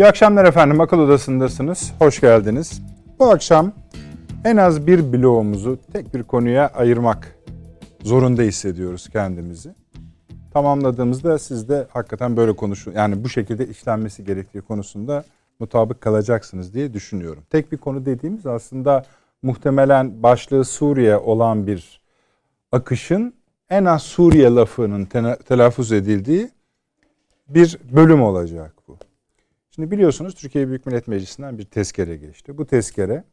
İyi akşamlar efendim. Akıl Odası'ndasınız. Hoş geldiniz. Bu akşam en az bir bloğumuzu tek bir konuya ayırmak zorunda hissediyoruz kendimizi. Tamamladığımızda siz de hakikaten böyle konuşun yani bu şekilde işlenmesi gerektiği konusunda mutabık kalacaksınız diye düşünüyorum. Tek bir konu dediğimiz aslında muhtemelen başlığı Suriye olan bir akışın en az Suriye lafının telaffuz edildiği bir bölüm olacak. Şimdi biliyorsunuz Türkiye Büyük Millet Meclisi'nden bir tezkere geçti. Bu tezkere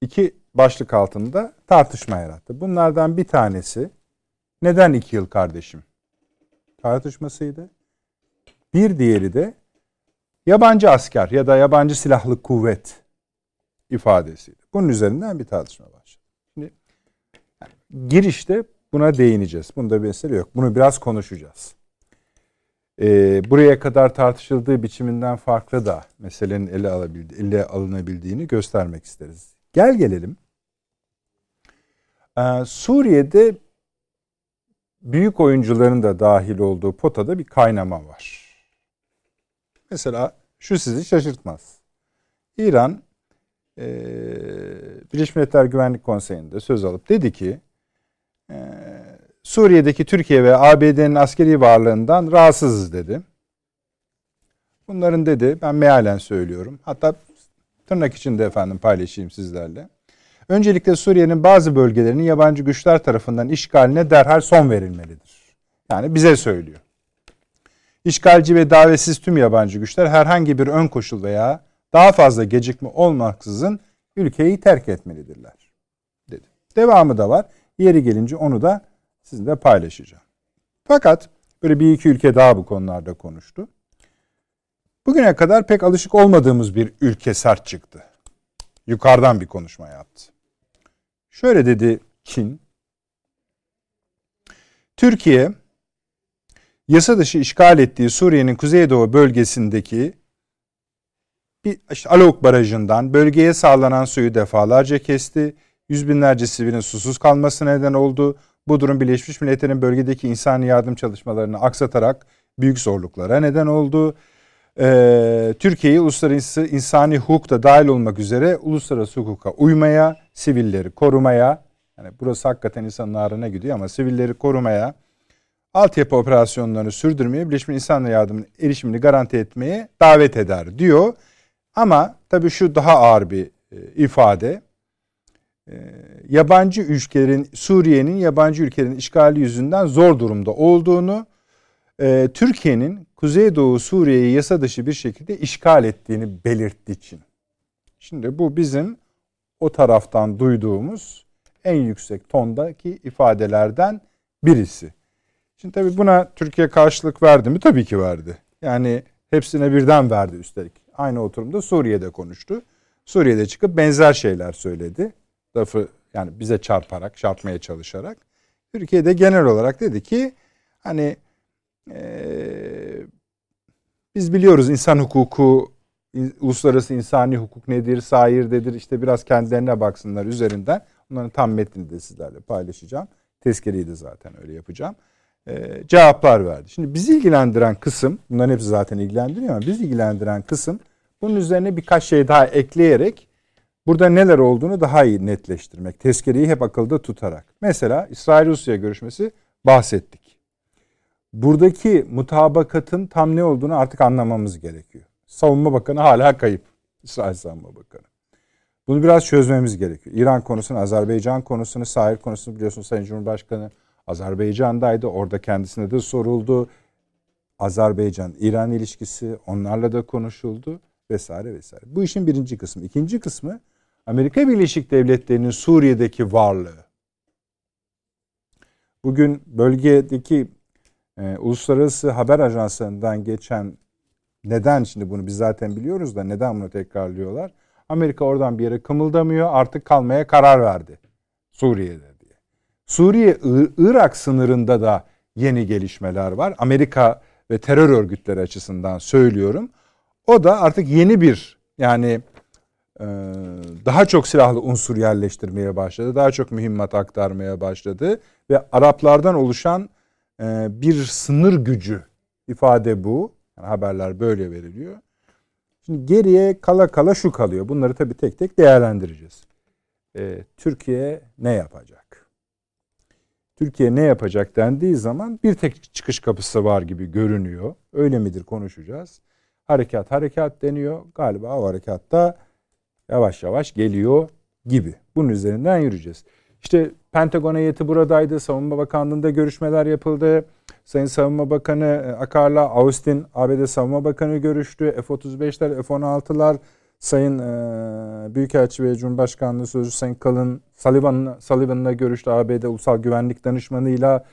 iki başlık altında tartışma yarattı. Bunlardan bir tanesi neden iki yıl kardeşim tartışmasıydı. Bir diğeri de yabancı asker ya da yabancı silahlı kuvvet ifadesiydi. Bunun üzerinden bir tartışma başladı. Şimdi girişte buna değineceğiz. Bunda bir mesele yok. Bunu biraz konuşacağız e, buraya kadar tartışıldığı biçiminden farklı da meselenin ele, alabildi, ele alınabildiğini göstermek isteriz. Gel gelelim. Ee, Suriye'de büyük oyuncuların da dahil olduğu potada bir kaynama var. Mesela şu sizi şaşırtmaz. İran e, Birleşmiş Milletler Güvenlik Konseyi'nde söz alıp dedi ki e, Suriye'deki Türkiye ve ABD'nin askeri varlığından rahatsızız dedi. Bunların dedi ben mealen söylüyorum. Hatta tırnak içinde efendim paylaşayım sizlerle. Öncelikle Suriye'nin bazı bölgelerinin yabancı güçler tarafından işgaline derhal son verilmelidir. Yani bize söylüyor. İşgalci ve davetsiz tüm yabancı güçler herhangi bir ön koşul veya daha fazla gecikme olmaksızın ülkeyi terk etmelidirler. Dedi. Devamı da var. Yeri gelince onu da sizinle paylaşacağım. Fakat böyle bir iki ülke daha bu konularda konuştu. Bugüne kadar pek alışık olmadığımız bir ülke sert çıktı. Yukarıdan bir konuşma yaptı. Şöyle dedi Çin. Türkiye yasa dışı işgal ettiği Suriye'nin kuzeydoğu bölgesindeki bir işte Alok Barajı'ndan bölgeye sağlanan suyu defalarca kesti. Yüz binlerce sivilin susuz kalması neden oldu. Bu durum Birleşmiş Milletler'in bölgedeki insani yardım çalışmalarını aksatarak büyük zorluklara neden oldu. Ee, Türkiye'yi uluslararası insani hukuk da dahil olmak üzere uluslararası hukuka uymaya, sivilleri korumaya, yani burası hakikaten insanın ağrına gidiyor ama sivilleri korumaya, altyapı operasyonlarını sürdürmeye, Birleşmiş İnsan Yardımı'nın erişimini garanti etmeye davet eder diyor. Ama tabii şu daha ağır bir e, ifade. Ee, yabancı ülkelerin Suriye'nin yabancı ülkelerin işgali yüzünden zor durumda olduğunu, e, Türkiye'nin Kuzeydoğu Suriye'yi yasa dışı bir şekilde işgal ettiğini belirttiği için. Şimdi bu bizim o taraftan duyduğumuz en yüksek tondaki ifadelerden birisi. Şimdi tabii buna Türkiye karşılık verdi mi? Tabii ki verdi. Yani hepsine birden verdi üstelik. Aynı oturumda Suriye'de konuştu. Suriye'de çıkıp benzer şeyler söyledi lafı yani bize çarparak, çarpmaya çalışarak. Türkiye'de genel olarak dedi ki hani e, biz biliyoruz insan hukuku, uluslararası insani hukuk nedir, sairdedir işte biraz kendilerine baksınlar üzerinden. Onların tam metnini de sizlerle paylaşacağım. Tezkereyi de zaten öyle yapacağım. E, cevaplar verdi. Şimdi bizi ilgilendiren kısım, bunların hepsi zaten ilgilendiriyor ama bizi ilgilendiren kısım bunun üzerine birkaç şey daha ekleyerek burada neler olduğunu daha iyi netleştirmek. Tezkereyi hep akılda tutarak. Mesela İsrail-Rusya görüşmesi bahsettik. Buradaki mutabakatın tam ne olduğunu artık anlamamız gerekiyor. Savunma Bakanı hala kayıp. İsrail Savunma Bakanı. Bunu biraz çözmemiz gerekiyor. İran konusunu, Azerbaycan konusunu, sahil konusunu biliyorsunuz Sayın Cumhurbaşkanı Azerbaycan'daydı. Orada kendisine de soruldu. Azerbaycan-İran ilişkisi onlarla da konuşuldu vesaire vesaire. Bu işin birinci kısmı. İkinci kısmı Amerika Birleşik Devletleri'nin Suriye'deki varlığı. Bugün bölgedeki e, uluslararası haber ajanslarından geçen neden şimdi bunu biz zaten biliyoruz da neden bunu tekrarlıyorlar? Amerika oradan bir yere kımıldamıyor artık kalmaya karar verdi Suriye'de diye. Suriye Irak sınırında da yeni gelişmeler var. Amerika ve terör örgütleri açısından söylüyorum. O da artık yeni bir yani daha çok silahlı unsur yerleştirmeye başladı. Daha çok mühimmat aktarmaya başladı. Ve Araplardan oluşan e, bir sınır gücü ifade bu. Yani haberler böyle veriliyor. Şimdi geriye kala kala şu kalıyor. Bunları tabii tek tek değerlendireceğiz. Ee, Türkiye ne yapacak? Türkiye ne yapacak dendiği zaman bir tek çıkış kapısı var gibi görünüyor. Öyle midir konuşacağız. Harekat harekat deniyor. Galiba o harekatta yavaş yavaş geliyor gibi. Bunun üzerinden yürüyeceğiz. İşte Pentagon heyeti buradaydı. Savunma Bakanlığı'nda görüşmeler yapıldı. Sayın Savunma Bakanı e, Akar'la Austin ABD Savunma Bakanı görüştü. F-35'ler, F-16'lar Sayın e, Büyükelçi ve Cumhurbaşkanlığı Sözcüsü Sayın Kalın Sullivan'la Sullivan'la görüştü. ABD Ulusal Güvenlik Danışmanı'yla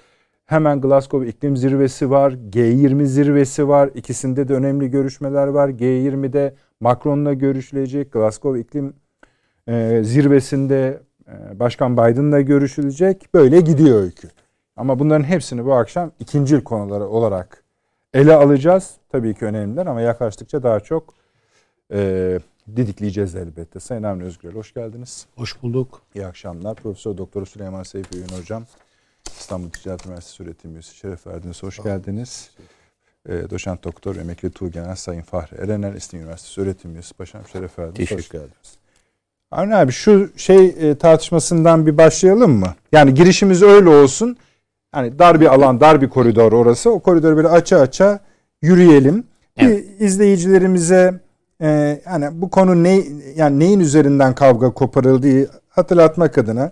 hemen Glasgow iklim zirvesi var. G20 zirvesi var. İkisinde de önemli görüşmeler var. G20'de Macron'la görüşülecek. Glasgow iklim e, zirvesinde e, Başkan Biden'la görüşülecek. Böyle gidiyor öykü. Ama bunların hepsini bu akşam ikincil konuları olarak ele alacağız. Tabii ki önemliler ama yaklaştıkça daha çok e, didikleyeceğiz elbette. Sayın Avni Özgürel hoş geldiniz. Hoş bulduk. İyi akşamlar. Profesör Doktor Süleyman Seyfi Hocam. İstanbul Ticaret Üniversitesi öğretim üyesi şeref verdiniz. Hoş geldiniz. E, Doçent Doktor Emekli Tuğgenel Sayın Fahri Erener İstinye Üniversitesi öğretim üyesi. Paşam şeref verdiniz. Teşekkür ederim. Avni abi şu şey e, tartışmasından bir başlayalım mı? Yani girişimiz öyle olsun. Yani dar bir alan, dar bir koridor orası. O koridoru böyle aça aça yürüyelim. Evet. Bir izleyicilerimize e, yani bu konu ne yani neyin üzerinden kavga koparıldığı hatırlatmak adına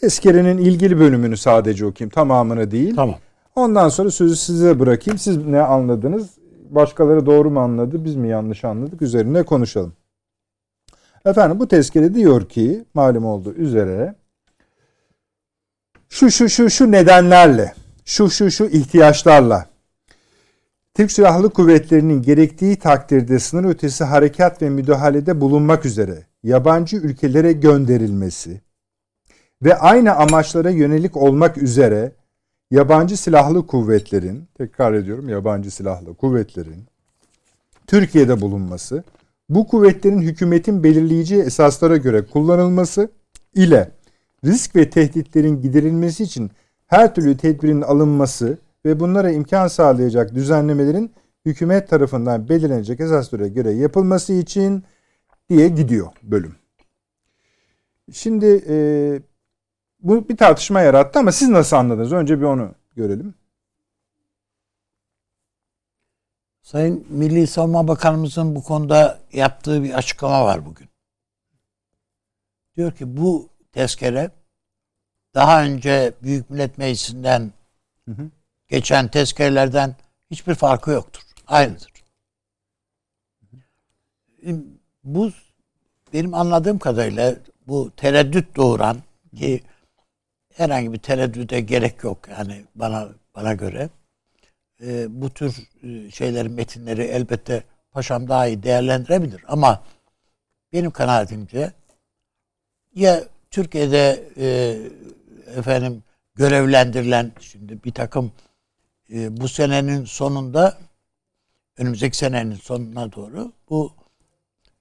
tezkerenin ilgili bölümünü sadece okuyayım. Tamamını değil. Tamam. Ondan sonra sözü size bırakayım. Siz ne anladınız? Başkaları doğru mu anladı? Biz mi yanlış anladık? Üzerine konuşalım. Efendim bu tezkere diyor ki malum olduğu üzere şu şu şu şu nedenlerle, şu şu şu ihtiyaçlarla Türk Silahlı Kuvvetleri'nin gerektiği takdirde sınır ötesi harekat ve müdahalede bulunmak üzere yabancı ülkelere gönderilmesi ve aynı amaçlara yönelik olmak üzere yabancı silahlı kuvvetlerin, tekrar ediyorum yabancı silahlı kuvvetlerin Türkiye'de bulunması, bu kuvvetlerin hükümetin belirleyici esaslara göre kullanılması ile risk ve tehditlerin giderilmesi için her türlü tedbirin alınması ve bunlara imkan sağlayacak düzenlemelerin hükümet tarafından belirlenecek esaslara göre yapılması için diye gidiyor bölüm. Şimdi e, bu bir tartışma yarattı ama siz nasıl anladınız? Önce bir onu görelim. Sayın Milli Savunma Bakanımızın bu konuda yaptığı bir açıklama var bugün. Diyor ki bu tezkere daha önce Büyük Millet Meclisi'nden hı hı. geçen tezkerelerden hiçbir farkı yoktur. Aynıdır. Bu benim anladığım kadarıyla bu tereddüt doğuran ki herhangi bir tereddüde gerek yok yani bana bana göre e, bu tür e, şeylerin metinleri elbette paşam daha iyi değerlendirebilir ama benim kanaatimce ya Türkiye'de e, efendim görevlendirilen şimdi bir takım e, bu senenin sonunda önümüzdeki senenin sonuna doğru bu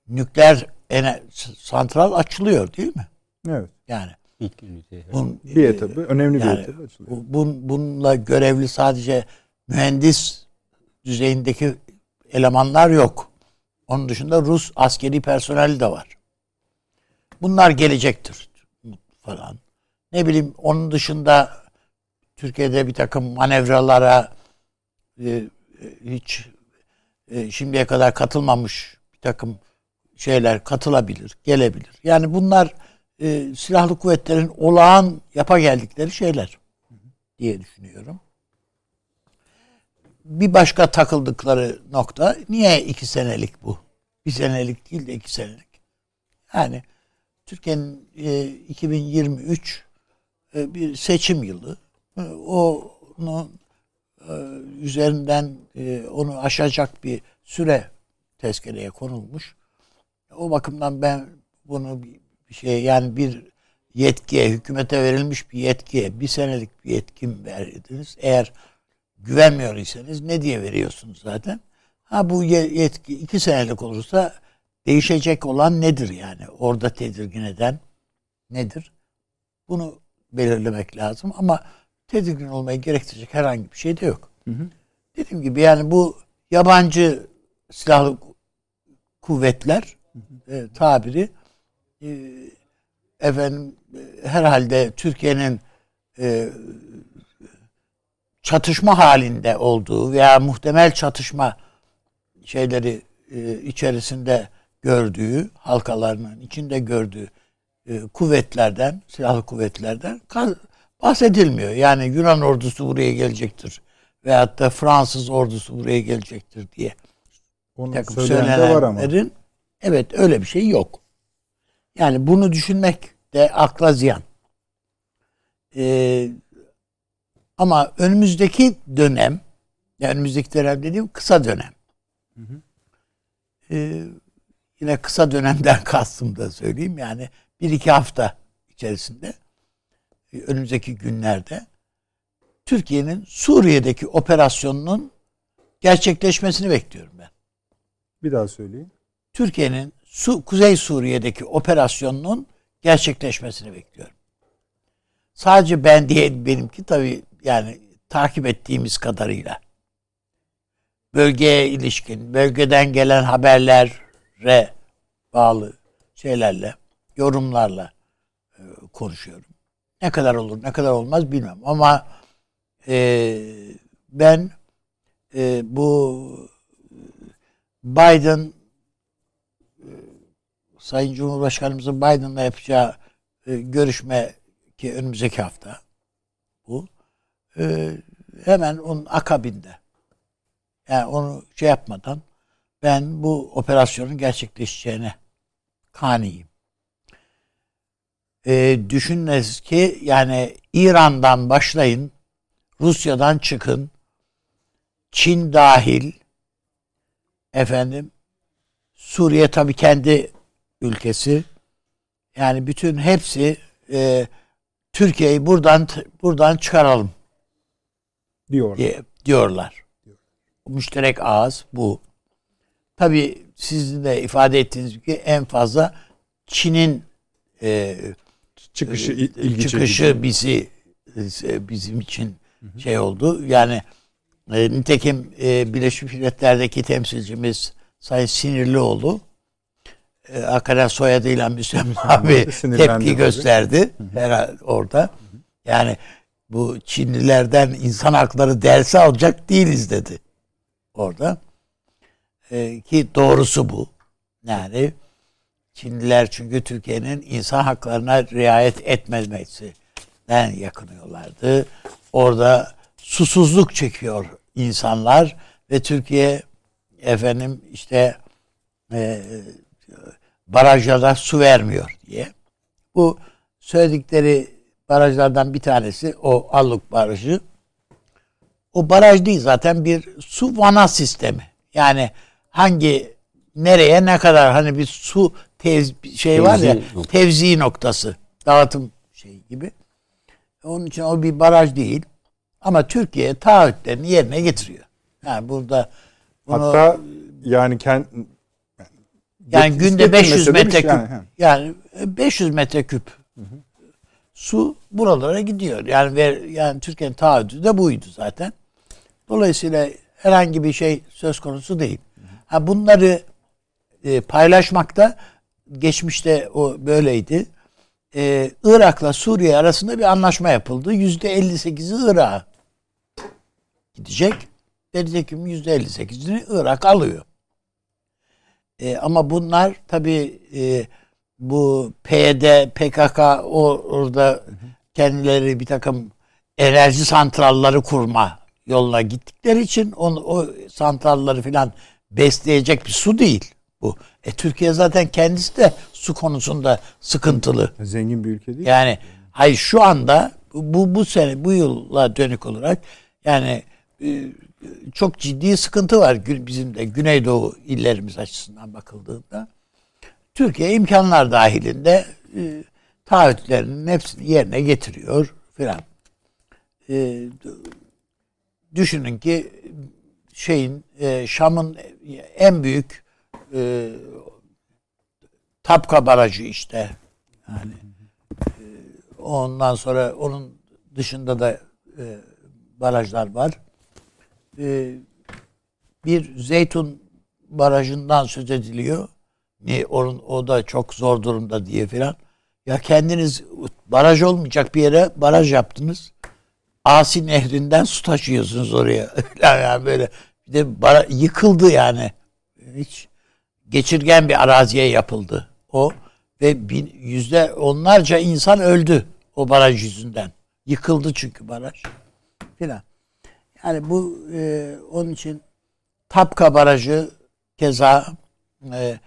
nükleer ener santral açılıyor değil mi? Evet. Yani ilk ünite. Bunun, bir etabı, önemli yani, bir etabı açılıyor. Bun, bununla görevli sadece mühendis düzeyindeki elemanlar yok. Onun dışında Rus askeri personeli de var. Bunlar gelecektir falan. Ne bileyim onun dışında Türkiye'de bir takım manevralara e, e, hiç e, şimdiye kadar katılmamış bir takım şeyler katılabilir, gelebilir. Yani bunlar e, silahlı kuvvetlerin olağan yapa geldikleri şeyler diye düşünüyorum bir başka takıldıkları nokta niye iki senelik bu? Bir senelik değil de iki senelik. Yani Türkiye'nin e, 2023 e, bir seçim yılı. E, onu e, üzerinden e, onu aşacak bir süre tezkereye konulmuş. O bakımdan ben bunu şey yani bir yetkiye, hükümete verilmiş bir yetkiye bir senelik bir yetkim verdiniz. Eğer güvenmiyor iseniz ne diye veriyorsunuz zaten? Ha bu yetki iki senelik olursa değişecek olan nedir yani? Orada tedirgin eden nedir? Bunu belirlemek lazım ama tedirgin olmayı gerektirecek herhangi bir şey de yok. Hı hı. Dediğim gibi yani bu yabancı silahlı kuvvetler e, tabiri e, efendim herhalde Türkiye'nin e, çatışma halinde olduğu veya muhtemel çatışma şeyleri e, içerisinde gördüğü halkalarının içinde gördüğü e, kuvvetlerden silahlı kuvvetlerden bahsedilmiyor. Yani Yunan ordusu buraya gelecektir veyahut da Fransız ordusu buraya gelecektir diye. Onu takım söylenenlerin var ama. evet öyle bir şey yok. Yani bunu düşünmek de akla ziyan. Ee, ama önümüzdeki dönem, yani önümüzdeki dönem dediğim kısa dönem. Hı hı. Ee, yine kısa dönemden kastım da söyleyeyim. Yani bir iki hafta içerisinde önümüzdeki günlerde Türkiye'nin Suriye'deki operasyonunun gerçekleşmesini bekliyorum ben. Bir daha söyleyeyim. Türkiye'nin Su, Kuzey Suriye'deki operasyonunun gerçekleşmesini bekliyorum. Sadece ben diye benimki tabii yani takip ettiğimiz kadarıyla bölgeye ilişkin, bölgeden gelen haberlere bağlı şeylerle, yorumlarla e, konuşuyorum. Ne kadar olur, ne kadar olmaz bilmem. Ama e, ben e, bu Biden Sayın Cumhurbaşkanımızın Biden'la yapacağı e, görüşme ki önümüzdeki hafta bu e, hemen onun akabinde yani onu şey yapmadan ben bu operasyonun gerçekleşeceğine kaniyim. E, düşününüz ki yani İran'dan başlayın, Rusya'dan çıkın, Çin dahil, efendim, Suriye tabii kendi ülkesi. Yani bütün hepsi e, Türkiye'yi buradan buradan çıkaralım diyorlar. Diye, diyorlar. Müşterek ağız bu. Tabii sizin de ifade ettiğiniz gibi en fazla Çin'in e, çıkışı e, ilgi çıkışı çekici. bizi e, bizim için hı hı. şey oldu. Yani e, nitekim e, Birleşmiş Milletler'deki temsilcimiz Sayın Sinirlioğlu e, hakikaten soyadıyla müsemma bir tepki gösterdi herhalde orada. Yani bu Çinlilerden insan hakları dersi alacak değiliz dedi orada. E, ki doğrusu bu. Yani Çinliler çünkü Türkiye'nin insan haklarına riayet etmemesinden yakınıyorlardı. Orada susuzluk çekiyor insanlar ve Türkiye efendim işte e, barajlara su vermiyor diye. Bu söyledikleri barajlardan bir tanesi o Alluk Barajı. O baraj değil zaten bir su vana sistemi. Yani hangi nereye ne kadar hani bir su tez şey var ya tevzi noktası dağıtım şey gibi. Onun için o bir baraj değil. Ama Türkiye taahhütlerini yerine getiriyor. Yani burada bunu, hatta yani kend, yani günde 500 metreküp yani, yani 500 metreküp hı hı. su buralara gidiyor. Yani ver, yani Türkiye'nin taahhütü de buydu zaten. Dolayısıyla herhangi bir şey söz konusu değil. Ha bunları e, paylaşmakta geçmişte o böyleydi. Ee, Irak'la Suriye arasında bir anlaşma yapıldı. Yüzde 58'i Irak'a gidecek. Nitekim yüzde 58'ini Irak alıyor. E, ama bunlar tabi e, bu PYD, PKK o orada kendileri bir takım enerji santralları kurma yoluna gittikleri için onu, o santralları filan besleyecek bir su değil bu. E Türkiye zaten kendisi de su konusunda sıkıntılı. Zengin bir ülke değil. Yani hayır şu anda bu bu sene bu yıla dönük olarak yani e, çok ciddi sıkıntı var bizim de Güneydoğu illerimiz açısından bakıldığında. Türkiye imkanlar dahilinde e, taahhütlerinin hepsini yerine getiriyor filan. E, düşünün ki şeyin e, Şam'ın en büyük e, Tapka Barajı işte. Yani e, ondan sonra onun dışında da e, barajlar var. E, bir Zeytun Barajı'ndan söz ediliyor. Ne, onun, o da çok zor durumda diye filan. Ya kendiniz baraj olmayacak bir yere baraj yaptınız. Asi Nehri'nden su taşıyorsunuz oraya. yani böyle bir de bara, yıkıldı yani. Hiç geçirgen bir araziye yapıldı o ve bin, yüzde onlarca insan öldü o baraj yüzünden. Yıkıldı çünkü baraj. Filan. Yani bu e, onun için Tapka Barajı keza e,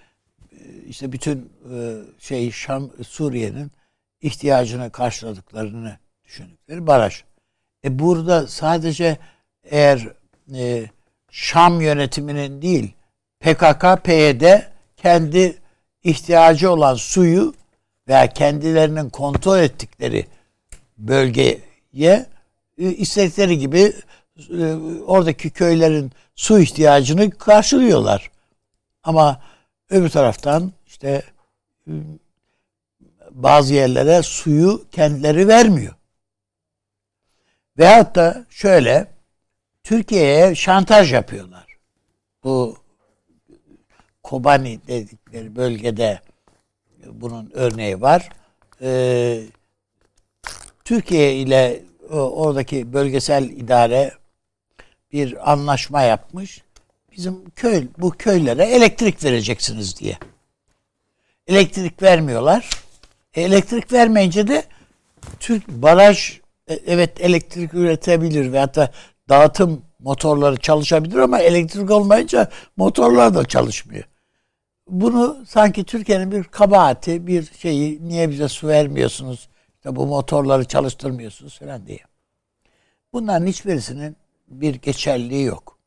işte bütün e, şey Şam Suriye'nin ihtiyacını karşıladıklarını düşündükleri baraj. E burada sadece eğer e, Şam yönetiminin değil PKK, PYD kendi ihtiyacı olan suyu veya kendilerinin kontrol ettikleri bölgeye e, istedikleri gibi e, oradaki köylerin su ihtiyacını karşılıyorlar. Ama öbür taraftan işte e, bazı yerlere suyu kendileri vermiyor. Veyahut da şöyle Türkiye'ye şantaj yapıyorlar. Bu Kobani dedikleri bölgede bunun örneği var. Ee, Türkiye ile oradaki bölgesel idare bir anlaşma yapmış. Bizim köy bu köylere elektrik vereceksiniz diye. Elektrik vermiyorlar. E, elektrik vermeyince de Türk baraj e, evet elektrik üretebilir ve hatta dağıtım motorları çalışabilir ama elektrik olmayınca motorlar da çalışmıyor. Bunu sanki Türkiye'nin bir kabahati, bir şeyi niye bize su vermiyorsunuz, işte bu motorları çalıştırmıyorsunuz falan diye. Bunların hiçbirisinin bir geçerliği yok.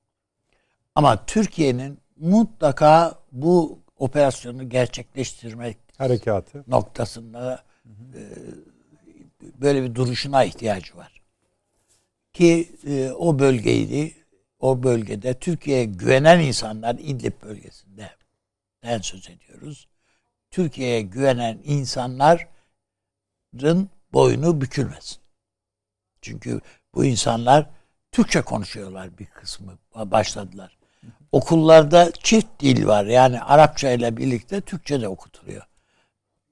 Ama Türkiye'nin mutlaka bu operasyonu gerçekleştirmek harekatı noktasında e, böyle bir duruşuna ihtiyacı var. Ki e, o bölgeydi, o bölgede Türkiye'ye güvenen insanlar İdlib bölgesinde den söz ediyoruz. Türkiye'ye güvenen insanların boynu bükülmesin. Çünkü bu insanlar Türkçe konuşuyorlar bir kısmı başladılar. Okullarda çift dil var. Yani Arapça ile birlikte Türkçe de okutuluyor.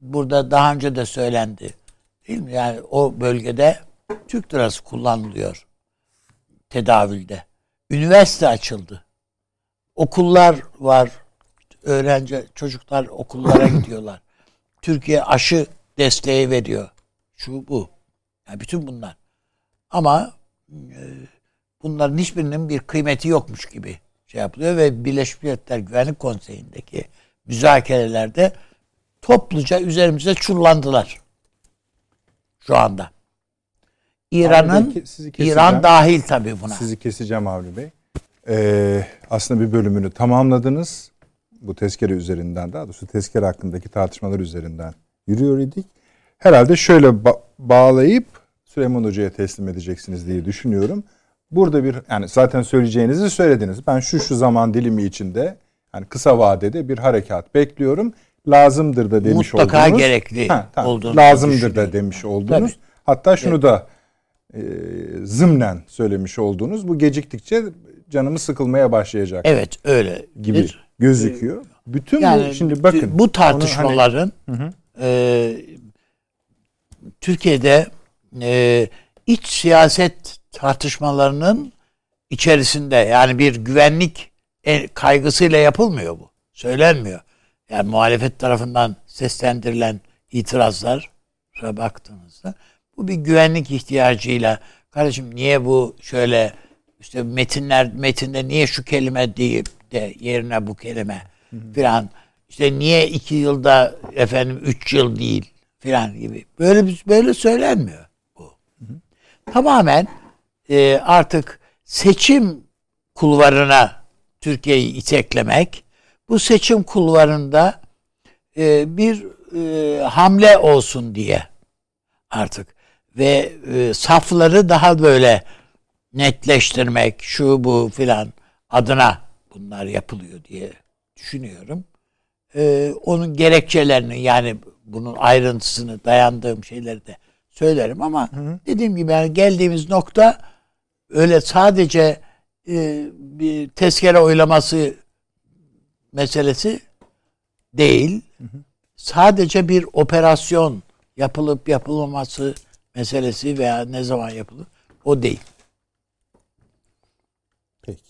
Burada daha önce de söylendi. Değil mi? Yani o bölgede Türk lirası kullanılıyor tedavülde. Üniversite açıldı. Okullar var. Öğrenci çocuklar okullara gidiyorlar. Türkiye aşı desteği veriyor. Şu bu. Yani bütün bunlar. Ama e, bunların hiçbirinin bir kıymeti yokmuş gibi şey yapılıyor ve Birleşmiş Milletler Güvenlik Konseyi'ndeki müzakerelerde topluca üzerimize çullandılar. Şu anda. İran'ın İran dahil tabii buna. Sizi keseceğim Avni Bey. Ee, aslında bir bölümünü tamamladınız. Bu tezkere üzerinden daha doğrusu tezkere hakkındaki tartışmalar üzerinden yürüyor idik. Herhalde şöyle ba- bağlayıp Süleyman Hoca'ya teslim edeceksiniz diye düşünüyorum. Burada bir yani zaten söyleyeceğinizi söylediniz. Ben şu şu zaman dilimi içinde yani kısa vadede bir harekat bekliyorum. Lazımdır da demiş Mutlaka oldunuz. Mutlaka gerekli ha, tamam. olduğunu Lazımdır da demiş oldunuz. Tabii. Hatta şunu evet. da e, zımnen söylemiş oldunuz. Bu geciktikçe canımız sıkılmaya başlayacak. Evet öyle gibi bir, gözüküyor. Bütün yani, bu şimdi bakın bu tartışmaların hani, e, Türkiye'de e, iç siyaset tartışmalarının içerisinde yani bir güvenlik e, kaygısıyla yapılmıyor bu. Söylenmiyor. Yani muhalefet tarafından seslendirilen itirazlar baktığınızda bu bir güvenlik ihtiyacıyla kardeşim niye bu şöyle işte metinler metinde niye şu kelime deyip de yerine bu kelime filan işte niye iki yılda efendim üç yıl değil filan gibi böyle böyle söylenmiyor bu. Tamamen e, artık seçim kulvarına Türkiye'yi iteklemek bu seçim kulvarında e, bir e, hamle olsun diye artık ve e, safları daha böyle netleştirmek şu bu filan adına bunlar yapılıyor diye düşünüyorum. E, onun gerekçelerini yani bunun ayrıntısını dayandığım şeyleri de söylerim ama hı hı. dediğim gibi yani geldiğimiz nokta öyle sadece e, bir tezkere oylaması meselesi değil. Sadece bir operasyon yapılıp yapılmaması meselesi veya ne zaman yapılır o değil. Peki.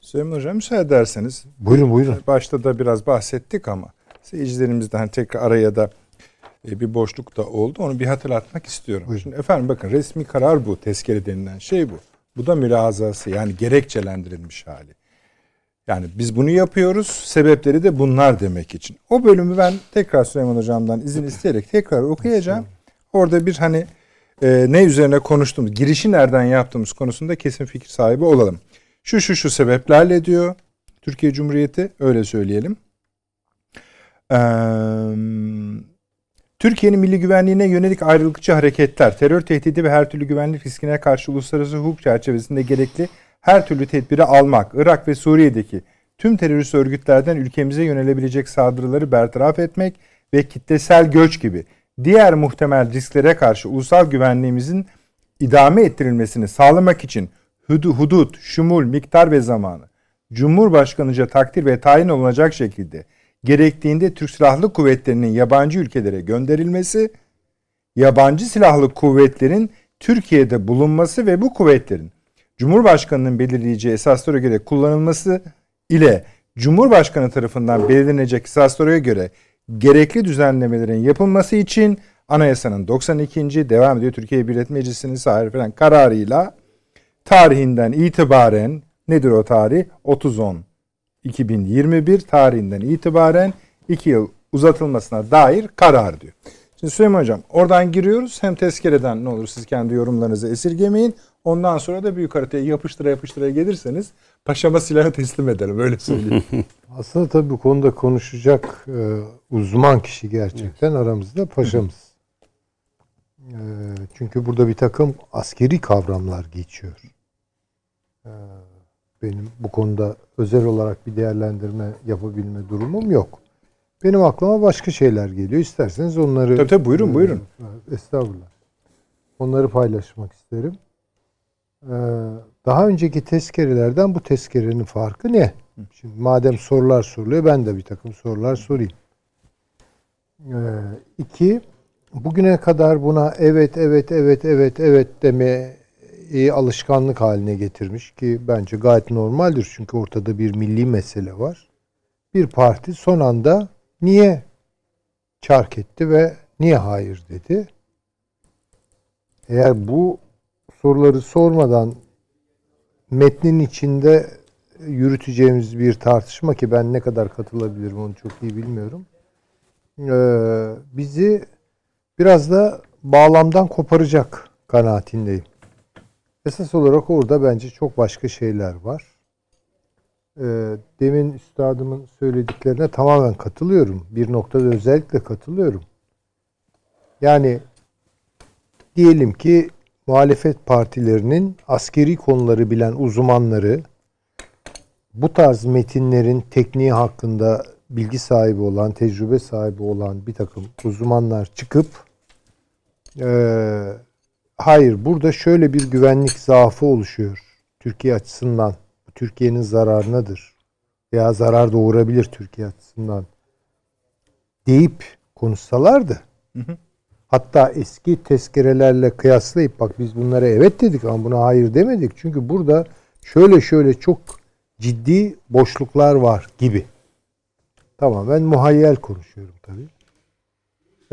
Süleyman Hocam müsaade ederseniz. Buyurun buyurun. Başta da biraz bahsettik ama seyircilerimizden tekrar araya da bir boşluk da oldu. Onu bir hatırlatmak istiyorum. Buyurun. Şimdi efendim bakın resmi karar bu. Tezkere denilen şey bu. Bu da mülazası yani gerekçelendirilmiş hali. Yani biz bunu yapıyoruz. Sebepleri de bunlar demek için. O bölümü ben tekrar Süleyman Hocam'dan izin isteyerek tekrar okuyacağım. Orada bir hani e, ne üzerine konuştuğumuz, girişi nereden yaptığımız konusunda kesin fikir sahibi olalım. Şu şu şu sebeplerle diyor Türkiye Cumhuriyeti öyle söyleyelim. Eee Türkiye'nin milli güvenliğine yönelik ayrılıkçı hareketler, terör tehdidi ve her türlü güvenlik riskine karşı uluslararası hukuk çerçevesinde gerekli her türlü tedbiri almak, Irak ve Suriye'deki tüm terörist örgütlerden ülkemize yönelebilecek saldırıları bertaraf etmek ve kitlesel göç gibi diğer muhtemel risklere karşı ulusal güvenliğimizin idame ettirilmesini sağlamak için hudu- hudut, şumul, miktar ve zamanı Cumhurbaşkanıca takdir ve tayin olunacak şekilde gerektiğinde Türk Silahlı Kuvvetleri'nin yabancı ülkelere gönderilmesi, yabancı silahlı kuvvetlerin Türkiye'de bulunması ve bu kuvvetlerin Cumhurbaşkanı'nın belirleyeceği esaslara göre kullanılması ile Cumhurbaşkanı tarafından belirlenecek esaslara göre gerekli düzenlemelerin yapılması için anayasanın 92. devam ediyor Türkiye Büyük Meclisi'nin sahip falan kararıyla tarihinden itibaren nedir o tarih? 30-10 2021 tarihinden itibaren 2 yıl uzatılmasına dair karar diyor. Şimdi Süleyman Hocam oradan giriyoruz. Hem tezkereden ne olur siz kendi yorumlarınızı esirgemeyin. Ondan sonra da büyük haritaya yapıştıra yapıştıra gelirseniz paşama silahı teslim edelim öyle söyleyeyim. Aslında tabii bu konuda konuşacak e, uzman kişi gerçekten aramızda paşamız. E, çünkü burada bir takım askeri kavramlar geçiyor. E, benim bu konuda özel olarak bir değerlendirme yapabilme durumum yok. Benim aklıma başka şeyler geliyor. İsterseniz onları... Tabii tabii, buyurun, buyurun. Estağfurullah. Onları paylaşmak isterim. E, daha önceki tezkerelerden bu tezkerenin farkı ne? Şimdi madem sorular soruluyor ben de bir takım sorular sorayım. Ee, iki, bugüne kadar buna evet evet evet evet evet demeyi alışkanlık haline getirmiş ki bence gayet normaldir. Çünkü ortada bir milli mesele var. Bir parti son anda niye çark etti ve niye hayır dedi. Eğer bu soruları sormadan metnin içinde yürüteceğimiz bir tartışma ki ben ne kadar katılabilirim onu çok iyi bilmiyorum. Ee, bizi biraz da bağlamdan koparacak kanaatindeyim. Esas olarak orada bence çok başka şeyler var. Ee, demin üstadımın söylediklerine tamamen katılıyorum. Bir noktada özellikle katılıyorum. Yani diyelim ki muhalefet partilerinin askeri konuları bilen uzmanları bu tarz metinlerin tekniği hakkında bilgi sahibi olan, tecrübe sahibi olan bir takım uzmanlar çıkıp e, hayır burada şöyle bir güvenlik zaafı oluşuyor Türkiye açısından. Türkiye'nin zararınadır veya zarar doğurabilir Türkiye açısından deyip konuşsalardı hatta eski tezkerelerle kıyaslayıp bak biz bunlara evet dedik ama buna hayır demedik. Çünkü burada şöyle şöyle çok ciddi boşluklar var gibi. Tamam ben muhayyel konuşuyorum tabii.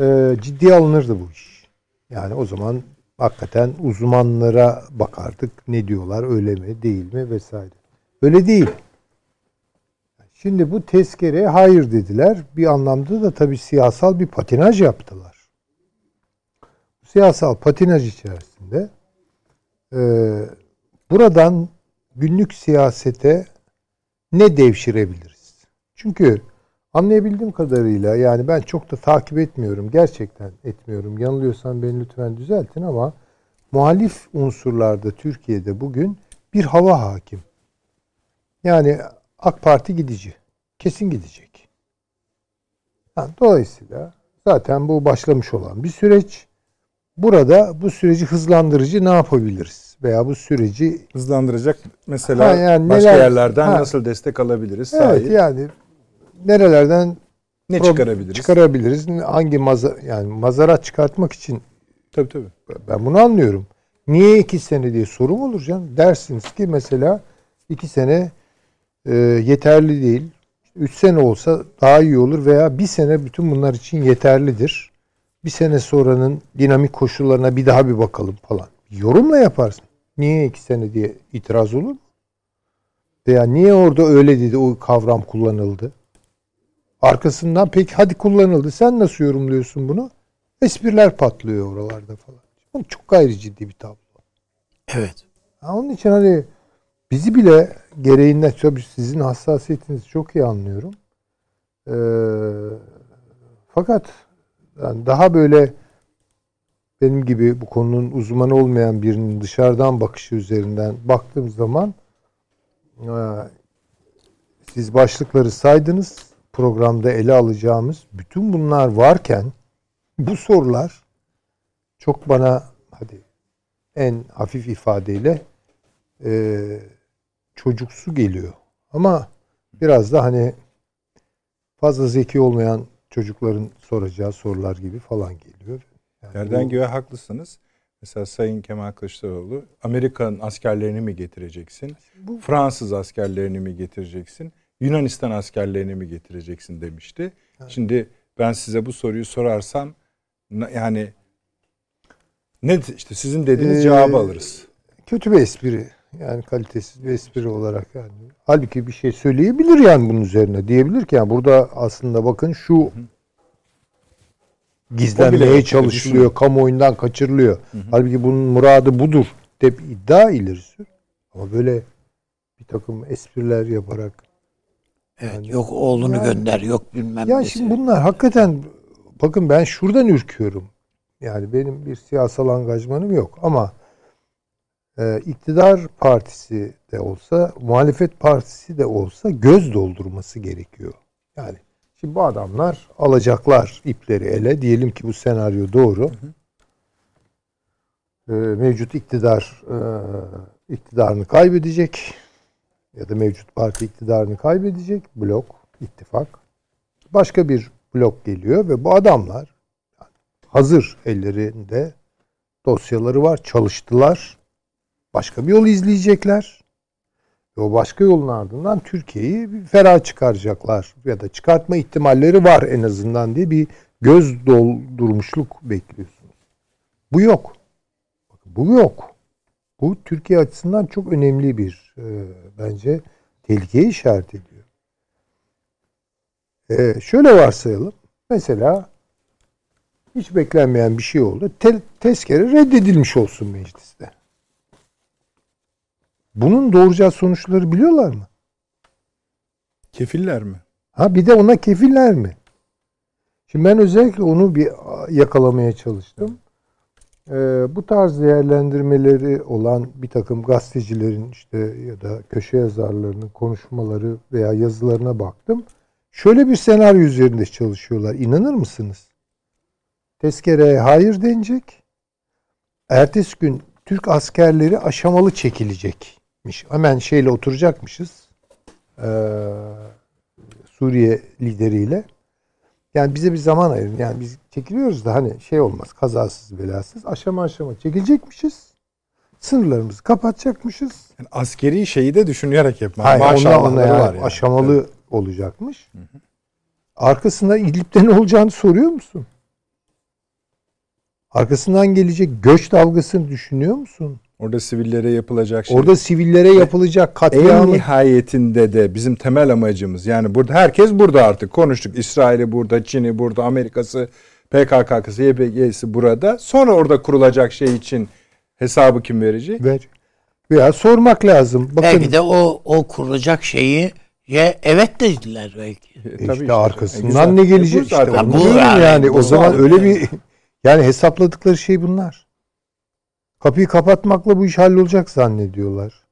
Ee, ciddiye alınırdı bu iş. Yani o zaman hakikaten uzmanlara bakardık. Ne diyorlar öyle mi değil mi vesaire. Öyle değil. Şimdi bu tezkereye hayır dediler. Bir anlamda da tabii siyasal bir patinaj yaptılar. Siyasal patinaj içerisinde e, buradan günlük siyasete ne devşirebiliriz? Çünkü anlayabildiğim kadarıyla yani ben çok da takip etmiyorum. Gerçekten etmiyorum. Yanılıyorsam beni lütfen düzeltin ama muhalif unsurlarda Türkiye'de bugün bir hava hakim. Yani AK Parti gidici. Kesin gidecek. Yani dolayısıyla zaten bu başlamış olan bir süreç. Burada bu süreci hızlandırıcı ne yapabiliriz? Veya bu süreci Hızlandıracak mesela Ha, yani başka neler- yerlerden ha. nasıl destek alabiliriz? Evet Sahi. yani nerelerden Ne çıkarabiliriz? Çıkarabiliriz. Hangi maza yani mazarat çıkartmak için Tabii tabii. ben bunu anlıyorum. Niye iki sene diye sorum olur canım. Dersiniz ki mesela iki sene e, yeterli değil. Üç sene olsa daha iyi olur veya bir sene bütün bunlar için yeterlidir. Bir sene sonranın dinamik koşullarına bir daha bir bakalım falan. Yorumla yaparsın. Niye iki sene diye itiraz olur mu? Veya niye orada öyle dedi o kavram kullanıldı? Arkasından peki hadi kullanıldı. Sen nasıl yorumluyorsun bunu? Espriler patlıyor oralarda falan. Bu çok gayri ciddi bir tablo. Evet. Ha, onun için hani bizi bile gereğinden tabii sizin hassasiyetinizi çok iyi anlıyorum. Ee, fakat yani daha böyle benim gibi bu konunun uzmanı olmayan birinin dışarıdan bakışı üzerinden baktığım zaman e, siz başlıkları saydınız programda ele alacağımız bütün bunlar varken bu sorular çok bana hadi en hafif ifadeyle e, çocuksu geliyor. Ama biraz da hani fazla zeki olmayan çocukların soracağı sorular gibi falan geliyor. Yani Yerden bu- göğe haklısınız. Mesela Sayın Kemal Kılıçdaroğlu Amerikan askerlerini mi getireceksin? Bu- Fransız askerlerini mi getireceksin? Yunanistan askerlerini mi getireceksin demişti. Şimdi ben size bu soruyu sorarsam yani ne işte sizin dediğiniz Ee, cevabı alırız. kötü bir espri. Yani kalitesiz bir espri olarak yani. Halbuki bir şey söyleyebilir yani bunun üzerine. Diyebilir ki yani burada aslında bakın şu gizlenmeye çalışılıyor, kamuoyundan kaçırılıyor. Halbuki bunun muradı budur. De iddia ileri sür. Ama böyle bir takım espriler yaparak. Evet. Yani- yok oğlunu Yani- gönder, yok bilmem Ya şimdi bunlar hakikaten bakın ben şuradan ürküyorum. Yani benim bir siyasal angajmanım yok ama e, iktidar partisi de olsa, muhalefet partisi de olsa göz doldurması gerekiyor. Yani şimdi bu adamlar alacaklar ipleri ele. Diyelim ki bu senaryo doğru. E, mevcut iktidar e, iktidarını kaybedecek ya da mevcut parti iktidarını kaybedecek blok, ittifak. Başka bir blok geliyor ve bu adamlar hazır ellerinde dosyaları var, çalıştılar. Başka bir yol izleyecekler. Ve o başka yolun ardından Türkiye'yi ferah çıkaracaklar ya da çıkartma ihtimalleri var en azından diye bir göz doldurmuşluk bekliyorsunuz. Bu yok. Bu yok. Bu Türkiye açısından çok önemli bir e, bence tehlikeye işaret ediyor. E, şöyle varsayalım. Mesela hiç beklenmeyen bir şey oldu. Te- tezkere reddedilmiş olsun mecliste. Bunun doğuracağı sonuçları biliyorlar mı? Kefiller mi? Ha bir de ona kefiller mi? Şimdi ben özellikle onu bir yakalamaya çalıştım. Ee, bu tarz değerlendirmeleri olan bir takım gazetecilerin işte ya da köşe yazarlarının konuşmaları veya yazılarına baktım. Şöyle bir senaryo üzerinde çalışıyorlar. İnanır mısınız? Tezkereye hayır denecek. Ertesi gün Türk askerleri aşamalı çekilecekmiş. Hemen şeyle oturacakmışız. Ee, Suriye lideriyle. Yani bize bir zaman ayırın. Yani biz çekiliyoruz da hani şey olmaz kazasız belasız aşama aşama çekilecekmişiz. Sınırlarımızı kapatacakmışız. Yani askeri şeyi de düşünerek yapma. Hayır, Maşallahları yani var yani. aşamalı Evet. olacakmış. Arkasında İdlib'de ne olacağını soruyor musun? Arkasından gelecek göç dalgasını düşünüyor musun? Orada sivillere yapılacak şey. Orada sivillere yapılacak en katliamı nihayetinde de bizim temel amacımız yani burada herkes burada artık konuştuk. İsrail'i burada, Çin'i burada, Amerika'sı, PKK'sı, YPG'si burada. Sonra orada kurulacak şey için hesabı kim verecek? ver. Veya sormak lazım. Bakın Belki de o o kurulacak şeyi ye evet dediler belki. E, işte, tabii işte. arkasından E, ne E, gelecek bu işte. Bu yani, yani, o bu zaman zaten. öyle bir yani hesapladıkları şey bunlar. Kapıyı kapatmakla bu iş hallolacak zannediyorlar.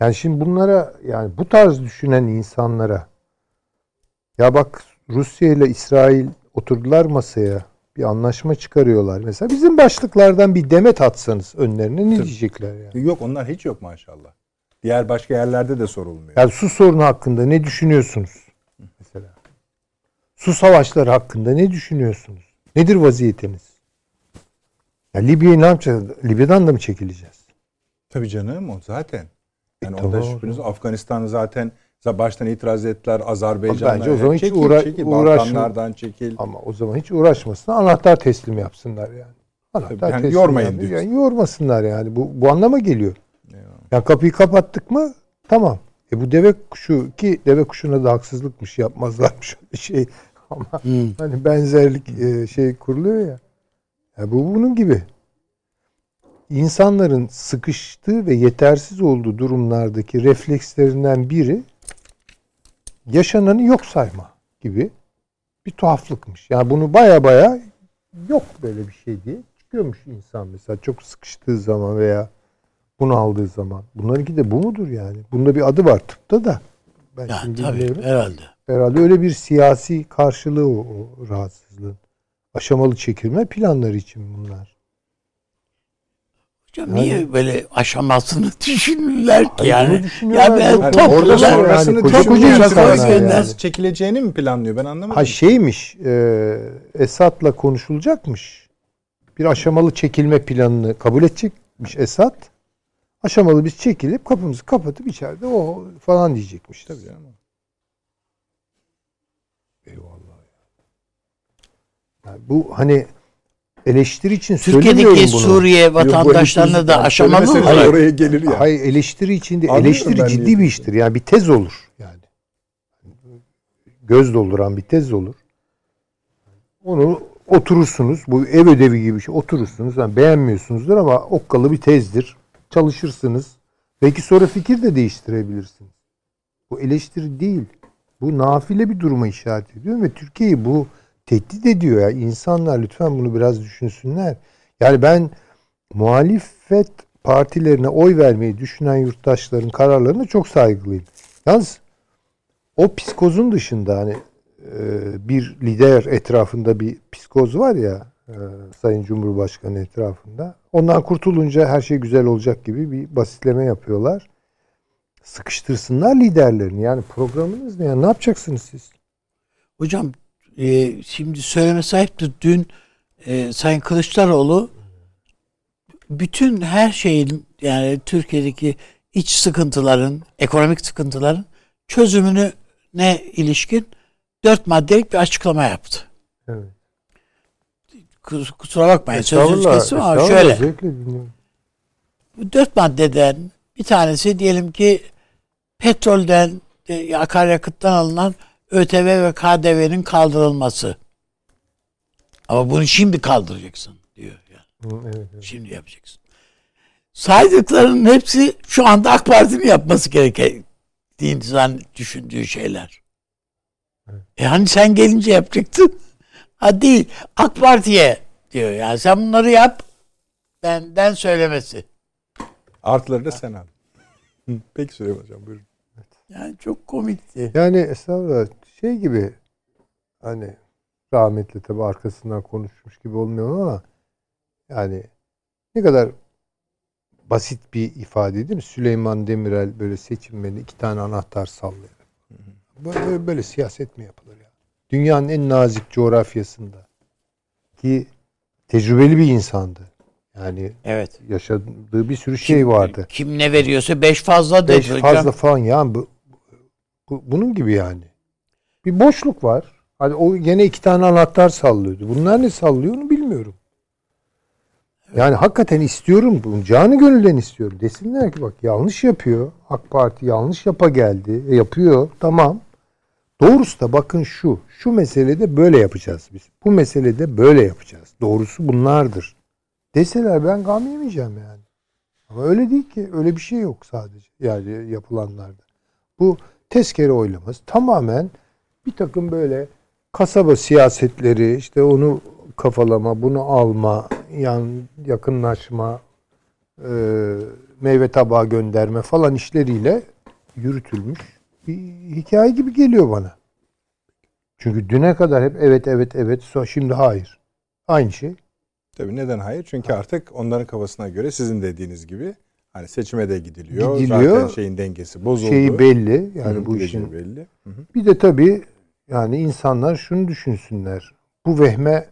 Yani şimdi bunlara yani bu tarz düşünen insanlara ya bak Rusya ile İsrail oturdular masaya bir anlaşma çıkarıyorlar. Mesela bizim başlıklardan bir demet atsanız önlerine ne Tabii. diyecekler yani? Yok onlar hiç yok maşallah. Diğer başka yerlerde de sorulmuyor. Yani su sorunu hakkında ne düşünüyorsunuz? Mesela. Su savaşları hakkında ne düşünüyorsunuz? Nedir vaziyetiniz? Ya Libya'yı ne yapacağız? Libya'dan da mı çekileceğiz? Tabii canım o zaten. Yani E, onda şüpheniz Afganistan'ı zaten baştan itiraz ettiler. Azerbaycan'dan. Bence o zaman hiç çekil, uğra- çekil, uğraşma- çekil. Ama o zaman hiç uğraşmasın. Anahtar teslim yapsınlar yani. Anahtar Tabii, yani teslim yormayın yap- diyorsun. Yani yormasınlar yani. Bu, bu anlama geliyor. Eyvallah. Yani kapıyı kapattık mı tamam. E bu deve kuşu ki deve kuşuna da haksızlıkmış yapmazlarmış şey. Ama Hı. hani benzerlik e, şey kuruluyor ya. Ya. Bu bunun gibi. İnsanların sıkıştığı ve yetersiz olduğu durumlardaki reflekslerinden biri yaşananı yok sayma gibi bir tuhaflıkmış. Yani bunu baya baya yok böyle bir şey diye çıkıyormuş insan mesela çok sıkıştığı zaman veya bunu aldığı zaman. Bunlarınki de bu mudur yani? Bunda bir adı var tıpta da. Ben Yani şimdi tabii bilmiyorum. herhalde. Herhalde öyle bir siyasi karşılığı o, o rahatsızlığın. Aşamalı çekilme planları için bunlar. Hocam Yani- niye böyle aşamasını düşünürler ki yani? Ya ben Yani orada sonrasını Nasıl yani. nasıl çekileceğini mi planlıyor? Ben anlamadım. Ha şeymiş, e, Esad'la konuşulacakmış. Bir aşamalı çekilme planını kabul edecekmiş Esad. Aşamalı biz çekilip kapımızı kapatıp içeride o falan diyecekmiş. Tabii canım. Eyvallah. Yani bu hani eleştiri için söylemiyorum Türkiye'deki bunu. Suriye vatandaşlarına da aşamalı mı? Söylemeseniz oraya gelir ya. Hayır eleştiri için de Anlıyorum eleştiri ciddi bir iştir. Yani bir tez olur yani. Göz dolduran bir tez olur. Onu oturursunuz. Bu ev ödevi gibi bir şey. Oturursunuz. Yani beğenmiyorsunuzdur ama okkalı bir tezdir. Çalışırsınız. Belki sonra fikir de değiştirebilirsiniz. Bu eleştiri değil. Bu nafile bir duruma işaret ediyor ve Türkiye'yi bu tehdit ediyor ya. İnsanlar lütfen bunu biraz düşünsünler. Yani ben muhalefet partilerine oy vermeyi düşünen yurttaşların kararlarına çok saygılıyım. Yalnız o psikozun dışında hani e, bir lider etrafında bir psikoz var ya e, Sayın Cumhurbaşkanı etrafında. Ondan kurtulunca her şey güzel olacak gibi bir basitleme yapıyorlar. Sıkıştırsınlar liderlerini. Yani programınız ne? ya? Ne yapacaksınız siz? Hocam e, şimdi söyleme sahiptir. Dün e, Sayın Kılıçdaroğlu bütün her şeyin yani Türkiye'deki iç sıkıntıların, ekonomik sıkıntıların çözümünü ne ilişkin dört maddelik bir açıklama yaptı. Evet. Kus- Kusura bakmayın sözünüz kesim ama şöyle. dört maddeden bir tanesi diyelim ki petrolden, e, akaryakıttan alınan ÖTV ve KDV'nin kaldırılması. Ama bunu şimdi kaldıracaksın diyor. Yani. Evet, evet. Şimdi yapacaksın. Saydıklarının hepsi şu anda AK Parti'nin yapması gerektiğini zan düşündüğü şeyler. E hani sen gelince yapacaktın? Ha değil. AK Parti'ye diyor. Yani sen bunları yap. Benden söylemesi. Artları da sen al. Hı, Peki Süleyman Hocam buyurun. Yani çok komikti. Yani estağfurullah şey gibi hani rahmetli tabi arkasından konuşmuş gibi olmuyor ama yani ne kadar basit bir ifade değil mi? Süleyman Demirel böyle seçilmeli iki tane anahtar sallıyor. Böyle, böyle, böyle siyaset mi yapılır ya? Dünyanın en nazik coğrafyasında ki tecrübeli bir insandı. Yani Evet. yaşadığı bir sürü şey vardı. Kim ne veriyorsa beş fazla dedi Beş hocam. fazla falan yani bu, bu- bunun gibi yani. Bir boşluk var. Hani o gene iki tane anahtar sallıyordu. Bunlar ne sallıyor onu bilmiyorum. Yani hakikaten istiyorum bunu. Canı gönülden istiyorum. Desinler ki bak yanlış yapıyor. AK Parti yanlış yapa geldi. E, yapıyor. Tamam. Doğrusu da bakın şu. Şu meselede böyle yapacağız biz. Bu meselede böyle yapacağız. Doğrusu bunlardır. Deseler ben gam yemeyeceğim yani. Ama öyle değil ki. Öyle bir şey yok sadece. Yani yapılanlarda. Bu tezkere oylaması tamamen bir takım böyle kasaba siyasetleri işte onu kafalama, bunu alma, yan yakınlaşma, e, meyve tabağı gönderme falan işleriyle yürütülmüş bir hikaye gibi geliyor bana. Çünkü düne kadar hep evet evet evet şimdi hayır. Aynı şey. Tabii neden hayır? Çünkü artık onların kafasına göre sizin dediğiniz gibi hani seçime de gidiliyor. Gidiliyor. Zaten şeyin dengesi bozuldu. Şeyi belli. Yani Hı, bu işin belli. Hı hı. Bir de tabii Yani insanlar şunu düşünsünler. Bu vehme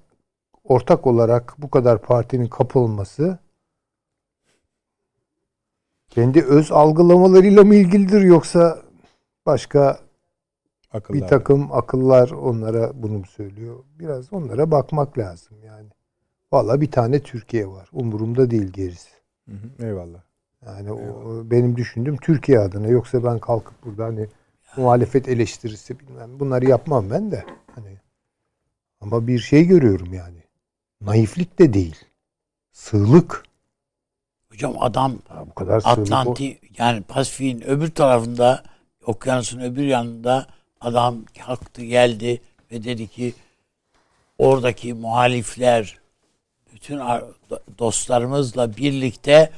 ortak olarak bu kadar partinin kapılması kendi öz algılamalarıyla mı ilgilidir yoksa başka Akıllar. bir takım akıllar onlara bunu mu söylüyor? Biraz onlara bakmak lazım yani. Valla bir tane Türkiye var. Umurumda değil gerisi. Hı hı, eyvallah. Yani eyvallah. o benim düşündüğüm Türkiye adına. Yoksa ben kalkıp burada hani muhalefet eleştirisi bilmem bunları yapmam ben de. Hani ama bir şey görüyorum yani. Naiflik de değil. Sığlık. Hocam adam bu kadar Atlantik yani Pasifik'in öbür tarafında okyanusun öbür yanında adam kalktı geldi ve dedi ki oradaki muhalifler bütün dostlarımızla birlikte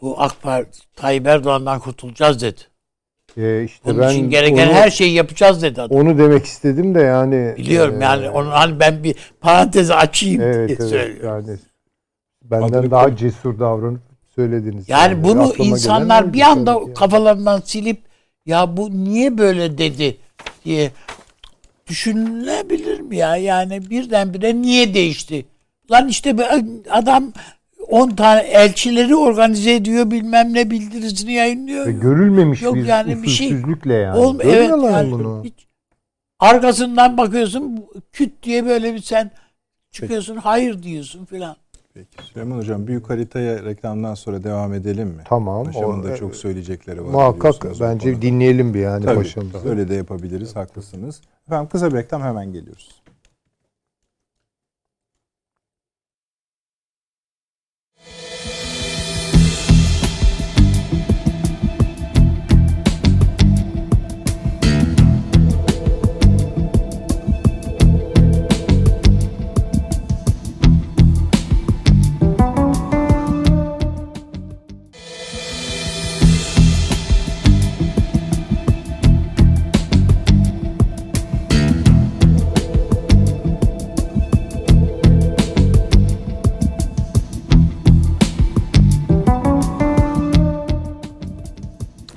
bu AK Parti Tayyip Erdoğan'dan kurtulacağız dedi. Ee, işte Onun ben için gereken onu, her şeyi yapacağız dedi adam. Onu demek istedim de yani. Biliyorum e, yani onu hani ben bir parantezi açayım evet, diye evet, söylüyorum. Yani benden Adını daha koy. cesur davranıp söylediniz. Yani, yani. bunu Aklıma insanlar bir anda yani. kafalarından silip ya bu niye böyle dedi diye düşünülebilir mi ya? Yani birdenbire niye değişti? Lan işte adam 10 tane elçileri organize ediyor bilmem ne bildirisini yayınlıyor. Ve görülmemiş Yok bir yani bir şey. yani. Oğlum, evet yani bunu. Hiç, arkasından bakıyorsun küt diye böyle bir sen çıkıyorsun Peki. hayır diyorsun filan. Peki Süleyman Hocam büyük haritaya reklamdan sonra devam edelim mi? Tamam. Paşamın da çok söyleyecekleri var. Muhakkak bence dinleyelim bir yani Tabii, paşamızı. Öyle de yapabiliriz haklısınız. Efendim kısa bir reklam hemen geliyoruz.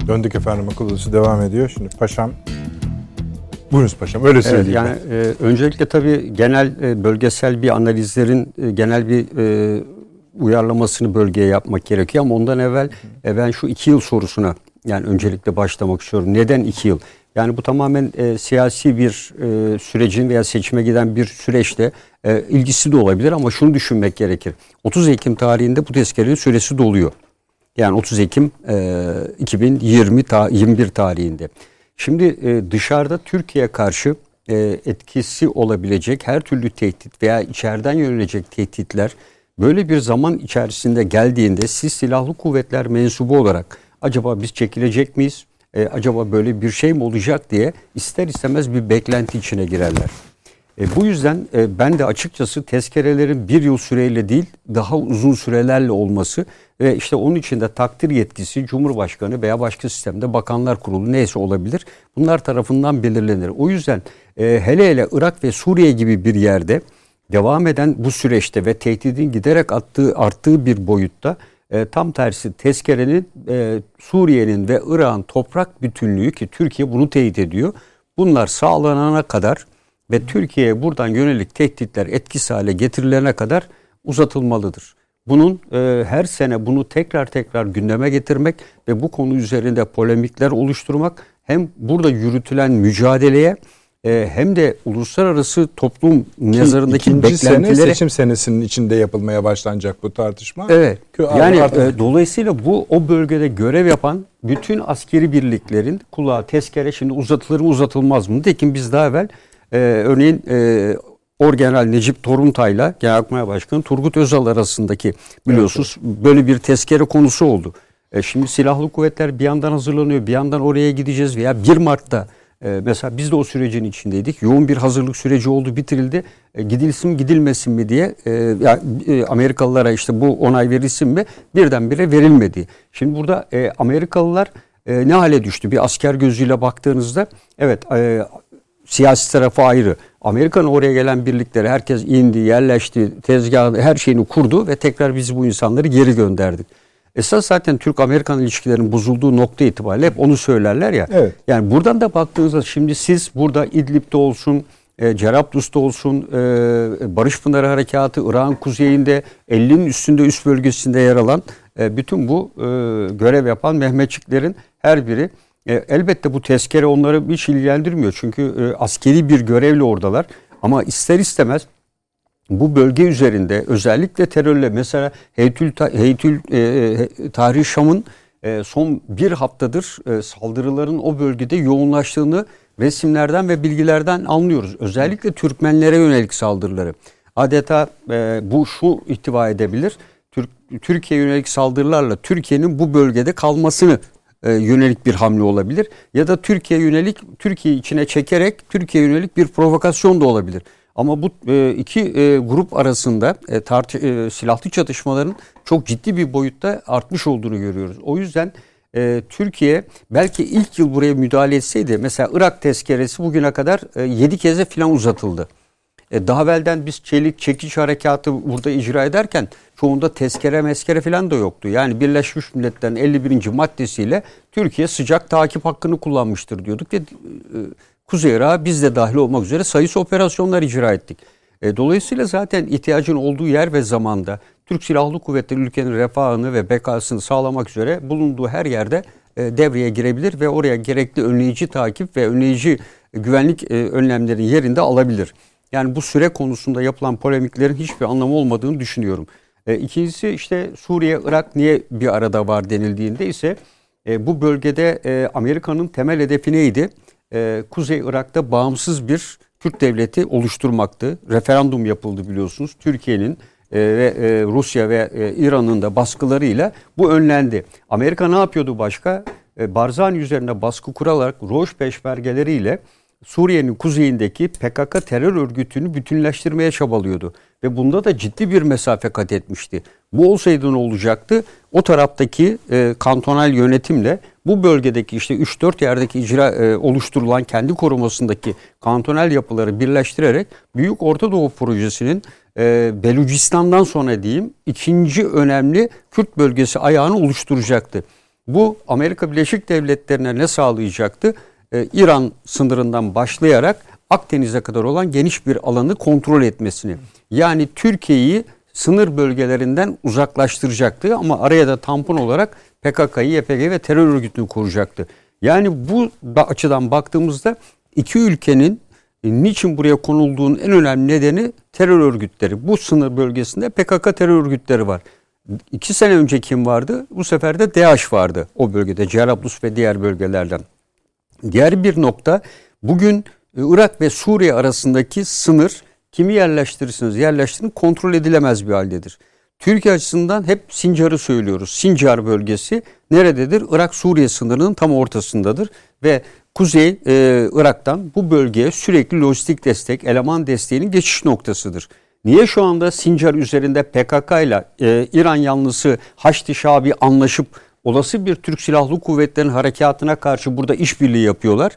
Döndük efendim akıl odası devam ediyor. Şimdi paşam Buyurunuz paşam öyle söyleyeyim. Evet, yani e, öncelikle tabii genel e, bölgesel bir analizlerin e, genel bir e, uyarlamasını bölgeye yapmak gerekiyor ama ondan evvel e, ben şu iki yıl sorusuna yani öncelikle başlamak istiyorum. Neden iki yıl? Yani bu tamamen e, siyasi bir e, sürecin veya seçime giden bir süreçte e, ilgisi de olabilir ama şunu düşünmek gerekir. 30 Ekim tarihinde bu tezkerenin süresi doluyor. Yani 30 Ekim e, 2020 ta, 21 tarihinde. Şimdi e, dışarıda Türkiye karşı e, etkisi olabilecek her türlü tehdit veya içeriden yönelecek tehditler böyle bir zaman içerisinde geldiğinde siz silahlı kuvvetler mensubu olarak acaba biz çekilecek miyiz? E, acaba böyle bir şey mi olacak diye ister istemez bir beklenti içine girerler. E, bu yüzden e, ben de açıkçası tezkerelerin bir yıl süreyle değil daha uzun sürelerle olması ve işte onun için de takdir yetkisi Cumhurbaşkanı veya başka sistemde Bakanlar Kurulu neyse olabilir. Bunlar tarafından belirlenir. O yüzden e, hele hele Irak ve Suriye gibi bir yerde devam eden bu süreçte ve tehdidin giderek attığı, arttığı bir boyutta e, tam tersi tezkerenin e, Suriye'nin ve Irak'ın toprak bütünlüğü ki Türkiye bunu teyit ediyor. Bunlar sağlanana kadar ve Türkiye'ye buradan yönelik tehditler etkisiz hale getirilene kadar uzatılmalıdır. Bunun e, her sene bunu tekrar tekrar gündeme getirmek ve bu konu üzerinde polemikler oluşturmak hem burada yürütülen mücadeleye e, hem de uluslararası toplum nazarındaki beklentileri sene seçim senesinin içinde yapılmaya başlanacak bu tartışma. Evet. Yani e, dolayısıyla bu o bölgede görev yapan bütün askeri birliklerin kulağı tezkere şimdi uzatılır mı uzatılmaz mı? Tekin biz daha evvel e, örneğin e, Orgeneral Necip Toruntay'la Genelkurmay Başkanı Turgut Özal arasındaki biliyorsunuz evet. böyle bir tezkere konusu oldu. E şimdi silahlı kuvvetler bir yandan hazırlanıyor, bir yandan oraya gideceğiz veya 1 Mart'ta e, mesela biz de o sürecin içindeydik. Yoğun bir hazırlık süreci oldu, bitirildi. E, gidilsin mi, gidilmesin mi diye e, ya, e, Amerikalılara işte bu onay verilsin mi birdenbire verilmedi. Şimdi burada e, Amerikalılar e, ne hale düştü? Bir asker gözüyle baktığınızda evet e, siyasi tarafı ayrı. Amerika'nın oraya gelen birlikleri herkes indi, yerleşti, tezgah her şeyini kurdu ve tekrar biz bu insanları geri gönderdik. Esas zaten Türk-Amerikan ilişkilerinin bozulduğu nokta itibariyle hep onu söylerler ya. Evet. Yani buradan da baktığınızda şimdi siz burada İdlib'de olsun, e, Cerablus'ta olsun, e, Barış Pınarı Harekatı, Irak'ın kuzeyinde 50'nin üstünde üst bölgesinde yer alan e, bütün bu e, görev yapan Mehmetçiklerin her biri e, elbette bu tezkere onları hiç ilgilendirmiyor. Çünkü e, askeri bir görevle oradalar. Ama ister istemez bu bölge üzerinde özellikle terörle mesela Heytül, Heytül e, Tahrir Şam'ın e, son bir haftadır e, saldırıların o bölgede yoğunlaştığını resimlerden ve bilgilerden anlıyoruz. Özellikle Türkmenlere yönelik saldırıları. Adeta e, bu şu ihtiva edebilir. Türk, Türkiye yönelik saldırılarla Türkiye'nin bu bölgede kalmasını e, yönelik bir hamle olabilir. Ya da Türkiye yönelik, Türkiye içine çekerek Türkiye yönelik bir provokasyon da olabilir. Ama bu e, iki e, grup arasında e, tartı, e, silahlı çatışmaların çok ciddi bir boyutta artmış olduğunu görüyoruz. O yüzden e, Türkiye belki ilk yıl buraya müdahale etseydi mesela Irak tezkeresi bugüne kadar e, 7 keze falan uzatıldı. E, daha evvelden biz çelik çekiç harekatı burada icra ederken çoğunda tezkere meskere falan da yoktu. Yani Birleşmiş Milletler'in 51. maddesiyle Türkiye sıcak takip hakkını kullanmıştır diyorduk ve e, Kuzey Irak'a biz de dahil olmak üzere sayısı operasyonlar icra ettik. E, dolayısıyla zaten ihtiyacın olduğu yer ve zamanda Türk Silahlı Kuvvetleri ülkenin refahını ve bekasını sağlamak üzere bulunduğu her yerde e, devreye girebilir ve oraya gerekli önleyici takip ve önleyici güvenlik e, önlemlerin yerinde alabilir. Yani bu süre konusunda yapılan polemiklerin hiçbir anlamı olmadığını düşünüyorum. E, ikincisi işte Suriye, Irak niye bir arada var denildiğinde ise e, bu bölgede e, Amerika'nın temel hedefi neydi? E, Kuzey Irak'ta bağımsız bir Türk devleti oluşturmaktı. Referandum yapıldı biliyorsunuz. Türkiye'nin e, ve e, Rusya ve e, İran'ın da baskılarıyla bu önlendi. Amerika ne yapıyordu başka? E, Barzani üzerine baskı kurarak Roş peşmergeleriyle Suriye'nin kuzeyindeki PKK terör örgütünü bütünleştirmeye çabalıyordu. Ve bunda da ciddi bir mesafe kat etmişti. Bu olsaydı ne olacaktı? O taraftaki e, kantonal yönetimle bu bölgedeki işte 3-4 yerdeki icra e, oluşturulan kendi korumasındaki kantonal yapıları birleştirerek Büyük Orta Doğu Projesi'nin e, Belucistan'dan sonra diyeyim ikinci önemli Kürt bölgesi ayağını oluşturacaktı. Bu Amerika Birleşik Devletleri'ne ne sağlayacaktı? E, İran sınırından başlayarak Akdeniz'e kadar olan geniş bir alanı kontrol etmesini. Yani Türkiye'yi sınır bölgelerinden uzaklaştıracaktı ama araya da tampon olarak PKK'yı, YPG ve terör örgütünü koruyacaktı. Yani bu açıdan baktığımızda iki ülkenin e, niçin buraya konulduğunun en önemli nedeni terör örgütleri. Bu sınır bölgesinde PKK terör örgütleri var. İki sene önce kim vardı? Bu sefer de DAEŞ vardı o bölgede. Cerablus ve diğer bölgelerden. Diğer bir nokta bugün e, Irak ve Suriye arasındaki sınır kimi yerleştirirsiniz yerleştirin kontrol edilemez bir haldedir. Türkiye açısından hep Sincar'ı söylüyoruz. Sincar bölgesi nerededir? Irak-Suriye sınırının tam ortasındadır ve Kuzey e, Irak'tan bu bölgeye sürekli lojistik destek, eleman desteğinin geçiş noktasıdır. Niye şu anda Sincar üzerinde PKK ile e, İran yanlısı Haçlı Şabi anlaşıp olası bir Türk Silahlı Kuvvetleri'nin harekatına karşı burada işbirliği yapıyorlar.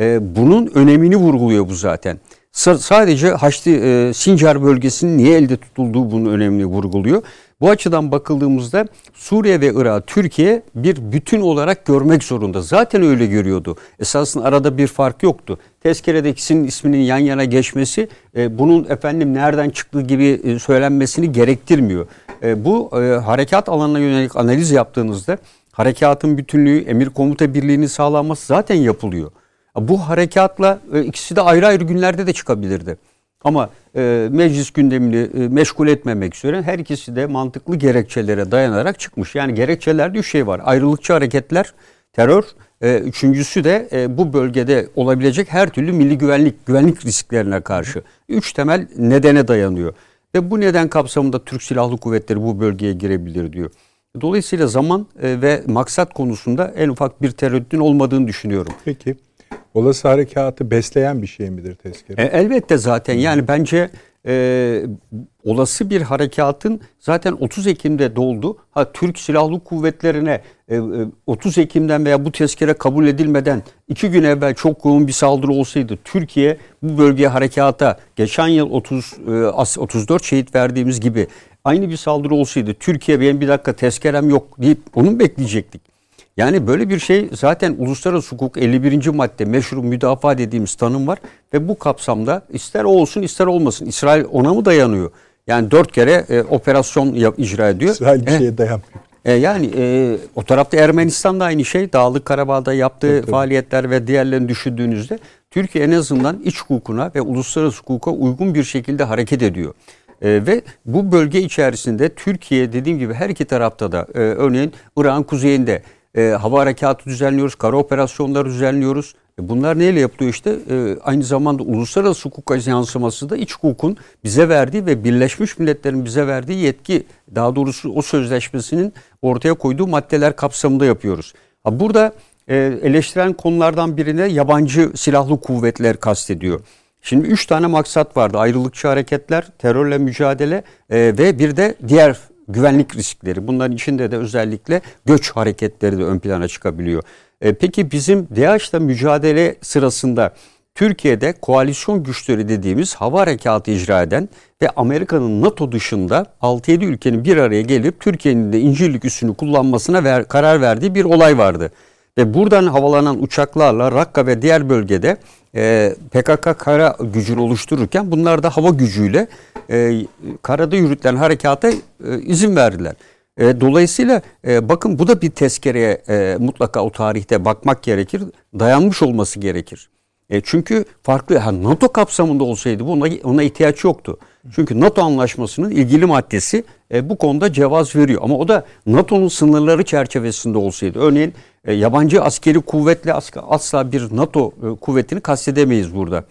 E, bunun önemini vurguluyor bu zaten. S- sadece Haçlı e, Sincar bölgesinin niye elde tutulduğu bunun önemini vurguluyor. Bu açıdan bakıldığımızda Suriye ve Irak Türkiye bir bütün olarak görmek zorunda. Zaten öyle görüyordu. Esasında arada bir fark yoktu. Tezkerede isminin yan yana geçmesi e, bunun efendim nereden çıktığı gibi e, söylenmesini gerektirmiyor. E, bu e, harekat alanına yönelik analiz yaptığınızda harekatın bütünlüğü, emir komuta birliğinin sağlanması zaten yapılıyor. Bu harekatla e, ikisi de ayrı ayrı günlerde de çıkabilirdi. Ama e, meclis gündemini e, meşgul etmemek üzere her ikisi de mantıklı gerekçelere dayanarak çıkmış. Yani gerekçelerde üç şey var. Ayrılıkçı hareketler, terör, e, üçüncüsü de e, bu bölgede olabilecek her türlü milli güvenlik, güvenlik risklerine karşı. Üç temel nedene dayanıyor. Ve bu neden kapsamında Türk Silahlı Kuvvetleri bu bölgeye girebilir diyor. Dolayısıyla zaman e, ve maksat konusunda en ufak bir tereddütün olmadığını düşünüyorum. Peki olası harekatı besleyen bir şey midir tezkere? E, elbette zaten yani bence e, olası bir harekatın zaten 30 Ekim'de doldu. Ha Türk Silahlı Kuvvetleri'ne e, 30 e, Ekim'den veya bu tezkere kabul edilmeden iki gün evvel çok yoğun bir saldırı olsaydı Türkiye bu bölgeye harekata geçen yıl 30 e, 34 şehit verdiğimiz gibi aynı bir saldırı olsaydı Türkiye benim bir dakika tezkerem yok deyip onu bekleyecektik? Yani böyle bir şey zaten uluslararası hukuk 51. madde meşru müdafaa dediğimiz tanım var ve bu kapsamda ister o olsun ister olmasın İsrail ona mı dayanıyor? Yani dört kere e, operasyon yap, icra ediyor. İsrail bir E, şeye dayanmıyor. e, yani e, o tarafta Ermenistan da aynı şey. Dağlık Karabağ'da yaptığı tabii. faaliyetler ve diğerlerini düşündüğünüzde Türkiye en azından iç hukukuna ve uluslararası hukuka uygun bir şekilde hareket ediyor. E, ve bu bölge içerisinde Türkiye dediğim gibi her iki tarafta da e, örneğin Irak'ın kuzeyinde e, hava harekatı düzenliyoruz, kara operasyonları düzenliyoruz. E, bunlar neyle yapılıyor işte? E, aynı zamanda uluslararası hukuka yansıması da iç hukukun bize verdiği ve Birleşmiş Milletler'in bize verdiği yetki, daha doğrusu o sözleşmesinin ortaya koyduğu maddeler kapsamında yapıyoruz. Ha, burada e, eleştiren konulardan birine yabancı silahlı kuvvetler kastediyor. Şimdi üç tane maksat vardı. Ayrılıkçı hareketler, terörle mücadele e, ve bir de diğer güvenlik riskleri. Bunların içinde de özellikle göç hareketleri de ön plana çıkabiliyor. E, peki bizim DAEŞ'la mücadele sırasında Türkiye'de koalisyon güçleri dediğimiz hava harekatı icra eden ve Amerika'nın NATO dışında 6-7 ülkenin bir araya gelip Türkiye'nin de İncirlik üssünü kullanmasına ver, karar verdiği bir olay vardı. Ve buradan havalanan uçaklarla Rakka ve diğer bölgede e, PKK kara gücünü oluştururken bunlar da hava gücüyle e, karada yürütülen harekata e, izin verdiler. E, dolayısıyla bakın bu da bir tezkereye mutlaka o tarihte bakmak gerekir. Dayanmış olması gerekir. Çünkü farklı NATO kapsamında olsaydı buna ona ihtiyaç yoktu. Çünkü NATO anlaşmasının ilgili maddesi bu konuda cevaz veriyor. Ama o da NATO'nun sınırları çerçevesinde olsaydı. Örneğin e, yabancı askeri kuvvetle asla bir NATO e, kuvvetini kastedemeyiz burada.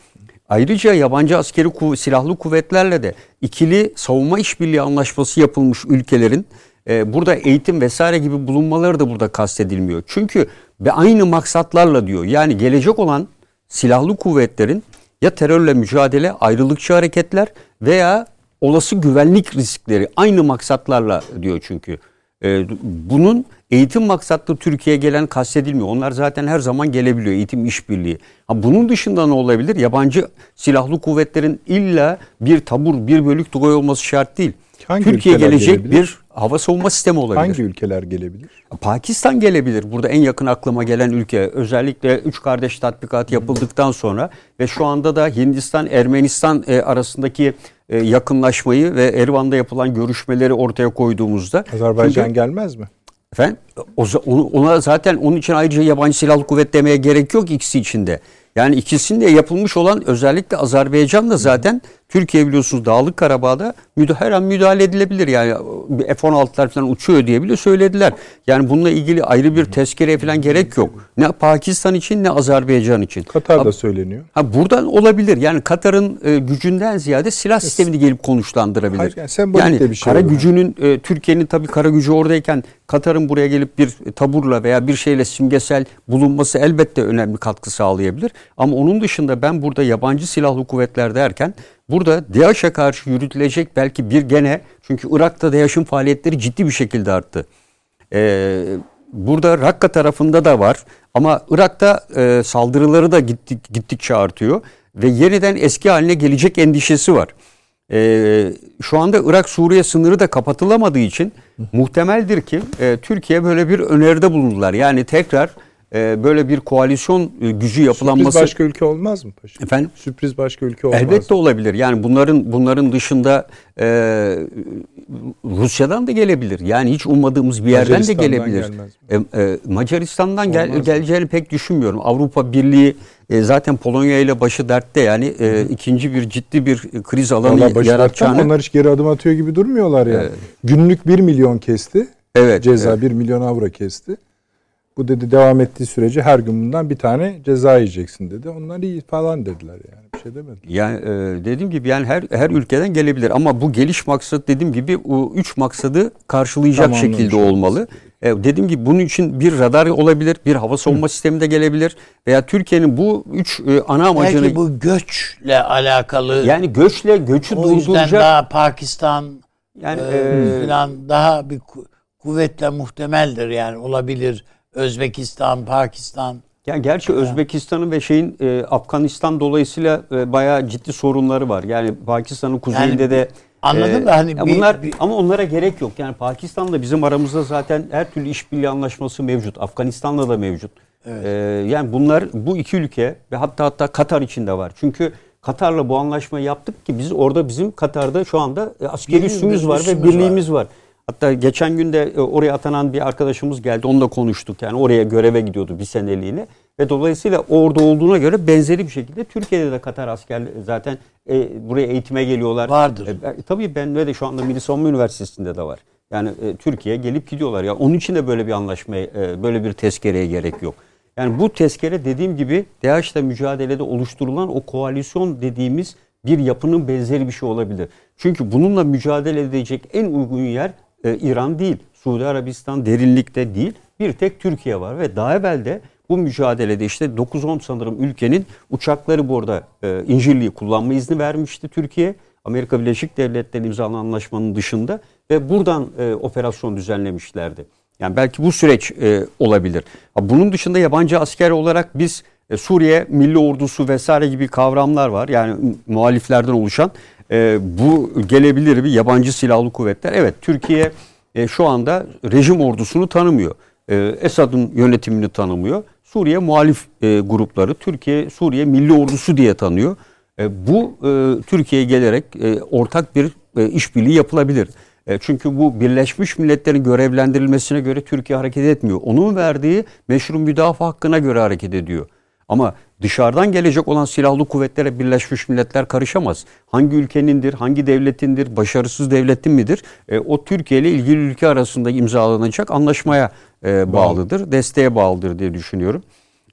Ayrıca yabancı askeri kuv- silahlı kuvvetlerle de ikili savunma işbirliği anlaşması yapılmış ülkelerin e, burada eğitim vesaire gibi bulunmaları da burada kastedilmiyor. Çünkü ve aynı maksatlarla diyor. Yani gelecek olan silahlı kuvvetlerin ya terörle mücadele, ayrılıkçı hareketler veya olası güvenlik riskleri aynı maksatlarla diyor çünkü. Ee, bunun eğitim maksatlı Türkiye'ye gelen kastedilmiyor. Onlar zaten her zaman gelebiliyor eğitim işbirliği. Ha, bunun dışında ne olabilir? Yabancı silahlı kuvvetlerin illa bir tabur, bir bölük tugay olması şart değil. Hangi Türkiye gelecek gelebilir? bir hava savunma sistemi olabilir. Hangi ülkeler gelebilir? Pakistan gelebilir. Burada en yakın aklıma gelen ülke. Özellikle üç kardeş tatbikatı yapıldıktan sonra ve şu anda da Hindistan Ermenistan e, arasındaki e, yakınlaşmayı ve Erivan'da yapılan görüşmeleri ortaya koyduğumuzda Azerbaycan Çünkü- gelmez mi? Efendim ona zaten onun için ayrıca yabancı silahlı kuvvet demeye gerek yok ikisi içinde. Yani ikisinde yapılmış olan özellikle Azerbaycan'da zaten Türkiye biliyorsunuz Dağlık Karabağ'da müda- her an müdahale edilebilir. Yani bir F-16'lar falan uçuyor diye bile söylediler. Yani bununla ilgili ayrı bir tezkereye falan gerek yok. Ne Pakistan için ne Azerbaycan için. Katar'da söyleniyor. Ha buradan olabilir. Yani Katar'ın e, gücünden ziyade silah sistemini gelip konuşlandırabilir. Hayır, yani sembolik de bir şey kara olur. gücünün e, Türkiye'nin tabii kara gücü oradayken Katar'ın buraya gelip bir taburla veya bir şeyle simgesel bulunması elbette önemli katkı sağlayabilir. Ama onun dışında ben burada yabancı silahlı kuvvetler derken burada DAEŞ'e karşı yürütülecek belki bir gene çünkü Irak'ta DAEŞ'in faaliyetleri ciddi bir şekilde arttı. Ee, burada Rakka tarafında da var ama Irak'ta e, saldırıları da gittik, gittikçe artıyor ve yeniden eski haline gelecek endişesi var. Ee, şu anda Irak-Suriye sınırı da kapatılamadığı için muhtemeldir ki e, Türkiye böyle bir öneride bulundular. Yani tekrar e, böyle bir koalisyon e, gücü yapılanması Sürpriz başka ülke olmaz mı paşa? efendim Sürpriz başka ülke olmaz Elbette mı? olabilir. Yani bunların bunların dışında e, Rusya'dan da gelebilir. Yani hiç ummadığımız bir yerden de gelebilir. gelmez E, e, Macaristan'dan gel, Olmaz geleceğini pek düşünmüyorum. Avrupa Birliği e, zaten Polonya ile başı dertte yani e, ikinci bir ciddi bir kriz alanı yaratacağını. Onlar hiç geri adım atıyor gibi durmuyorlar yani. Günlük 1 milyon kesti. Evet, Ceza evet. 1 milyon avro kesti. Bu dedi devam ettiği sürece her gün bundan bir tane ceza yiyeceksin dedi. Onlar iyi falan dediler yani. Bir şey demediler. Yani e, dediğim gibi yani her her ülkeden gelebilir ama bu geliş maksat dediğim gibi o üç maksadı karşılayacak Tamamlamış şekilde olması olmalı. E, dediğim gibi bunun için bir radar olabilir, bir hava savunma sistemi de gelebilir veya Türkiye'nin bu üç e, ana amacını Belki bu göçle alakalı yani göçle göçü o yüzden durduracak daha Pakistan yani e, e, falan daha bir ku- kuvvetle muhtemeldir yani olabilir. Özbekistan, Pakistan. Yani gerçi Özbekistan'ın ve şeyin e, Afganistan dolayısıyla e, bayağı ciddi sorunları var. Yani Pakistan'ın kuzeyinde Yani de Anladım Ee, da hani ya bir- bunlar bir- ama onlara gerek yok. Yani Pakistan'la bizim aramızda zaten her türlü işbirliği anlaşması mevcut. Afganistan'la da mevcut. Ee, yani bunlar bu iki ülke ve hatta hatta Katar içinde var. Çünkü Katar'la bu anlaşmayı yaptık ki biz orada bizim Katar'da şu anda e, askeri üssümüz var ve birliğimiz var. Hatta geçen gün de e, oraya atanan bir arkadaşımız geldi. Onunla konuştuk. Yani oraya göreve gidiyordu bir seneliğine. Ve dolayısıyla orada olduğuna göre benzeri bir şekilde Türkiye'de de Katar asker zaten e, buraya eğitime geliyorlar. Vardır. E, ben- tabii ben de şu anda Milli Savunma Üniversitesi'nde de var. Yani e, Türkiye'ye gelip gidiyorlar. Ya onun için de böyle bir anlaşmaya, e, böyle bir tezkereye gerek yok. Yani bu tezkere dediğim gibi DAEŞ'le mücadelede oluşturulan o koalisyon dediğimiz bir yapının benzeri bir şey olabilir. Çünkü bununla mücadele edecek en uygun yer e, İran değil. Suudi Arabistan derinlikte değil. Bir tek Türkiye var ve daha evvel de bu mücadelede işte 9-10 sanırım ülkenin uçakları burada e, İncirli'yi kullanma izni vermişti Türkiye. Amerika Birleşik Devletleri imzalanan anlaşmanın dışında ve buradan e, operasyon düzenlemişlerdi. Yani belki bu süreç e, olabilir. Bunun dışında yabancı asker olarak biz e, Suriye Milli Ordusu vesaire gibi kavramlar var. Yani muhaliflerden oluşan e, bu gelebilir bir yabancı silahlı kuvvetler. Evet Türkiye e, şu anda rejim ordusunu tanımıyor. E, Esad'ın yönetimini tanımıyor. Suriye muhalif e, grupları Türkiye Suriye Milli Ordusu diye tanıyor. E, bu e, Türkiye'ye gelerek e, ortak bir e, işbirliği yapılabilir. E, çünkü bu Birleşmiş Milletler'in görevlendirilmesine göre Türkiye hareket etmiyor. Onun verdiği meşru müdafaa hakkına göre hareket ediyor. Ama dışarıdan gelecek olan silahlı kuvvetlere Birleşmiş Milletler karışamaz. Hangi ülkenindir, hangi devletindir, başarısız devletin midir? E, o Türkiye ile ilgili ülke arasında imzalanacak anlaşmaya e, bağlıdır, desteğe bağlıdır diye düşünüyorum.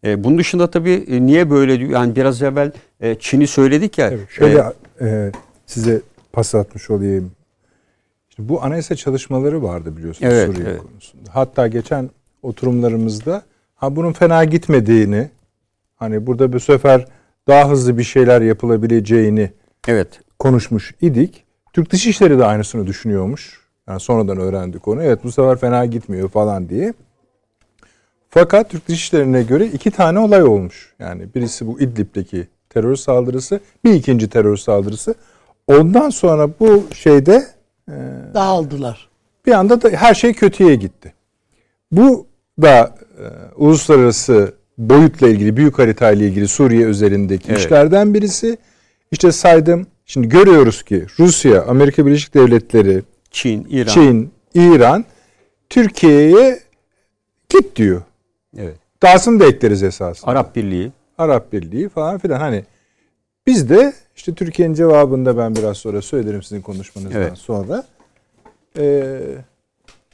E, bunun dışında tabii e, niye böyle diyor? Yani biraz evvel e, Çin'i söyledik ya. Evet, şöyle e, e, size pas atmış olayım. İşte bu anayasa çalışmaları vardı biliyorsunuz Evet, Suriye evet. konusunda. Hatta geçen oturumlarımızda ha bunun fena gitmediğini hani burada bu sefer daha hızlı bir şeyler yapılabileceğini evet. konuşmuş idik. Türk Dışişleri de aynısını düşünüyormuş. Yani sonradan öğrendik onu. Evet bu sefer fena gitmiyor falan diye. Fakat Türk Dışişleri'ne göre iki tane olay olmuş. Yani birisi bu İdlib'deki terör saldırısı, bir ikinci terör saldırısı. Ondan sonra bu şeyde dağıldılar. bir anda da her şey kötüye gitti. Bu da e, uluslararası boyutla ilgili, büyük haritayla ilgili Suriye özelindeki Evet. işlerden birisi. İşte saydım. Şimdi görüyoruz ki Rusya, Amerika Birleşik Devletleri, Çin, İran. Çin, İran Türkiye'ye git diyor. Evet. Dahasını da ekleriz esasında. Arap Birliği. Arap Birliği falan filan hani biz de işte Türkiye'nin cevabında ben biraz sonra söylerim sizin konuşmanızdan Evet. sonra Ee,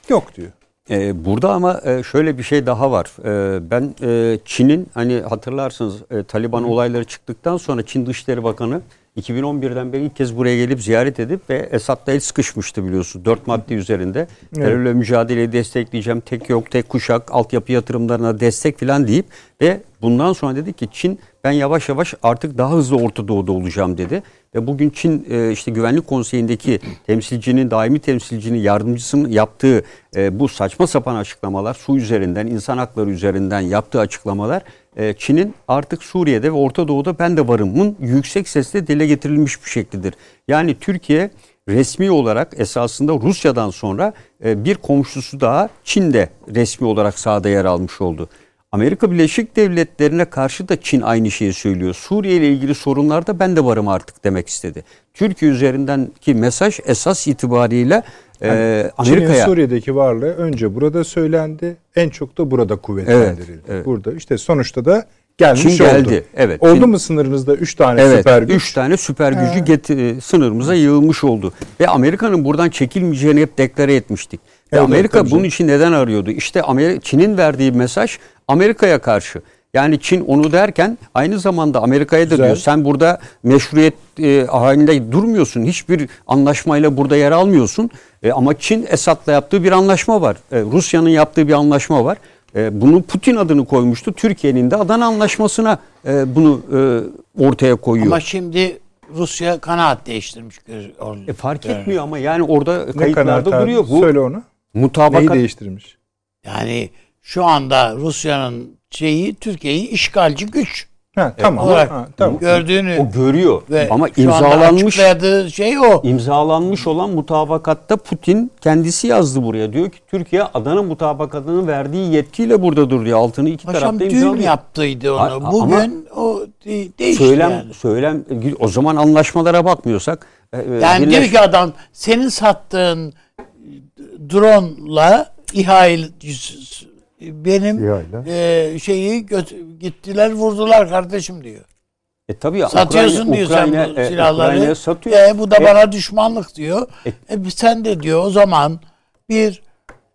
yok diyor. Ee, burada ama e, şöyle bir şey daha var. Ee, ben e, Çin'in hani hatırlarsınız e, Taliban olayları çıktıktan sonra Çin Dışişleri Bakanı 2011'den beri ilk kez buraya gelip ziyaret edip ve Esad'la el sıkışmıştı biliyorsun. Dört madde üzerinde. Terörle mücadeleyi destekleyeceğim. Tek yok, tek kuşak, altyapı yatırımlarına destek falan deyip ve bundan sonra dedi ki Çin ben yavaş yavaş artık daha hızlı Orta Doğu'da olacağım dedi. Ve bugün Çin e, işte Güvenlik Konseyi'ndeki temsilcinin, daimi temsilcinin yardımcısının yaptığı e, bu saçma sapan açıklamalar, su üzerinden, insan hakları üzerinden yaptığı açıklamalar e, Çin'in artık Suriye'de ve Orta Doğu'da ben de varımın yüksek sesle dile getirilmiş bir şeklidir. Yani Türkiye resmi olarak esasında Rusya'dan sonra e, bir komşusu daha Çin'de resmi olarak sahada yer almış oldu. Amerika Birleşik Devletleri'ne karşı da Çin aynı şeyi söylüyor. Suriye ile ilgili sorunlarda ben de varım artık demek istedi. Türkiye üzerindeki mesaj esas itibariyle e, Çin'in Amerika'ya Suriye'deki varlığı önce burada söylendi. En çok da burada kuvvetlendirildi. Evet, evet. Burada işte sonuçta da gelmiş Çin oldu. geldi, evet. Oldu Çin- mu sınırınızda 3 tane Evet, süper güç? üç tane süper gücü get- sınırımıza yığılmış oldu. Ve Amerika'nın buradan çekilmeyeceğini hep deklare etmiştik. Evet, Amerika bunun canım. için neden arıyordu? İşte Amerika, Çin'in verdiği mesaj Amerika'ya karşı. Yani Çin onu derken aynı zamanda Amerika'ya da Güzel. diyor sen burada meşruiyet e, halinde durmuyorsun. Hiçbir anlaşmayla burada yer almıyorsun. E, ama Çin Esad'la yaptığı bir anlaşma var. E, Rusya'nın yaptığı bir anlaşma var. E, bunu Putin adını koymuştu. Türkiye'nin de Adana Anlaşması'na e, bunu e, ortaya koyuyor. Ama şimdi Rusya kanaat değiştirmiş. E fark etmiyor ama yani orada Ne kayıtlarda duruyor. Bu Söyle onu. Neyi mutabakat değiştirmiş? Yani şu anda Rusya'nın şeyi Türkiye'yi işgalci güç Ha, tamam. olarak Ha, tamam. gördüğünü O görüyor ve ama imzalanmış şey o. imzalanmış olan mutabakatta Putin kendisi yazdı buraya. Diyor ki Türkiye Adana mutabakatının verdiği yetkiyle buradadır diyor. Altını iki Paşam tarafta imzalıyor. yaptıydı onu. A- a- Bugün o de- değişti Söylem yani. söylem o zaman anlaşmalara bakmıyorsak e, e, Yani birleş- diyor ki adam senin sattığın drone'la İHA benim İHA'yla. e, şeyi göt- gittiler vurdular kardeşim diyor. e, tabii ya, Satıyorsun Ukrayna- diyor Ukrayna, sen bu e, silahları. Ukrayna'ya satıyor. E, bu da E, bana düşmanlık diyor. E- E, sen de diyor o zaman bir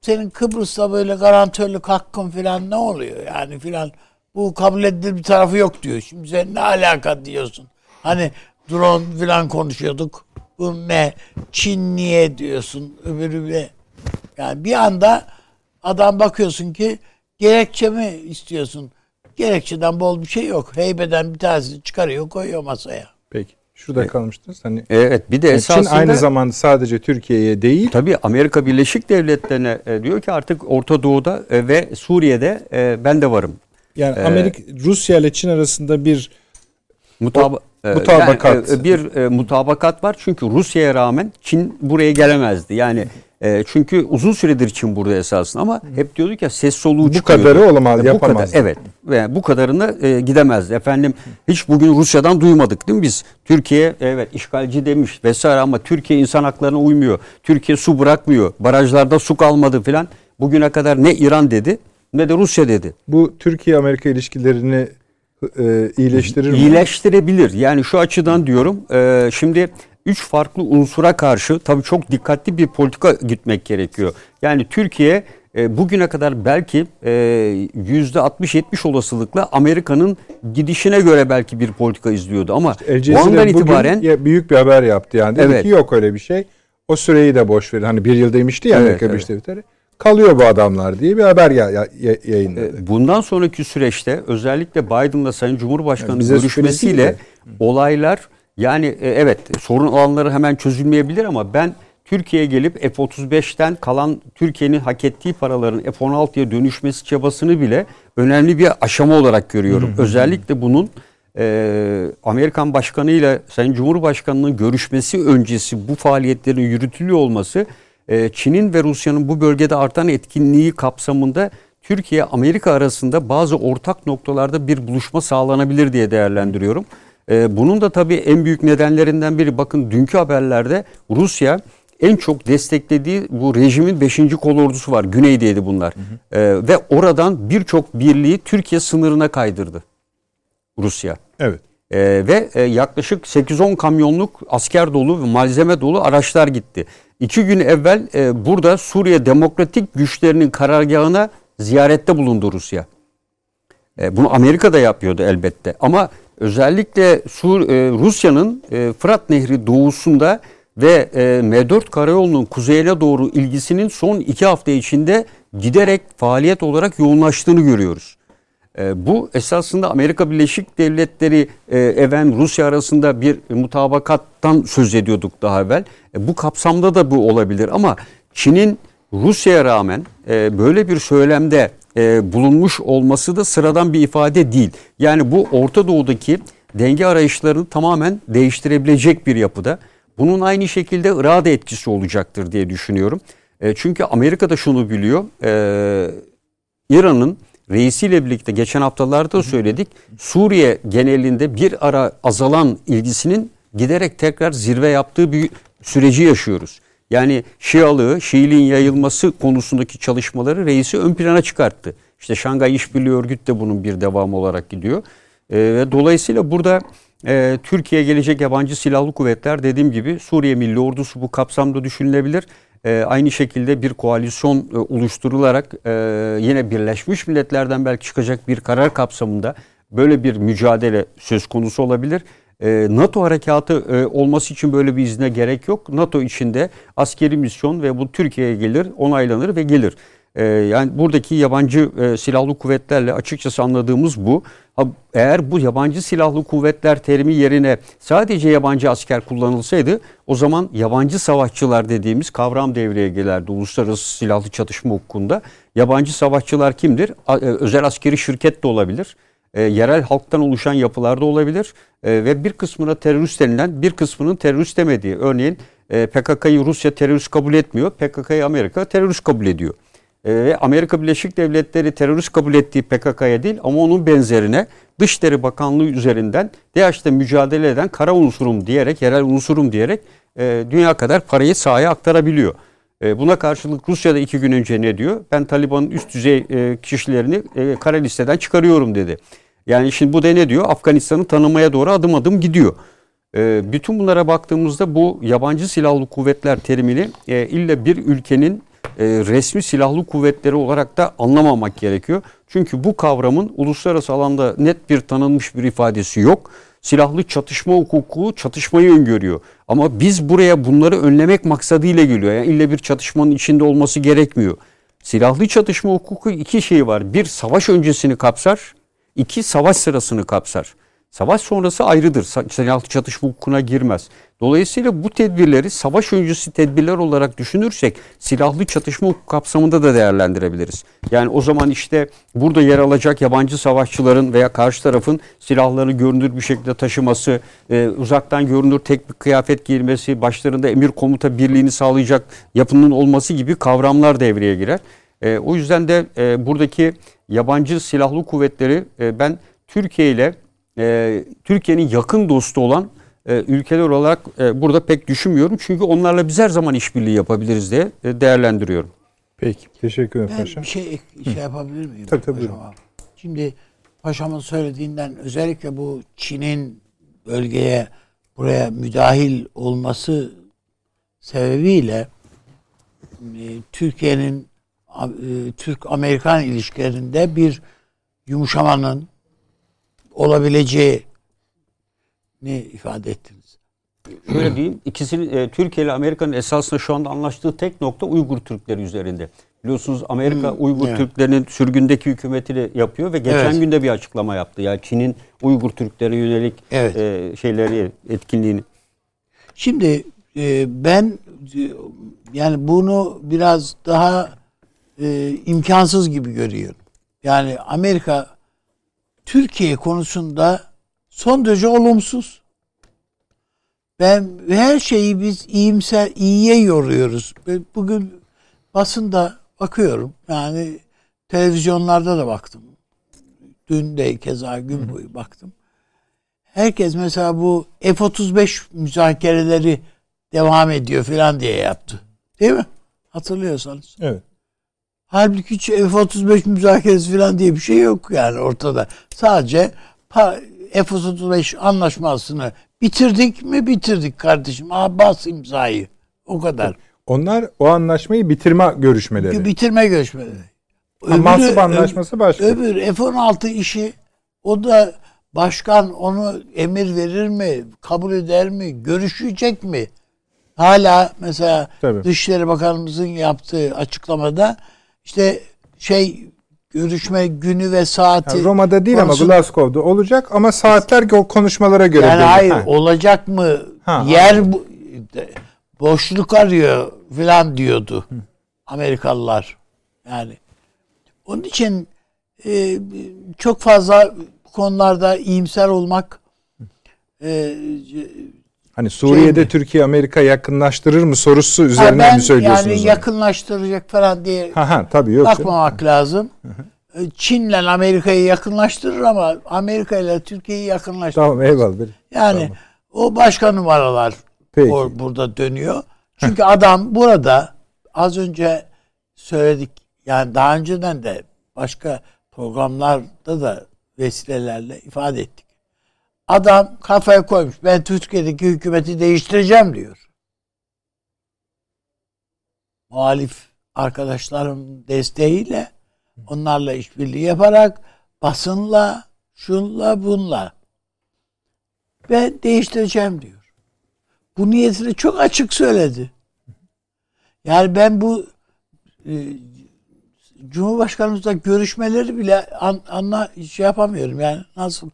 senin Kıbrıs'ta böyle garantörlük hakkın filan ne oluyor yani filan bu kabul edilir bir tarafı yok diyor. Şimdi sen ne alaka diyorsun. Hani drone filan konuşuyorduk. Bu ne? Çin niye diyorsun. Öbürü ne? Yani bir anda adam bakıyorsun ki gerekçe mi istiyorsun? Gerekçeden bol bir şey yok. Heybeden bir tanesini çıkarıyor koyuyor masaya. Peki. Şurada kalmıştınız. Hani Evet bir de Çin esasında aynı zamanda sadece Türkiye'ye değil Tabii Amerika Birleşik Devletleri'ne e, diyor ki artık Orta Doğu'da e, ve Suriye'de e, ben de varım. Yani Ee, Amerika Rusya ile Çin arasında bir Mutaba- e, mutabakat. yani, e, bir e, mutabakat var çünkü Rusya'ya rağmen Çin buraya gelemezdi. Yani e, çünkü uzun süredir Çin burada esasında ama hep diyorduk ya ses soluğu Bu çıkıyordu. kadarı olamaz, E, bu kadar, evet. Ve bu kadarına e, gidemezdi. Efendim hiç bugün Rusya'dan duymadık değil mi biz? Türkiye evet işgalci demiş vesaire ama Türkiye insan haklarına uymuyor. Türkiye su bırakmıyor. Barajlarda su kalmadı filan. Bugüne kadar ne İran dedi ne de Rusya dedi. bu Türkiye-Amerika ilişkilerini e, iyileştirir mi? İyileştirebilir. Yani şu açıdan diyorum. e, şimdi üç farklı unsura karşı tabii çok dikkatli bir politika gitmek gerekiyor. Yani Türkiye e, bugüne kadar belki e, yüzde 60-70 olasılıkla Amerika'nın gidişine göre belki bir politika izliyordu ama El o andan itibaren büyük bir haber yaptı yani. Dedi Evet. ki yok öyle bir şey. O süreyi de boş verin. Hani bir yıl demişti ya Evet, Amerika evet. Birleşik Devletleri. Kalıyor bu adamlar diye bir haber ya, ya- ya- yayınladı. E, Bundan sonraki süreçte özellikle Biden'la Sayın Cumhurbaşkanı bize görüşmesiyle olaylar yani e, evet sorun alanları hemen çözülmeyebilir ama ben Türkiye'ye gelip F-35'ten kalan Türkiye'nin hak ettiği paraların F-16'ya dönüşmesi çabasını bile önemli bir aşama olarak görüyorum. Özellikle bunun e, Amerikan Başkanı ile Sayın Cumhurbaşkanı'nın görüşmesi öncesi bu faaliyetlerin yürütülüyor olması e, Çin'in ve Rusya'nın bu bölgede artan etkinliği kapsamında Türkiye Amerika arasında bazı ortak noktalarda bir buluşma sağlanabilir diye değerlendiriyorum. E, bunun da tabii en büyük nedenlerinden biri bakın dünkü haberlerde Rusya en çok desteklediği bu rejimin 5. kolordusu var. Güneydeydi bunlar. E, ve oradan birçok birliği Türkiye sınırına kaydırdı Rusya. Evet. Ee, ve e, yaklaşık 8-10 kamyonluk asker dolu ve malzeme dolu araçlar gitti. İki gün evvel e, burada Suriye Demokratik Güçlerinin karargahına ziyarette bulundu Rusya. E, bunu Amerika da yapıyordu elbette ama özellikle Sur e, Rusya'nın e, Fırat Nehri doğusunda ve e, M4 karayolunun kuzeyine doğru ilgisinin son iki hafta içinde giderek faaliyet olarak yoğunlaştığını görüyoruz. E, bu esasında Amerika Birleşik Devletleri e, even Rusya arasında bir mutabakattan söz ediyorduk daha evvel. E, bu kapsamda da bu olabilir ama Çin'in Rusya'ya rağmen e, böyle bir söylemde e, bulunmuş olması da sıradan bir ifade değil. Yani bu Orta Doğu'daki denge arayışlarını tamamen değiştirebilecek bir yapıda. Bunun aynı şekilde Irak'a etkisi olacaktır diye düşünüyorum. E, çünkü Amerika da şunu biliyor. E, İran'ın reisiyle birlikte geçen haftalarda da söyledik. Suriye genelinde bir ara azalan ilgisinin giderek tekrar zirve yaptığı bir süreci yaşıyoruz. Yani Şialığı, Şiiliğin yayılması konusundaki çalışmaları reisi ön plana çıkarttı. İşte Şangay İşbirliği Örgütü de bunun bir devamı olarak gidiyor. Ve dolayısıyla burada e, Türkiye'ye gelecek yabancı silahlı kuvvetler dediğim gibi Suriye Milli Ordusu bu kapsamda düşünülebilir. E, aynı şekilde bir koalisyon e, oluşturularak e, yine Birleşmiş Milletler'den belki çıkacak bir karar kapsamında böyle bir mücadele söz konusu olabilir. E, NATO harekatı e, olması için böyle bir izne gerek yok. NATO içinde askeri misyon ve bu Türkiye'ye gelir, onaylanır ve gelir. E, yani buradaki yabancı e, silahlı kuvvetlerle açıkçası anladığımız bu. Eğer bu yabancı silahlı kuvvetler terimi yerine sadece yabancı asker kullanılsaydı o zaman yabancı savaşçılar dediğimiz kavram devreye gelirdi uluslararası silahlı çatışma hukukunda. Yabancı savaşçılar kimdir? E, özel askeri şirket de olabilir. E, yerel halktan oluşan yapılarda olabilir e, ve bir kısmına terörist denilen bir kısmının terörist demediği. Örneğin e, PKK'yı Rusya terörist kabul etmiyor, PKK'yı Amerika terörist kabul ediyor. Ve Amerika Birleşik Devletleri terörist kabul ettiği PKK'ya değil ama onun benzerine Dışişleri Bakanlığı üzerinden DAEŞ'te mücadele eden kara unsurum diyerek, yerel unsurum diyerek dünya kadar parayı sahaya aktarabiliyor. Buna karşılık Rusya da iki gün önce ne diyor? Ben Taliban'ın üst düzey kişilerini e, kara listeden çıkarıyorum dedi. Yani şimdi bu da ne diyor? Afganistan'ı tanımaya doğru adım adım gidiyor. E, bütün bunlara baktığımızda bu yabancı silahlı kuvvetler terimini e, illa bir ülkenin e, resmi silahlı kuvvetleri olarak da anlamamak gerekiyor. Çünkü bu kavramın uluslararası alanda net bir tanınmış bir ifadesi yok. Silahlı çatışma hukuku çatışmayı öngörüyor. Ama biz buraya bunları önlemek maksadıyla geliyor. Yani illa bir çatışmanın içinde olması gerekmiyor. Silahlı çatışma hukuku iki şey var. Bir savaş öncesini kapsar, iki savaş sırasını kapsar. Savaş sonrası ayrıdır. Silahlı çatışma hukukuna girmez. Dolayısıyla bu tedbirleri savaş öncesi tedbirler olarak düşünürsek silahlı çatışma hukuku kapsamında da değerlendirebiliriz. Yani o zaman işte burada yer alacak yabancı savaşçıların veya karşı tarafın silahlarını görünür bir şekilde taşıması, e, uzaktan görünür tek bir kıyafet giyilmesi, başlarında emir komuta birliğini sağlayacak yapının olması gibi kavramlar devreye girer. E, o yüzden de e, buradaki yabancı silahlı kuvvetleri e, ben Türkiye ile e, Türkiye'nin yakın dostu olan e, ülkeler olarak e, burada pek düşünmüyorum. Çünkü onlarla biz her zaman işbirliği yapabiliriz diye e, değerlendiriyorum. Peki. Teşekkür ederim Ben paşam. bir şey şey yapabilir miyim? Tabii, tabii, paşama? Şimdi paşamın söylediğinden özellikle bu Çin'in bölgeye buraya müdahil olması sebebiyle e, Türkiye'nin Türk-Amerikan ilişkilerinde bir yumuşamanın olabileceği ne ifade ettiniz? Şöyle diyeyim, ikisini e, Türkiye ile Amerika'nın esasında şu anda anlaştığı tek nokta Uygur Türkleri üzerinde. Biliyorsunuz Amerika Hmm, Uygur evet. Türklerinin sürgündeki hükümetiyle yapıyor ve geçen Evet. günde bir açıklama yaptı. Yani Çin'in Uygur Türklere yönelik Evet. e, şeyleri, etkinliğini. Şimdi e, ben e, yani bunu biraz daha e, imkansız gibi görüyorum. Yani Amerika Türkiye konusunda son derece olumsuz. Ben her şeyi biz iyimser iyiye yoruyoruz. Bugün basında bakıyorum. Yani televizyonlarda da baktım. Dün de keza gün boyu baktım. Herkes mesela bu F-35 müzakereleri devam ediyor falan diye yaptı. Değil mi? Hatırlıyorsanız. Evet. Halbuki hiç F-35 müzakeresi falan diye bir şey yok yani ortada. Sadece pa- F-35 anlaşmasını bitirdik mi bitirdik kardeşim. Aa, bas imzayı. O kadar. Onlar o anlaşmayı bitirme görüşmeleri. Bitirme görüşmeleri. Mansip Anlaşması başka. Öbür F-16 işi o da başkan onu emir verir mi? Kabul eder mi? Görüşecek mi? Hala mesela Tabii. Dışişleri Bakanımızın yaptığı açıklamada işte şey görüşme günü ve saati Yani Roma'da değil konusu- ama Glasgow'da olacak ama saatler o konuşmalara göre yani hayır Ha. olacak mı? Ha, Yer bu, boşluk arıyor filan diyordu Amerikalılar. Yani onun için e, çok fazla konularda iyimser olmak e, Hani Suriye'de Şey? Türkiye Amerika yakınlaştırır mı sorusu ha, üzerine ben mi söylüyorsunuz? yani onu? yakınlaştıracak falan diye Ha ha tabii yok. bakmamak lazım. E, Çin'le Amerika'yı yakınlaştırır ama Amerika ile Türkiye'yi yakınlaştırır. Tamam eyvallah. Yani Tamam. o başka numaralar Peki. or- burada dönüyor. Çünkü adam burada az önce söyledik yani daha önceden de başka programlarda da vesilelerle ifade ettik. Adam kafaya koymuş. Ben Türkiye'deki hükümeti değiştireceğim diyor. Muhalif arkadaşlarım desteğiyle onlarla işbirliği yaparak basınla şunla bunla ben değiştireceğim diyor. Bu niyetini çok açık söyledi. Yani ben bu e, Cumhurbaşkanımızla görüşmeleri bile an, anla şey yapamıyorum yani nasıl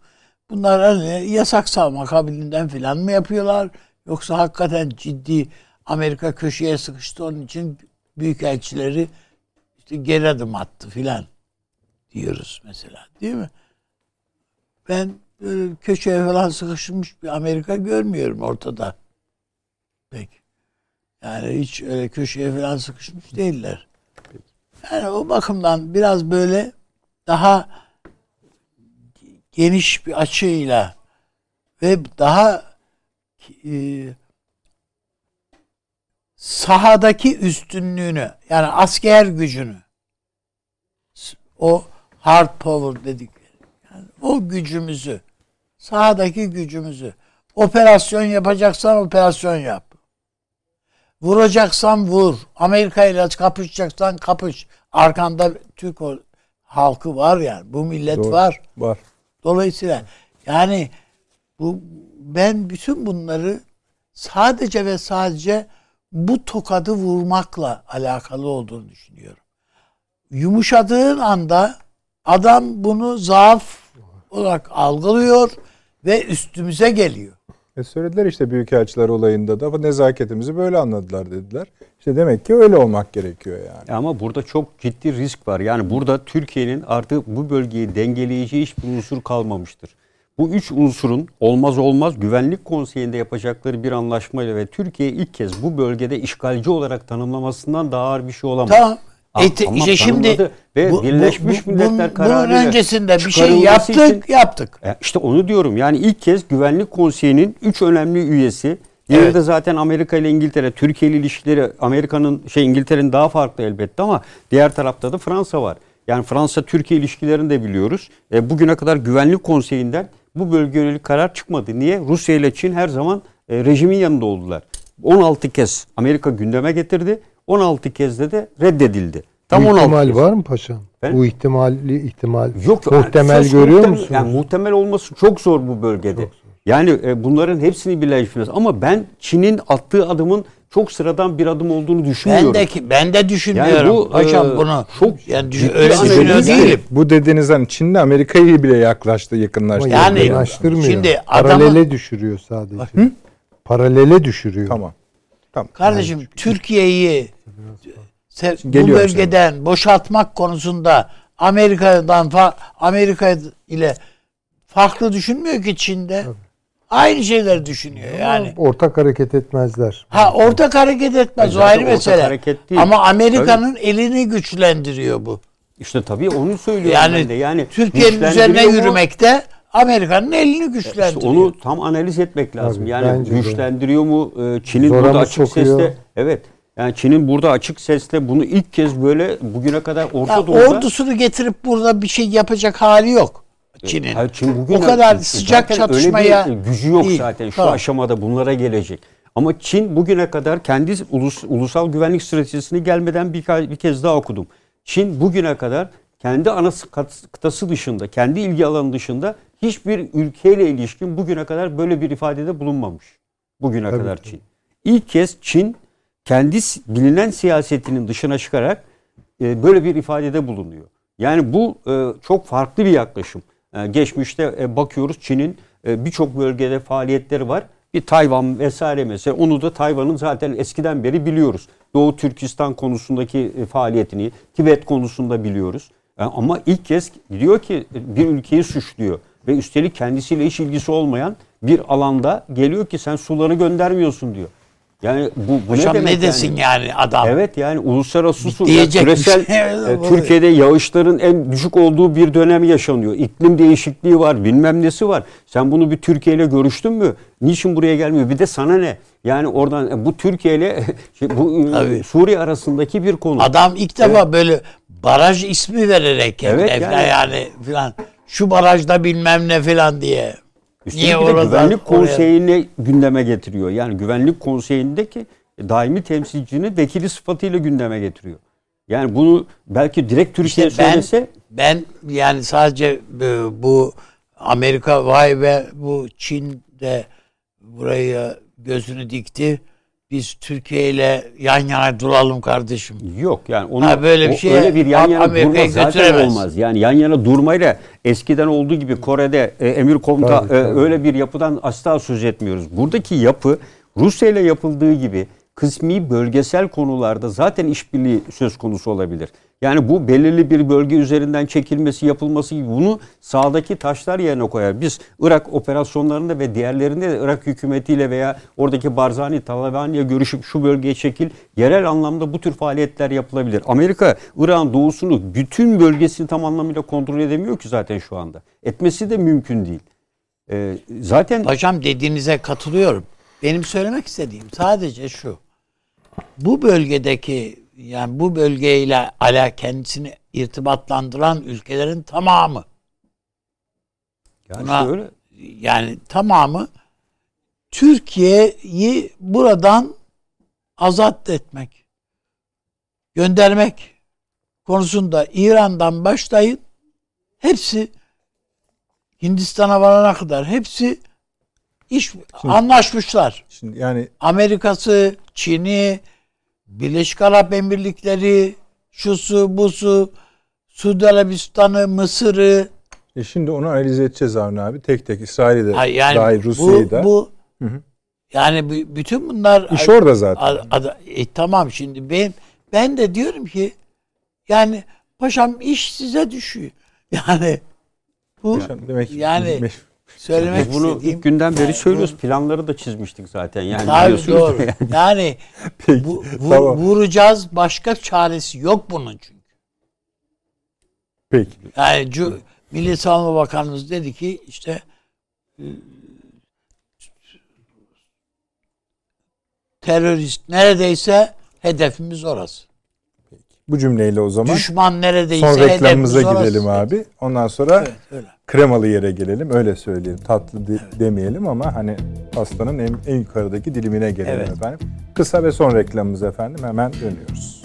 bunlar hani yasak savma kabilinden filan mı yapıyorlar yoksa hakikaten ciddi Amerika köşeye sıkıştı onun için büyükelçileri işte geri adım attı filan diyoruz mesela değil mi? ben böyle köşeye falan sıkışmış bir Amerika görmüyorum ortada. Peki. Yani hiç öyle köşeye falan sıkışmış değiller. Yani o bakımdan biraz böyle daha geniş bir açıyla ve daha e, sahadaki üstünlüğünü yani asker gücünü o hard power dedikleri yani o gücümüzü sahadaki gücümüzü operasyon yapacaksan operasyon yap. Vuracaksan vur. Amerika ile kapışacaksan kapış. Arkanda Türk halkı var yani. Bu millet Doğru. var. Var. Dolayısıyla yani bu ben bütün bunları sadece ve sadece bu tokadı vurmakla alakalı olduğunu düşünüyorum. Yumuşadığın anda adam bunu zaaf olarak algılıyor ve üstümüze geliyor. E söylediler işte Büyükelçiler olayında da nezaketimizi böyle anladılar dediler. İşte demek ki öyle olmak gerekiyor yani. Ama burada çok ciddi risk var. Yani burada Türkiye'nin artık bu bölgeyi dengeleyici hiçbir unsur kalmamıştır. Bu üç unsurun olmaz olmaz Güvenlik Konseyi'nde yapacakları bir anlaşmayla ve Türkiye ilk kez bu bölgede işgalci olarak tanımlamasından daha ağır bir şey olamaz. Tamam. Ama- E, te- ama işte şimdi ve bu- Birleşmiş bu- bu- Milletler bunun- kararıyla Bunun öncesinde bir şey yaptık, için- yaptık. E, İşte onu diyorum. Yani ilk kez Güvenlik Konseyi'nin üç önemli üyesi. Diğeri Evet. de zaten Amerika ile İngiltere, Türkiye ile ilişkileri Amerika'nın şey İngiltere'nin daha farklı elbette ama diğer tarafta da Fransa var. Yani Fransa Türkiye ilişkilerini de biliyoruz. E, bugüne kadar Güvenlik Konseyi'nden bu bölge yönelik karar çıkmadı. Niye? Rusya ile Çin her zaman e, rejimin yanında oldular. 16 kez Amerika gündeme getirdi. 16 kez de de reddedildi. Tam Bu 16 ihtimal kez. var mı paşam? Efendim? Bu ihtimali ihtimal Yok muhtemel söz görüyor musunuz? Yani muhtemel olması çok zor bu bölgede. Yani e, bunların hepsini birleşmez. Ama ben Çin'in attığı adımın çok sıradan bir adım olduğunu düşünmüyorum. Ben de ben de düşünmüyorum. Yani bu, Paşam e, bunu. çok yani düşün- öyle analiz düşünüyor değil. değilim. Bu dediğinizden Çin'le Amerika'yı bile yaklaştı, yakınlaştı. Yani- yakınlaştırmıyor. şimdi adamı- Paralele düşürüyor sadece. Paralele düşürüyor. Tamam. Tamam. Kardeşim Türkiye'yi se- bu bölgeden boşaltmak konusunda Amerika'dan fa- Amerika ile farklı düşünmüyor ki Çin'de. Aynı şeyler düşünüyor yani. Ortak hareket etmezler. Ha ortak hareket etmez o ayrı mesele. hareket değil. Ama Amerika'nın elini güçlendiriyor bu. İşte tabii onu söylüyorum Yani, ben de. Yani Türkiye'nin güçlendiriyor üzerine mu? yürümekte Amerika'nın elini güçlendiriyor. İşte onu tam analiz etmek lazım. Tabii, yani bence de. güçlendiriyor mu? Ee, Çin'in Zora burada açık sokuyor? sesle evet. Yani Çin'in burada açık sesle bunu ilk kez böyle bugüne kadar Orta Ya Doğu'da ordusunu getirip burada bir şey yapacak hali yok Çin'in. Hayır, Çin bugün o kadar sıcak çatışmaya öyle bir gücü yok değil. zaten şu Tamam. aşamada bunlara gelecek. Ama Çin bugüne kadar kendi ulus, ulusal güvenlik stratejisini gelmeden bir, bir kez daha okudum. Çin bugüne kadar kendi ana kıtası dışında, kendi ilgi alanı dışında hiçbir ülkeyle ilişkin bugüne kadar böyle bir ifadede bulunmamış. Bugüne Tabii, kadar tabii. Çin. İlk kez Çin kendi bilinen siyasetinin dışına çıkarak e, böyle bir ifadede bulunuyor. Yani bu e, çok farklı bir yaklaşım. E, geçmişte e, bakıyoruz Çin'in e, birçok bölgede faaliyetleri var. Bir Tayvan vesaire mesela onu da Tayvan'ın zaten eskiden beri biliyoruz. Doğu Türkistan konusundaki faaliyetini, Tibet konusunda biliyoruz. Ama ilk kez diyor ki bir ülkeyi suçluyor ve üstelik kendisiyle hiç ilgisi olmayan bir alanda geliyor ki sen suları göndermiyorsun diyor. Yani bu, bu Hocam ne ne, demek desin yani? yani, adam? Evet yani uluslararası su, Diyecek küresel e. Türkiye'de yağışların en düşük olduğu bir dönem yaşanıyor. İklim değişikliği var, bilmem nesi var. Sen bunu bir Türkiye ile görüştün mü? Niçin buraya gelmiyor? Bir de sana ne? Yani oradan e, bu Türkiye ile şey, bu e, Tabii. Suriye arasındaki bir konu. Adam ilk defa böyle baraj ismi vererek Evet, yani, yani filan şu barajda bilmem ne filan diye. Üstelik Niye de Güvenlik oraya- Konseyi'ne gündeme getiriyor. Yani Güvenlik Konseyi'ndeki daimi temsilcinin vekili sıfatıyla gündeme getiriyor. Yani bunu belki direkt Türkiye İşte ben söylese ben yani sadece bu, bu Amerika vay be bu Çin de buraya gözünü dikti. Biz Türkiye ile yan yana duralım kardeşim. Yok yani onu Ha, böyle bir şeye öyle bir yan yana durma zaten götüremez. olmaz. Yani yan yana durmayla eskiden olduğu gibi Kore'de e, emir komuta Tabii, e, tabii. öyle bir yapıdan asla söz etmiyoruz. Buradaki yapı Rusya ile yapıldığı gibi kısmi bölgesel konularda zaten işbirliği söz konusu olabilir. Yani bu belirli bir bölge üzerinden çekilmesi yapılması gibi bunu sağdaki taşlar yerine koyar. Biz Irak operasyonlarında ve diğerlerinde de Irak hükümetiyle veya oradaki Barzani, Talabani'ye görüşüp şu bölgeye çekil yerel anlamda bu tür faaliyetler yapılabilir. Amerika Irak'ın doğusunu bütün bölgesini tam anlamıyla kontrol edemiyor ki zaten şu anda. Etmesi de mümkün değil. Ee, zaten Hocam dediğinize katılıyorum. Benim söylemek istediğim sadece şu. Bu bölgedeki yani bu bölgeyle ala kendisini irtibatlandıran ülkelerin tamamı yani buna- şöyle yani tamamı Türkiye'yi buradan azat etmek, göndermek konusunda İran'dan başlayın hepsi Hindistan'a varana kadar hepsi iş anlaşmışlar. Şimdi yani Amerika'sı, Çin'i, Birleşik Arap Emirlikleri, şusu, busu, Suudi Arabistan'ı, Mısır'ı, e şimdi onu analiz edeceğiz Avni abi. Tek tek İsrail'i de Hayır, yani dahil Rusya'yı bu, da. bu Hı hı. yani bütün bunlar İş orada zaten. A- ada- e, tamam şimdi ben ben de diyorum ki yani paşam iş size düşüyor. Yani bu Demek ki yani söylemek biz bunu istediğim ilk günden beri Yani söylüyoruz. Planları da çizmiştik zaten. Yani Tabii doğru. Yani Peki, bu, vu- tamam. vuracağız başka çaresi yok bunun çünkü. Peki. Yani Cu- Milli Savunma Bakanımız dedi ki işte e, terörist neredeyse hedefimiz orası. Bu cümleyle o zaman Düşman neredeyse son reklamımıza orası. gidelim abi. Ondan sonra Evet öyle. kremalı yere gelelim. Öyle söyleyelim. Tatlı de- demeyelim ama hani pastanın en, en yukarıdaki dilimine gelelim Evet. efendim. Kısa ve son reklamımız efendim. Hemen dönüyoruz.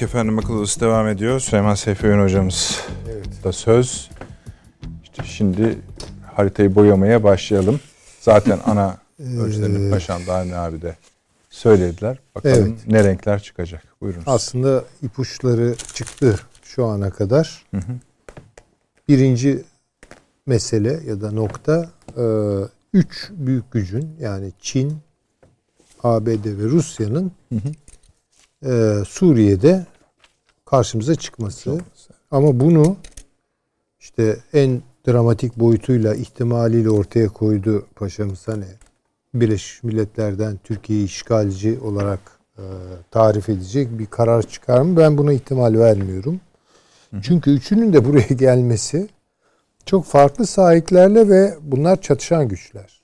Döndük efendim akıl odası devam ediyor. Süleyman Seyfi Öğün hocamız da söz. İşte şimdi haritayı boyamaya başlayalım. Zaten ana ölçülerini Paşam da Avni abi de söylediler. Bakalım Evet. ne renkler çıkacak. Buyurun. Aslında ipuçları çıktı şu ana kadar. Birinci mesele ya da nokta e, üç büyük gücün yani Çin, ABD ve Rusya'nın e, Suriye'de karşımıza çıkması. Ama bunu işte en dramatik boyutuyla ihtimaliyle ortaya koydu paşamız hani Birleşmiş Milletler'den Türkiye'yi işgalci olarak e, tarif edecek bir karar çıkar mı? Ben buna ihtimal vermiyorum. Çünkü üçünün de buraya gelmesi çok farklı sahiplerle ve bunlar çatışan güçler.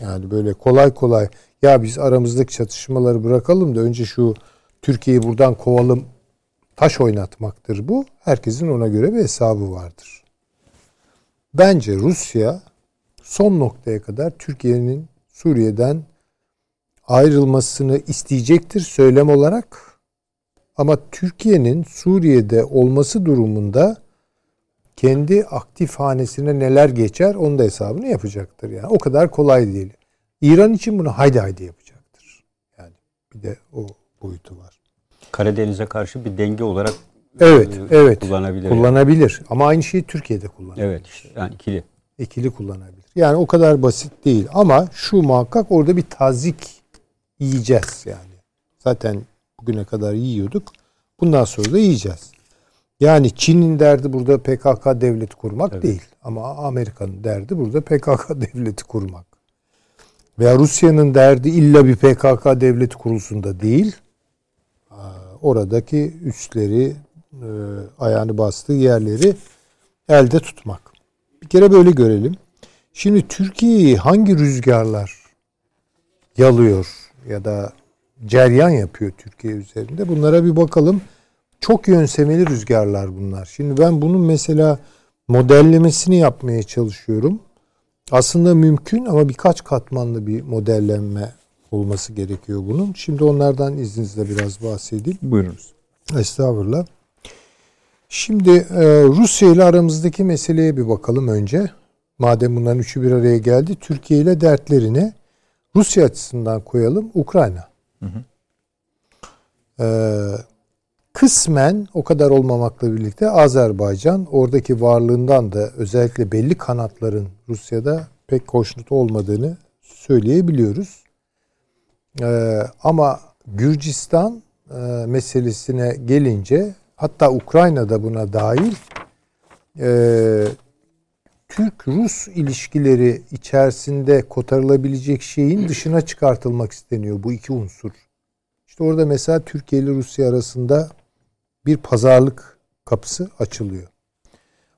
Yani böyle kolay kolay ya biz aramızdaki çatışmaları bırakalım da önce şu Türkiye'yi buradan kovalım taş oynatmaktır bu. Herkesin ona göre bir hesabı vardır. Bence Rusya son noktaya kadar Türkiye'nin Suriye'den ayrılmasını isteyecektir söylem olarak. Ama Türkiye'nin Suriye'de olması durumunda kendi aktif hanesine neler geçer onun da hesabını yapacaktır. Yani o kadar kolay değil. İran için bunu haydi haydi yapacaktır. Yani bir de o boyutu var. Karadeniz'e karşı bir denge olarak Evet, e, evet. kullanabilir. Kullanabilir. Ama aynı şeyi Türkiye'de kullanabilir. Evet işte yani ikili. ikili kullanabilir. Yani o kadar basit değil ama şu muhakkak orada bir tazik yiyeceğiz yani. Zaten bugüne kadar yiyorduk. Bundan sonra da yiyeceğiz. Yani Çin'in derdi burada PKK devleti kurmak Evet. değil. Ama Amerika'nın derdi burada PKK devleti kurmak. Veya Rusya'nın derdi illa bir PKK devleti kurulsun da değil. Oradaki üsleri, e, ayağını bastığı yerleri elde tutmak. Bir kere böyle görelim. Şimdi Türkiye'yi hangi rüzgarlar yalıyor ya da ceryan yapıyor Türkiye üzerinde? Bunlara bir bakalım. Çok yönsemeli rüzgarlar bunlar. Şimdi ben bunun mesela modellemesini yapmaya çalışıyorum. Aslında mümkün ama birkaç katmanlı bir modellenme olması gerekiyor bunun. Şimdi onlardan izninizle biraz bahsedeyim. Buyurunuz. Estağfurullah. Şimdi e, Rusya ile aramızdaki meseleye bir bakalım önce. Madem bunların üçü bir araya geldi. Türkiye ile dertlerine Rusya açısından koyalım. Ukrayna. Hı hı. Ee, kısmen o kadar olmamakla birlikte Azerbaycan oradaki varlığından da özellikle belli kanatların Rusya'da pek hoşnut olmadığını söyleyebiliyoruz. Ee, ama Gürcistan e, meselesine gelince hatta Ukrayna da buna dahil e, Türk-Rus ilişkileri içerisinde kotarılabilecek şeyin dışına çıkartılmak isteniyor bu iki unsur. İşte orada mesela Türkiye ile Rusya arasında bir pazarlık kapısı açılıyor.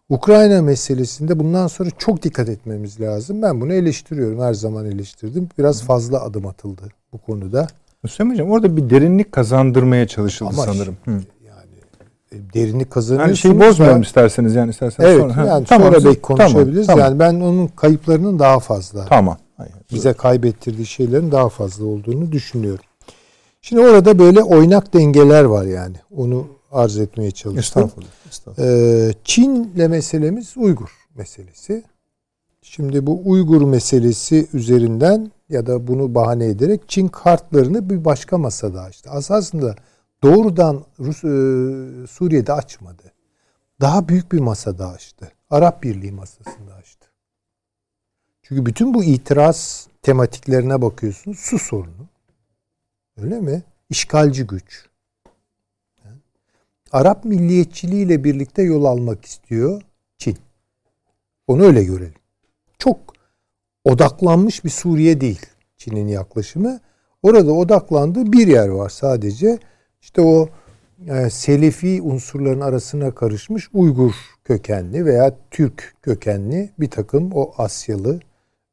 Ukrayna meselesinde bundan sonra çok dikkat etmemiz lazım. Ben bunu eleştiriyorum. Her zaman eleştirdim. Biraz fazla adım atıldı bu konuda. Hüseyin Hocam orada bir derinlik kazandırmaya çalışıldı Ama sanırım. Hı. Yani e, derinlik kazanıyorsunuz. Yani şey bozmayalım isterseniz yani isterseniz Evet sonra. Ha, yani tamam, sonra belki konuşabiliriz. Tamam, Yani ben onun kayıplarının daha fazla tamam. Hayır. bize kaybettirdiği şeylerin daha fazla olduğunu düşünüyorum. Şimdi orada böyle oynak dengeler var yani. Onu arz etmeye çalıştım. Estağfurullah. estağfurullah. Ee, Çin'le meselemiz Uygur meselesi. Şimdi bu Uygur meselesi üzerinden ya da bunu bahane ederek Çin kartlarını bir başka masada açtı. Aslında doğrudan Rus, e, Suriye'de açmadı. Daha büyük bir masada açtı. Arap Birliği masasında açtı. Çünkü bütün bu itiraz tematiklerine bakıyorsunuz. Su sorunu. Öyle mi? İşgalci güç. Arap milliyetçiliğiyle birlikte yol almak istiyor Çin. Onu öyle görelim. Çok odaklanmış bir Suriye değil Çin'in yaklaşımı. Orada odaklandığı bir yer var sadece. İşte o e, Selefi unsurların arasına karışmış Uygur kökenli veya Türk kökenli bir takım o Asyalı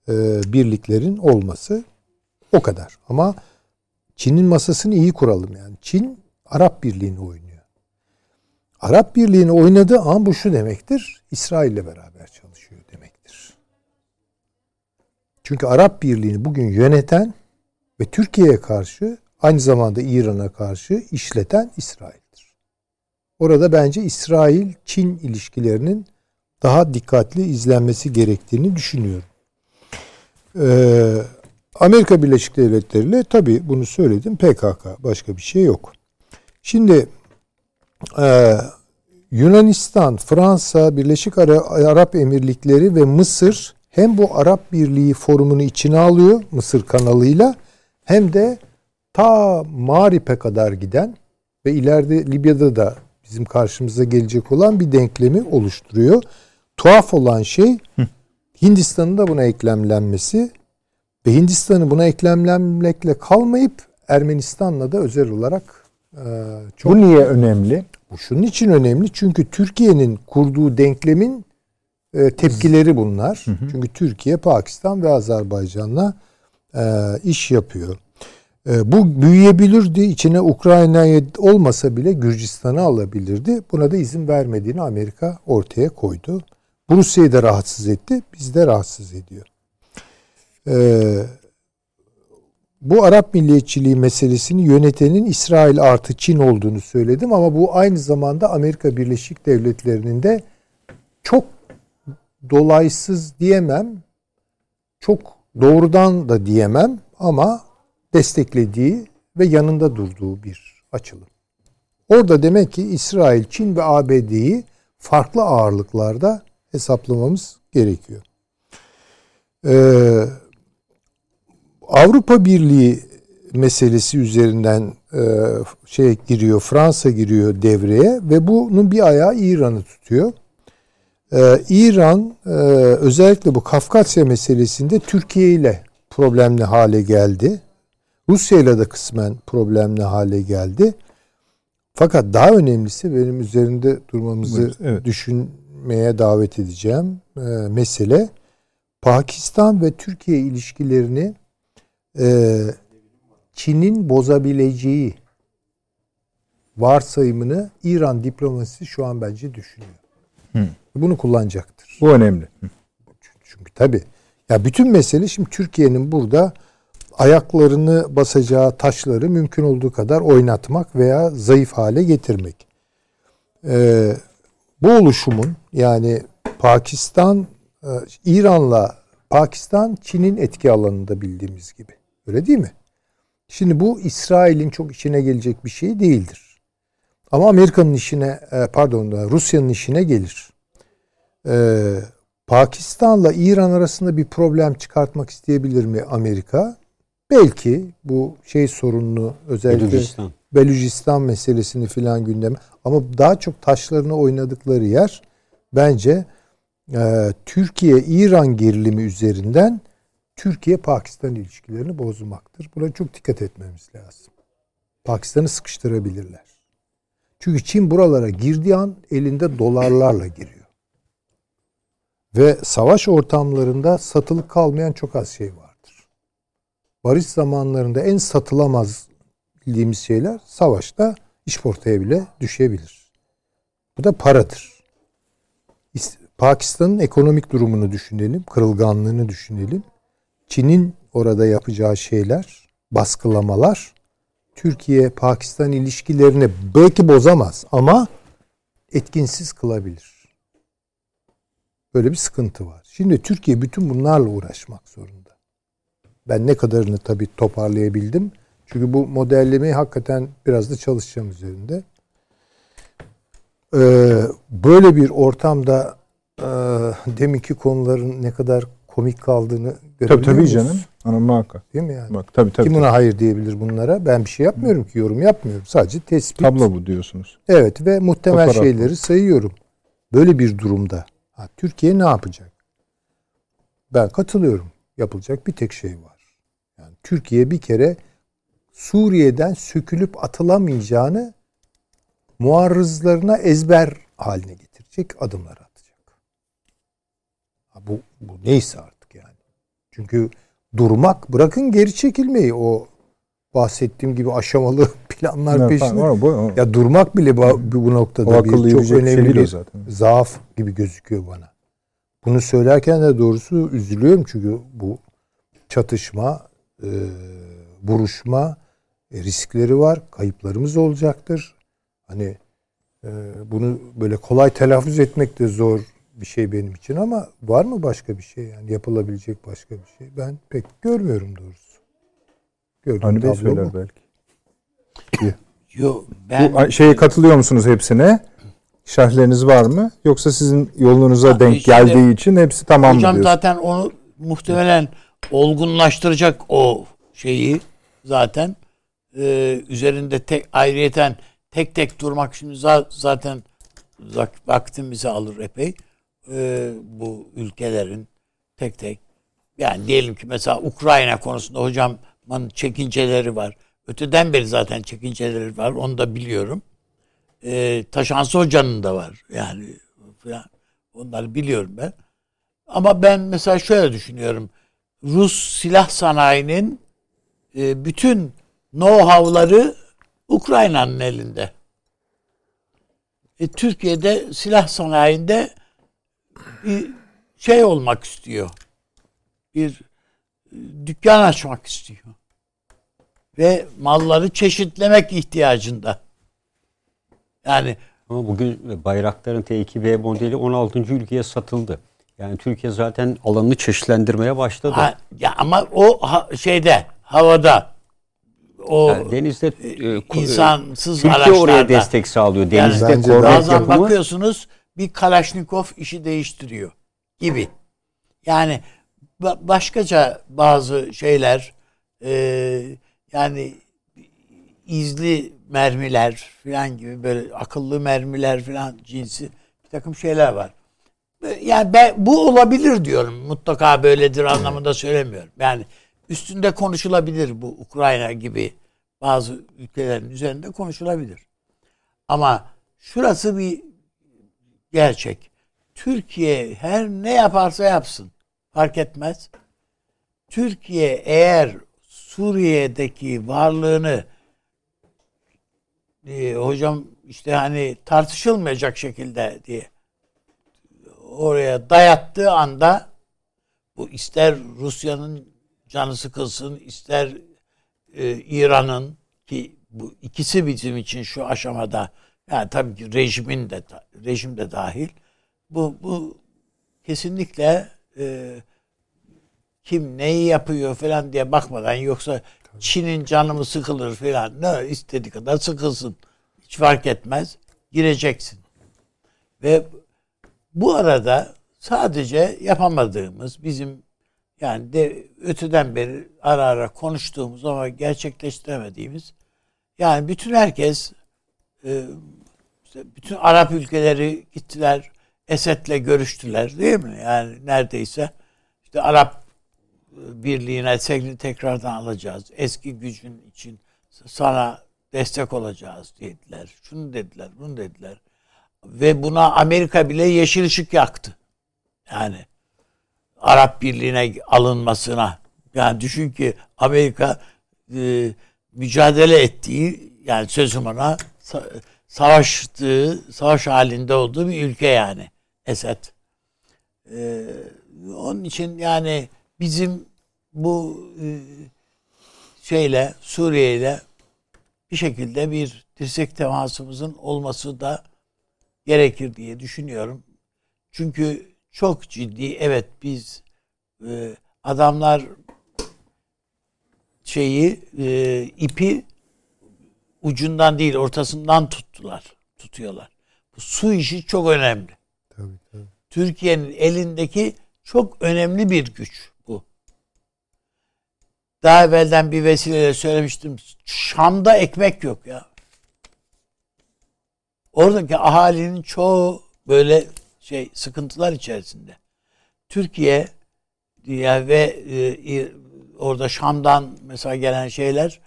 e, birliklerin olması o kadar. Ama Çin'in masasını iyi kuralım yani. Çin Arap Birliği'ni oynuyor. Arap Birliği'ni oynadığı an bu şu demektir. İsrail'le beraber çalışıyor demektir. Çünkü Arap Birliği'ni bugün yöneten ve Türkiye'ye karşı aynı zamanda İran'a karşı işleten İsrail'dir. Orada bence İsrail-Çin ilişkilerinin daha dikkatli izlenmesi gerektiğini düşünüyorum. Ee, Amerika Birleşik Devletleri ile tabii bunu söyledim PKK başka bir şey yok. Şimdi ee, Yunanistan, Fransa, Birleşik Ara- Arap Emirlikleri ve Mısır hem bu Arap Birliği forumunu içine alıyor Mısır kanalıyla hem de ta Marip'e kadar giden ve ileride Libya'da da bizim karşımıza gelecek olan bir denklemi oluşturuyor. Tuhaf olan şey Hindistan'ın da buna eklemlenmesi ve Hindistan'ın buna eklemlenmekle kalmayıp Ermenistan'la da özel olarak çok Bu niye önemli? bu şunun için önemli çünkü Türkiye'nin kurduğu denklemin e, tepkileri bunlar. Çünkü Türkiye, Pakistan ve Azerbaycan'la e, iş yapıyor. E, bu büyüyebilirdi. İçine Ukrayna'ya olmasa bile Gürcistan'ı alabilirdi. Buna da izin vermediğini Amerika ortaya koydu. Bu Rusya'yı da rahatsız etti. Biz de rahatsız ediyor. Bu Arap milliyetçiliği meselesini yönetenin İsrail artı Çin olduğunu söyledim ama bu aynı zamanda Amerika Birleşik Devletleri'nin de çok dolaysız diyemem, çok doğrudan da diyemem ama desteklediği ve yanında durduğu bir açılım. Orada demek ki İsrail, Çin ve ABD'yi farklı ağırlıklarda hesaplamamız gerekiyor. Ee, Avrupa Birliği meselesi üzerinden e, şey giriyor, Fransa giriyor devreye ve bunun bir ayağı İran'ı tutuyor. Ee, İran e, özellikle bu Kafkasya meselesinde Türkiye ile problemli hale geldi. Rusya ile de kısmen problemli hale geldi. Fakat daha önemlisi benim üzerinde durmamızı evet. düşünmeye davet edeceğim e, mesele Pakistan ve Türkiye ilişkilerini e, Çin'in bozabileceği varsayımını İran diplomasisi şu an bence düşünüyor. Hı. Bunu kullanacaktır. Bu önemli. Hı. Çünkü tabii Ya bütün mesele şimdi Türkiye'nin burada ayaklarını basacağı taşları mümkün olduğu kadar oynatmak veya zayıf hale getirmek. Ee, bu oluşumun yani Pakistan, e, İran'la Pakistan Çin'in etki alanında bildiğimiz gibi. Öyle değil mi? Şimdi bu İsrail'in çok işine gelecek bir şey değildir. Ama Amerika'nın işine, e, pardon Rusya'nın işine gelir. Ee, Pakistan'la İran arasında bir problem çıkartmak isteyebilir mi Amerika? Belki bu şey sorununu özellikle Belucistan, Belucistan meselesini filan gündeme ama daha çok taşlarını oynadıkları yer bence e, Türkiye-İran gerilimi üzerinden Türkiye-Pakistan ilişkilerini bozmaktır. Buna çok dikkat etmemiz lazım. Pakistan'ı sıkıştırabilirler. Çünkü Çin buralara girdiği an elinde dolarlarla giriyor. Ve savaş ortamlarında satılık kalmayan çok az şey vardır. Barış zamanlarında en satılamaz bildiğimiz şeyler savaşta iş portaya bile düşebilir. Bu da paradır. Pakistan'ın ekonomik durumunu düşünelim, kırılganlığını düşünelim. Çin'in orada yapacağı şeyler, baskılamalar Türkiye-Pakistan ilişkilerini belki bozamaz ama etkinsiz kılabilir. Böyle bir sıkıntı var. Şimdi Türkiye bütün bunlarla uğraşmak zorunda. Ben ne kadarını tabii toparlayabildim. Çünkü bu modellemeyi hakikaten biraz da çalışacağım üzerinde. Ee, böyle bir ortamda e, deminki konuların ne kadar komik kaldığını görebiliyor Tabii tabii canım. Ana muhakkak. Değil mi yani? Bak, tabii, tabii, Kim buna hayır diyebilir bunlara? Ben bir şey yapmıyorum ki yorum yapmıyorum. Sadece tespit. Tablo bu diyorsunuz. Evet ve muhtemel Fotoğraf şeyleri sayıyorum. Böyle bir durumda ha, Türkiye ne yapacak? Ben katılıyorum. Yapılacak bir tek şey var. Yani Türkiye bir kere Suriye'den sökülüp atılamayacağını muarrızlarına ezber haline getirecek adımlar bu, bu neyse artık yani. Çünkü durmak bırakın geri çekilmeyi o bahsettiğim gibi aşamalı planlar evet, peşinde. Tamam, bu, o. Ya durmak bile bu, noktada bir çok şey önemli bir zaten. zaaf gibi gözüküyor bana. Bunu söylerken de doğrusu üzülüyorum çünkü bu çatışma, e, buruşma e, riskleri var. Kayıplarımız olacaktır. Hani e, bunu böyle kolay telaffuz etmek de zor bir şey benim için ama var mı başka bir şey yani yapılabilecek başka bir şey? Ben pek görmüyorum doğrusu. Gördüğüm hani Bey söyler belki. Yok ben Bu şeye katılıyor musunuz hepsine? Şerhleriniz var mı? Yoksa sizin yolunuza ha, denk geldiği için hepsi tamam Hocam mı zaten onu muhtemelen olgunlaştıracak o şeyi zaten e, üzerinde tek ayrıyeten tek tek durmak şimdi zaten vaktimizi alır epey. E, bu ülkelerin tek tek yani diyelim ki mesela Ukrayna konusunda hocamın çekinceleri var. Öteden beri zaten çekinceleri var. Onu da biliyorum. E, Taşansı Hoca'nın da var. Yani falan. Onları biliyorum ben. Ama ben mesela şöyle düşünüyorum. Rus silah sanayinin e, bütün know-how'ları Ukrayna'nın elinde. E, Türkiye'de silah sanayinde bir şey olmak istiyor. Bir e, dükkan açmak istiyor. Ve malları çeşitlemek ihtiyacında. Yani ama bugün bayrakların T2B modeli 16. ülkeye satıldı. Yani Türkiye zaten alanını çeşitlendirmeye başladı. Ha, ya ama o ha, şeyde havada o yani denizde e, insansız Türkiye araçlarda. oraya destek sağlıyor. Denizde yani bazen yapımı. bakıyorsunuz bir Kalaşnikov işi değiştiriyor gibi. Yani başkaca bazı şeyler e, yani izli mermiler falan gibi böyle akıllı mermiler falan cinsi bir takım şeyler var. Yani ben, bu olabilir diyorum. Mutlaka böyledir anlamında söylemiyorum. Yani üstünde konuşulabilir bu Ukrayna gibi bazı ülkelerin üzerinde konuşulabilir. Ama şurası bir gerçek. Türkiye her ne yaparsa yapsın fark etmez. Türkiye eğer Suriye'deki varlığını e, hocam işte hani tartışılmayacak şekilde diye oraya dayattığı anda bu ister Rusya'nın canı sıkılsın, ister e, İran'ın ki bu ikisi bizim için şu aşamada yani tabii ki rejimin de rejim de dahil. Bu bu kesinlikle e, kim neyi yapıyor falan diye bakmadan yoksa Çin'in canı mı sıkılır falan ne istediği kadar sıkılsın. Hiç fark etmez gireceksin. Ve bu arada sadece yapamadığımız bizim yani de öteden beri ara ara konuştuğumuz ama gerçekleştiremediğimiz yani bütün herkes e, işte bütün Arap ülkeleri gittiler Esed'le görüştüler değil mi? Yani neredeyse işte Arap birliğine seni tekrardan alacağız. Eski gücün için sana destek olacağız dediler. Şunu dediler, bunu dediler. Ve buna Amerika bile yeşil ışık yaktı. Yani Arap Birliği'ne alınmasına. Yani düşün ki Amerika e, mücadele ettiği yani sözüm ona savaştığı, savaş halinde olduğu bir ülke yani Esed. Ee, onun için yani bizim bu e, şeyle Suriye ile bir şekilde bir dirsek temasımızın olması da gerekir diye düşünüyorum. Çünkü çok ciddi evet biz e, adamlar şeyi e, ipi ucundan değil ortasından tuttular. Tutuyorlar. Bu su işi çok önemli. Tabii, tabii. Türkiye'nin elindeki çok önemli bir güç bu. Daha evvelden bir vesileyle söylemiştim. Şam'da ekmek yok ya. Oradaki ahalinin çoğu böyle şey sıkıntılar içerisinde. Türkiye ya ve e, orada Şam'dan mesela gelen şeyler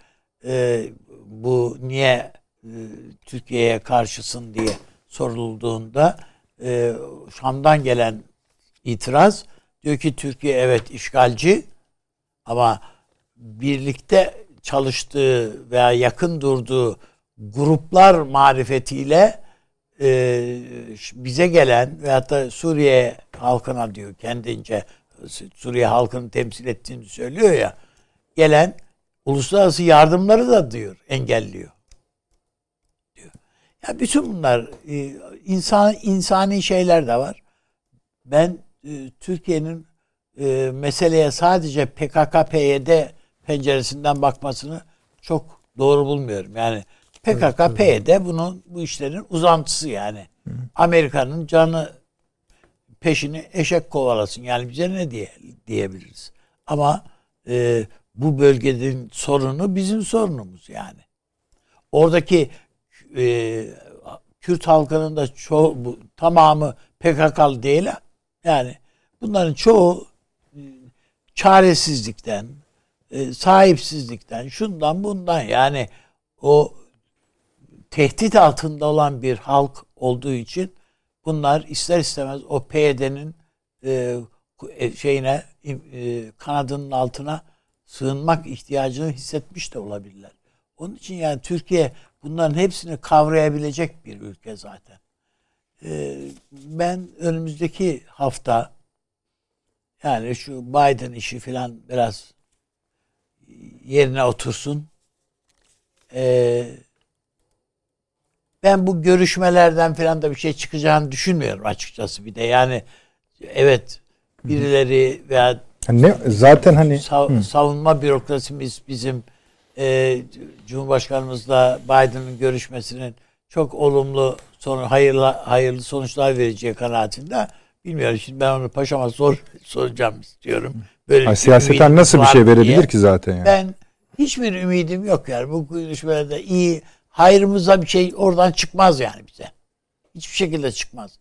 e, bu niye e, Türkiye'ye karşısın diye sorulduğunda e, Şam'dan gelen itiraz diyor ki Türkiye evet işgalci ama birlikte çalıştığı veya yakın durduğu gruplar marifetiyle e, bize gelen veyahut da Suriye halkına diyor kendince Suriye halkını temsil ettiğini söylüyor ya gelen uluslararası yardımları da diyor engelliyor. Diyor. Ya bütün bunlar e, insan insani şeyler de var. Ben e, Türkiye'nin e, meseleye sadece PKK PYD penceresinden bakmasını çok doğru bulmuyorum. Yani PKK evet, PYD bunun bu işlerin uzantısı yani. Amerika'nın canı peşini eşek kovalasın. Yani bize ne diye diyebiliriz. Ama e, bu bölgenin sorunu bizim sorunumuz yani. Oradaki e, Kürt halkının da çoğu bu, tamamı PKK'lı değil. Yani bunların çoğu e, çaresizlikten, e, sahipsizlikten, şundan bundan yani o tehdit altında olan bir halk olduğu için bunlar ister istemez o PYD'nin e, e, şeyine e, kanadının altına sığınmak ihtiyacını hissetmiş de olabilirler. Onun için yani Türkiye bunların hepsini kavrayabilecek bir ülke zaten. Ee, ben önümüzdeki hafta yani şu Biden işi falan biraz yerine otursun. Ee, ben bu görüşmelerden falan da bir şey çıkacağını düşünmüyorum açıkçası bir de. Yani evet birileri veya ne zaten hani sav, savunma bürokrasimiz bizim e, Cumhurbaşkanımızla Biden'ın görüşmesinin çok olumlu sonu hayırlı hayırlı sonuçlar vereceği kanaatinde. Bilmiyorum şimdi ben onu paşama sor soracağım istiyorum. Böyle ha, siyaseten nasıl bir şey verebilir diye. ki zaten yani? Ben hiçbir ümidim yok yani bu görüşmelerde iyi hayrımıza bir şey oradan çıkmaz yani bize. Hiçbir şekilde çıkmaz.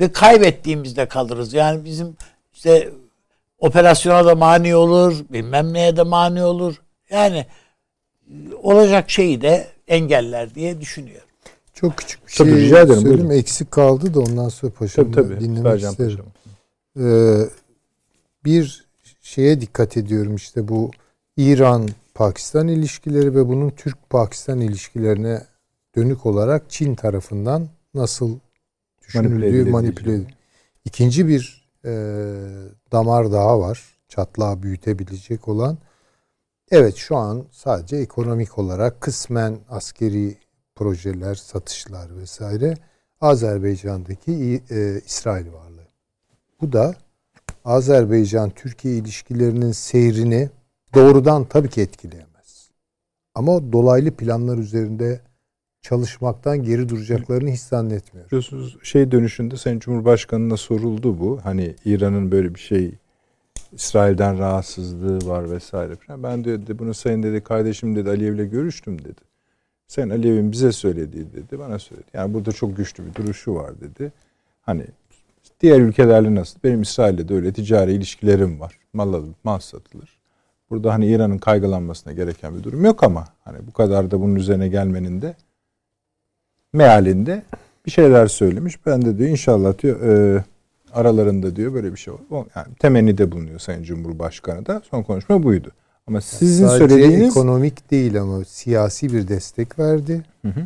Ve kaybettiğimizde kalırız. Yani bizim işte operasyona da mani olur, bilmem neye de mani olur. Yani olacak şeyi de engeller diye düşünüyorum. Çok küçük bir tabii, şey rica ederim, söyleyeyim. Buyurun. Eksik kaldı da ondan sonra paşamı tabii, tabii. dinlemek Vereceğim isterim. Ee, bir şeye dikkat ediyorum işte bu İran-Pakistan ilişkileri ve bunun Türk-Pakistan ilişkilerine dönük olarak Çin tarafından nasıl düşünüldüğü, manipüle, manipüle İkinci bir e, damar daha var. Çatlağı büyütebilecek olan. Evet şu an sadece ekonomik olarak kısmen askeri projeler, satışlar vesaire Azerbaycan'daki e, İsrail varlığı. Bu da Azerbaycan-Türkiye ilişkilerinin seyrini doğrudan tabii ki etkileyemez. Ama dolaylı planlar üzerinde çalışmaktan geri duracaklarını hiç zannetmiyorum. Biliyorsunuz şey dönüşünde Sayın Cumhurbaşkanı'na soruldu bu. Hani İran'ın böyle bir şey İsrail'den rahatsızlığı var vesaire falan. Ben de dedi bunu sayın dedi kardeşim dedi Aliyev'le görüştüm dedi. Sen Aliyev'in bize söylediği dedi bana söyledi. Yani burada çok güçlü bir duruşu var dedi. Hani diğer ülkelerle nasıl? Benim İsrail'le de öyle ticari ilişkilerim var. Mal alınıp mal satılır. Burada hani İran'ın kaygılanmasına gereken bir durum yok ama hani bu kadar da bunun üzerine gelmenin de mealinde bir şeyler söylemiş. Ben de diyor inşallah diyor e, aralarında diyor böyle bir şey var. Yani temenni de bulunuyor Sayın Cumhurbaşkanı da. Son konuşma buydu. Ama sizin Sadece söylediğiniz ekonomik değil ama siyasi bir destek verdi. Hı hı.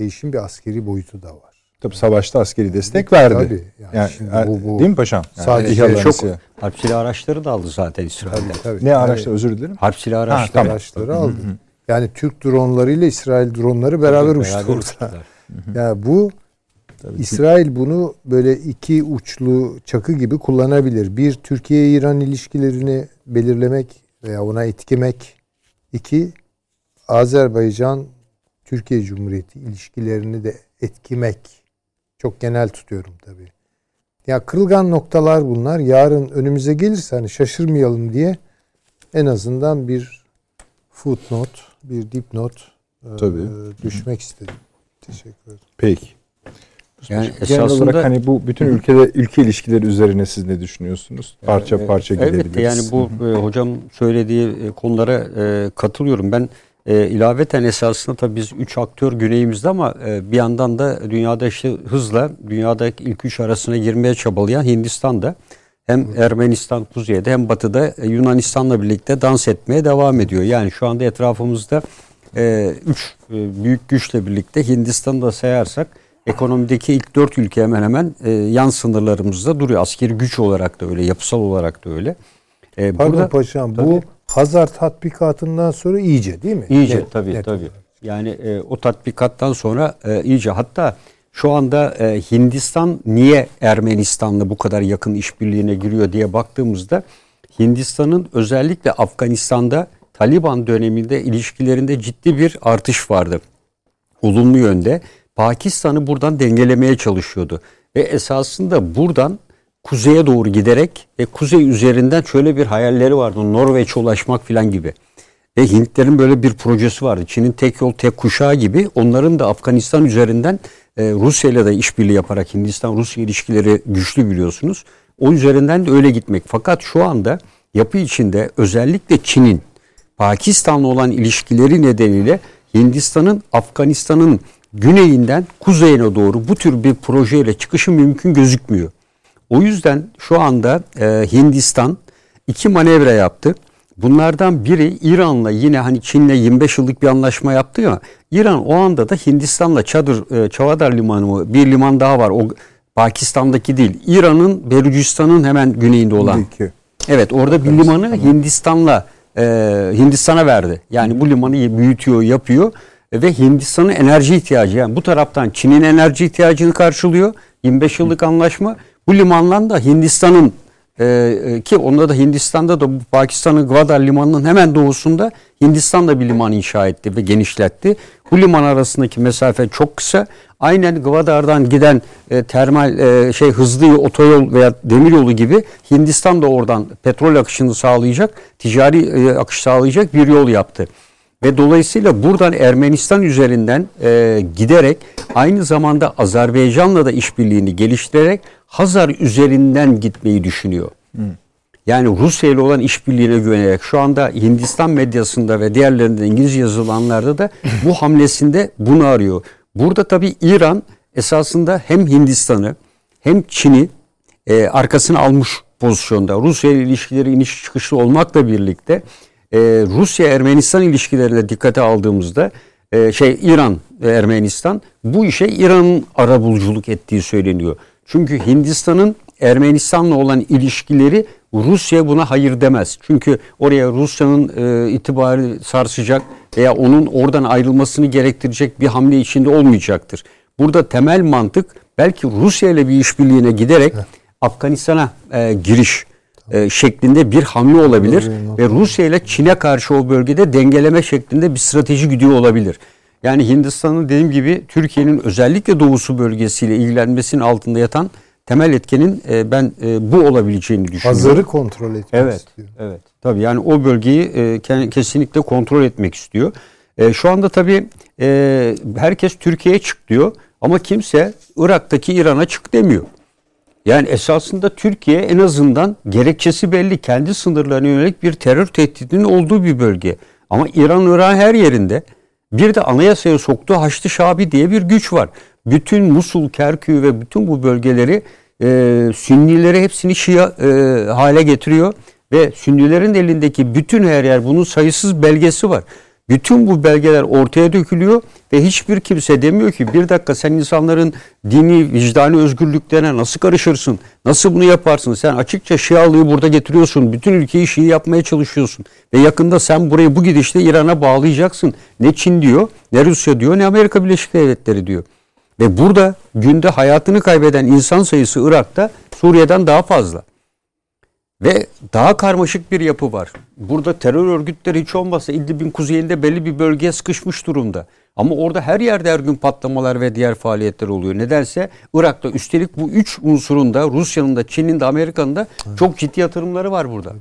Ve işin bir askeri boyutu da var. tabii savaşta askeri destek verdi. Tabii. Yani, Yani, şimdi er- bu, bu değil mi paşam? Yani Sadece İHA'ların çok harp silahı araçları da aldı zaten İsrail'den. tabii, tabii. Ne Yani araçlar özür dilerim. Harp silahı Ha, araçları. tamam. araçları aldı. Yani Türk dronlarıyla İsrail dronları beraber uçtu Beraber orada. Yani bu İsrail bunu böyle iki uçlu çakı gibi kullanabilir. Bir Türkiye-İran ilişkilerini belirlemek veya ona etkimek. İki Azerbaycan Türkiye Cumhuriyeti ilişkilerini de etkimek. Çok genel tutuyorum tabii. Ya kırılgan noktalar bunlar. Yarın önümüze gelirse hani şaşırmayalım diye en azından bir footnote, bir dipnot e, Tabii. düşmek istedim. Teşekkür ederim. Peki. Yani Genel esasında olarak hani bu bütün ülkede ülke ilişkileri üzerine siz ne düşünüyorsunuz? Parça Evet, parça Elbette gidebiliriz. yani bu e, hocam söylediği e, konulara e, katılıyorum. Ben e, ilaveten esasında tabii biz üç aktör güneyimizde ama e, bir yandan da dünyada işte hızla dünyadaki ilk üç arasına girmeye çabalayan Hindistan'da hem Ermenistan kuzeyde hem batıda e, Yunanistan'la birlikte dans etmeye devam ediyor. Yani şu anda etrafımızda e, üç e, büyük güçle birlikte Hindistan'ı da sayarsak ekonomideki ilk dört ülke hemen hemen e, yan sınırlarımızda duruyor. Askeri güç olarak da öyle, yapısal olarak da öyle. E, Pardon burada paşam Tabii. bu Hazar tatbikatından sonra iyice değil mi? iyice Net- tabii net tabii. olarak. Yani e, o tatbikattan sonra e, iyice hatta şu anda e, Hindistan niye Ermenistan'la bu kadar yakın işbirliğine giriyor diye baktığımızda Hindistan'ın özellikle Afganistan'da Taliban döneminde ilişkilerinde ciddi bir artış vardı. Olumlu yönde. Pakistan'ı buradan dengelemeye çalışıyordu. Ve esasında buradan kuzeye doğru giderek ve kuzey üzerinden şöyle bir hayalleri vardı. Norveç'e ulaşmak falan gibi. Ve Hintlerin böyle bir projesi vardı. Çin'in tek yol tek kuşağı gibi onların da Afganistan üzerinden e, Rusya ile de işbirliği yaparak Hindistan-Rusya ilişkileri güçlü biliyorsunuz. O üzerinden de öyle gitmek. Fakat şu anda yapı içinde özellikle Çin'in Pakistan'la olan ilişkileri nedeniyle Hindistan'ın Afganistan'ın güneyinden kuzeyine doğru bu tür bir projeyle çıkışı mümkün gözükmüyor. O yüzden şu anda e, Hindistan iki manevra yaptı. Bunlardan biri İran'la yine hani Çin'le 25 yıllık bir anlaşma yaptı ya. İran o anda da Hindistan'la Çadır e, Çavadar Limanı mı bir liman daha var. O Pakistan'daki değil. İran'ın Belucistan'ın hemen güneyinde olan. İki. Evet orada bir limanı Hindistan'la e, Hindistan'a verdi. Yani bu limanı büyütüyor, yapıyor ve Hindistan'ın enerji ihtiyacı yani bu taraftan Çin'in enerji ihtiyacını karşılıyor. 25 yıllık anlaşma. Bu limandan da Hindistan'ın e, e, ki onda da Hindistan'da da Pakistan'ın Gwadar limanının hemen doğusunda Hindistan da bir liman inşa etti ve genişletti. Bu liman arasındaki mesafe çok kısa. Aynen Gwadar'dan giden e, termal e, şey hızlı otoyol veya demiryolu gibi Hindistan da oradan petrol akışını sağlayacak, ticari e, akış sağlayacak bir yol yaptı. Ve dolayısıyla buradan Ermenistan üzerinden e, giderek aynı zamanda Azerbaycan'la da işbirliğini geliştirerek Hazar üzerinden gitmeyi düşünüyor. Yani Rusya ile olan işbirliğine güvenerek şu anda Hindistan medyasında ve diğerlerinde İngilizce yazılanlarda da bu hamlesinde bunu arıyor. Burada tabii İran esasında hem Hindistan'ı hem Çin'i e, arkasına almış pozisyonda. Rusya ile ilişkileri iniş çıkışlı olmakla birlikte e, Rusya-Ermenistan ilişkilerine dikkate aldığımızda e, şey İran Ermenistan bu işe İran'ın arabuluculuk ettiği söyleniyor. Çünkü Hindistan'ın Ermenistan'la olan ilişkileri Rusya buna hayır demez. Çünkü oraya Rusya'nın e, itibarı sarsacak veya onun oradan ayrılmasını gerektirecek bir hamle içinde olmayacaktır. Burada temel mantık belki Rusya ile bir işbirliğine giderek Afganistan'a e, giriş e, şeklinde bir hamle olabilir ve Rusya ile Çin'e karşı o bölgede dengeleme şeklinde bir strateji gidiyor olabilir. Yani Hindistan'ın dediğim gibi Türkiye'nin özellikle doğusu bölgesiyle ilgilenmesinin altında yatan temel etkenin e, ben e, bu olabileceğini düşünüyorum. Pazarı kontrol etmek evet, istiyor. Evet. Tabii yani o bölgeyi e, ke- kesinlikle kontrol etmek istiyor. E, şu anda tabii e, herkes Türkiye'ye çık diyor ama kimse Irak'taki İran'a çık demiyor. Yani esasında Türkiye en azından gerekçesi belli. Kendi sınırlarına yönelik bir terör tehdidinin olduğu bir bölge. Ama İran Irak'ın her yerinde bir de anayasaya soktuğu Haçlı Şabi diye bir güç var. Bütün Musul, Kerkük ve bütün bu bölgeleri e, Sünnileri hepsini Şia e, hale getiriyor. Ve Sünnilerin elindeki bütün her yer bunun sayısız belgesi var. Bütün bu belgeler ortaya dökülüyor ve hiçbir kimse demiyor ki bir dakika sen insanların dini, vicdani özgürlüklerine nasıl karışırsın? Nasıl bunu yaparsın? Sen açıkça Şialığı burada getiriyorsun. Bütün ülkeyi Şii yapmaya çalışıyorsun. Ve yakında sen burayı bu gidişle İran'a bağlayacaksın. Ne Çin diyor, ne Rusya diyor, ne Amerika Birleşik Devletleri diyor. Ve burada günde hayatını kaybeden insan sayısı Irak'ta Suriye'den daha fazla. Ve daha karmaşık bir yapı var. Burada terör örgütleri hiç olmazsa İdlib'in kuzeyinde belli bir bölgeye sıkışmış durumda. Ama orada her yerde her gün patlamalar ve diğer faaliyetler oluyor. Nedense Irak'ta üstelik bu üç unsurun da Rusya'nın da Çin'in de Amerika'nın da çok ciddi yatırımları var burada.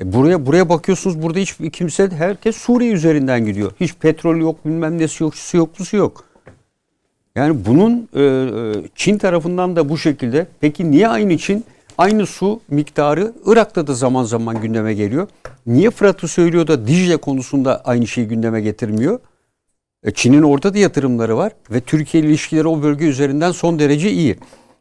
E buraya buraya bakıyorsunuz burada hiç kimse herkes Suriye üzerinden gidiyor. Hiç petrol yok bilmem nesi yok su yok su yok. Yani bunun e, e, Çin tarafından da bu şekilde. Peki niye aynı Çin? Aynı su miktarı Irak'ta da zaman zaman gündeme geliyor. Niye Fırat'ı söylüyor da Dicle konusunda aynı şeyi gündeme getirmiyor? E, Çin'in orada da yatırımları var ve Türkiye ile ilişkileri o bölge üzerinden son derece iyi.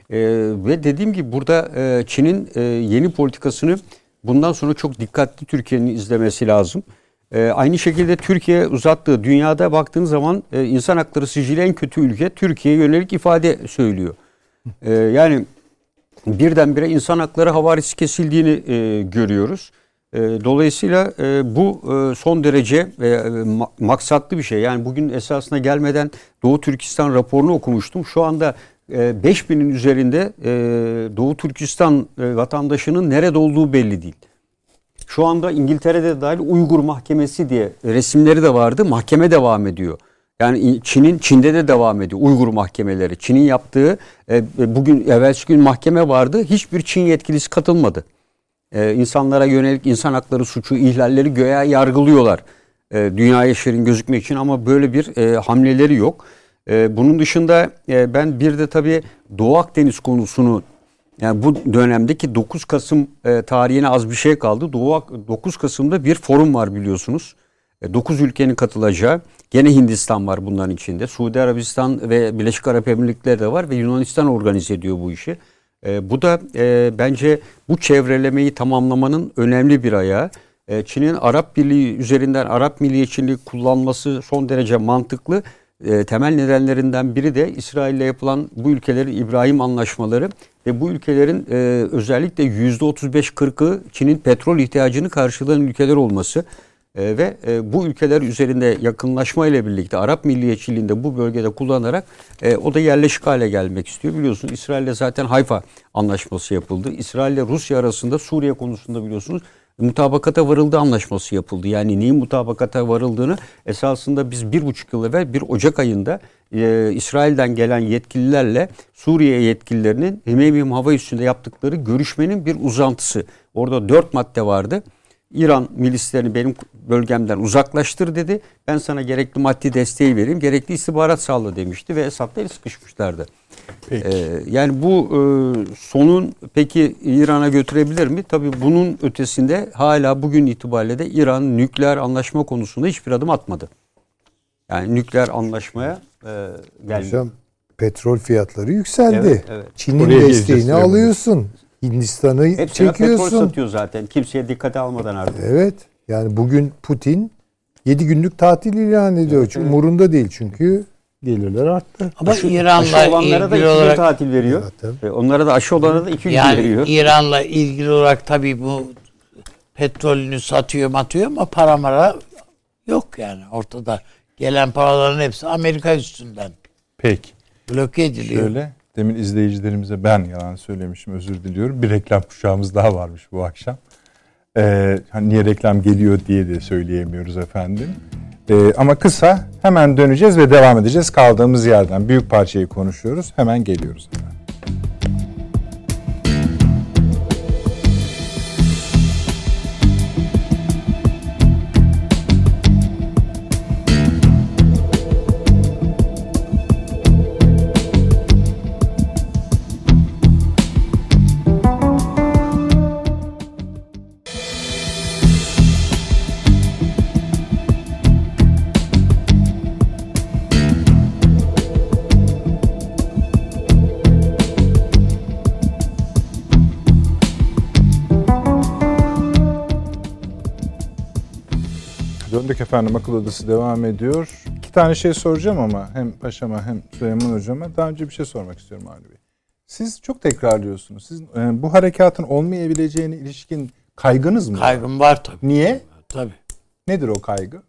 E, ve dediğim gibi burada e, Çin'in e, yeni politikasını bundan sonra çok dikkatli Türkiye'nin izlemesi lazım. E, aynı şekilde Türkiye uzattığı dünyada baktığın zaman e, insan hakları sicili en kötü ülke Türkiye'ye yönelik ifade söylüyor. E, yani birdenbire insan hakları havarisi kesildiğini e, görüyoruz. E, dolayısıyla e, bu e, son derece e, ma- maksatlı bir şey. Yani bugün esasına gelmeden Doğu Türkistan raporunu okumuştum. Şu anda e, 5000'in üzerinde e, Doğu Türkistan e, vatandaşının nerede olduğu belli değil. Şu anda İngiltere'de dahil Uygur Mahkemesi diye resimleri de vardı. Mahkeme devam ediyor. Yani Çin'in Çin'de de devam ediyor Uygur mahkemeleri. Çin'in yaptığı e, bugün evvelsi gün mahkeme vardı. Hiçbir Çin yetkilisi katılmadı. E, insanlara yönelik insan hakları suçu ihlalleri göğe yargılıyorlar. E, dünyaya şirin gözükmek için ama böyle bir e, hamleleri yok. E, bunun dışında e, ben bir de tabii Doğu Akdeniz konusunu yani bu dönemdeki 9 Kasım e, tarihine az bir şey kaldı. Doğu 9 Kasım'da bir forum var biliyorsunuz. 9 ülkenin katılacağı. Gene Hindistan var bunların içinde. Suudi Arabistan ve Birleşik Arap Emirlikleri de var ve Yunanistan organize ediyor bu işi. E, bu da e, bence bu çevrelemeyi tamamlamanın önemli bir ayağı. E, Çin'in Arap Birliği üzerinden Arap milliyetçiliği kullanması son derece mantıklı. E, temel nedenlerinden biri de İsrail'le yapılan bu ülkelerin İbrahim anlaşmaları ve bu ülkelerin e, özellikle %35-40'ı Çin'in petrol ihtiyacını karşılayan ülkeler olması. E, ve e, bu ülkeler üzerinde yakınlaşma ile birlikte Arap milliyetçiliğinde bu bölgede kullanarak e, o da yerleşik hale gelmek istiyor. Biliyorsunuz İsrail'le zaten Hayfa anlaşması yapıldı. İsrail ile Rusya arasında Suriye konusunda biliyorsunuz mutabakata varıldı anlaşması yapıldı. Yani neyin mutabakata varıldığını esasında biz bir buçuk yıl evvel bir Ocak ayında e, İsrail'den gelen yetkililerle Suriye yetkililerinin Himeyim hava üstünde yaptıkları görüşmenin bir uzantısı. Orada dört madde vardı. İran milislerini benim bölgemden uzaklaştır dedi. Ben sana gerekli maddi desteği vereyim, gerekli istihbarat sağla demişti ve Esad'la el sıkışmışlardı. Peki. Ee, yani bu e, sonun peki İran'a götürebilir mi? Tabii bunun ötesinde hala bugün itibariyle de İran nükleer anlaşma konusunda hiçbir adım atmadı. Yani nükleer anlaşmaya e, geldi. Hocam petrol fiyatları yükseldi. Evet, evet. Çin'in desteğini alıyorsun. Hindistan'ı Hepsine çekiyorsun. petrol satıyor zaten. Kimseye dikkate almadan artık. Evet. Yani bugün Putin 7 günlük tatil ilan ediyor. Evet, çünkü evet. umurunda değil çünkü gelirler arttı. Ama Aşı- İran'la aşı olanlara da ilgili iki gün olarak tatil veriyor. Zaten. Onlara da aşı olanlara da iki gün yani veriyor. İran'la ilgili olarak tabii bu petrolünü satıyor matıyor ama para mara yok yani ortada. Gelen paraların hepsi Amerika üstünden Peki. bloke ediliyor. Şöyle demin izleyicilerimize ben yalan söylemişim özür diliyorum. Bir reklam kuşağımız daha varmış bu akşam. Ee, hani niye reklam geliyor diye de söyleyemiyoruz efendim. Ee, ama kısa hemen döneceğiz ve devam edeceğiz kaldığımız yerden. Büyük parçayı konuşuyoruz. Hemen geliyoruz. Efendim. Efendim akıl odası devam ediyor. İki tane şey soracağım ama hem paşama hem Süleyman hocama daha önce bir şey sormak istiyorum Ali Bey. Siz çok tekrarlıyorsunuz. Siz e, bu harekatın olmayabileceğine ilişkin kaygınız mı? Kaygım var tabii. Niye? Tabii. Nedir o kaygı?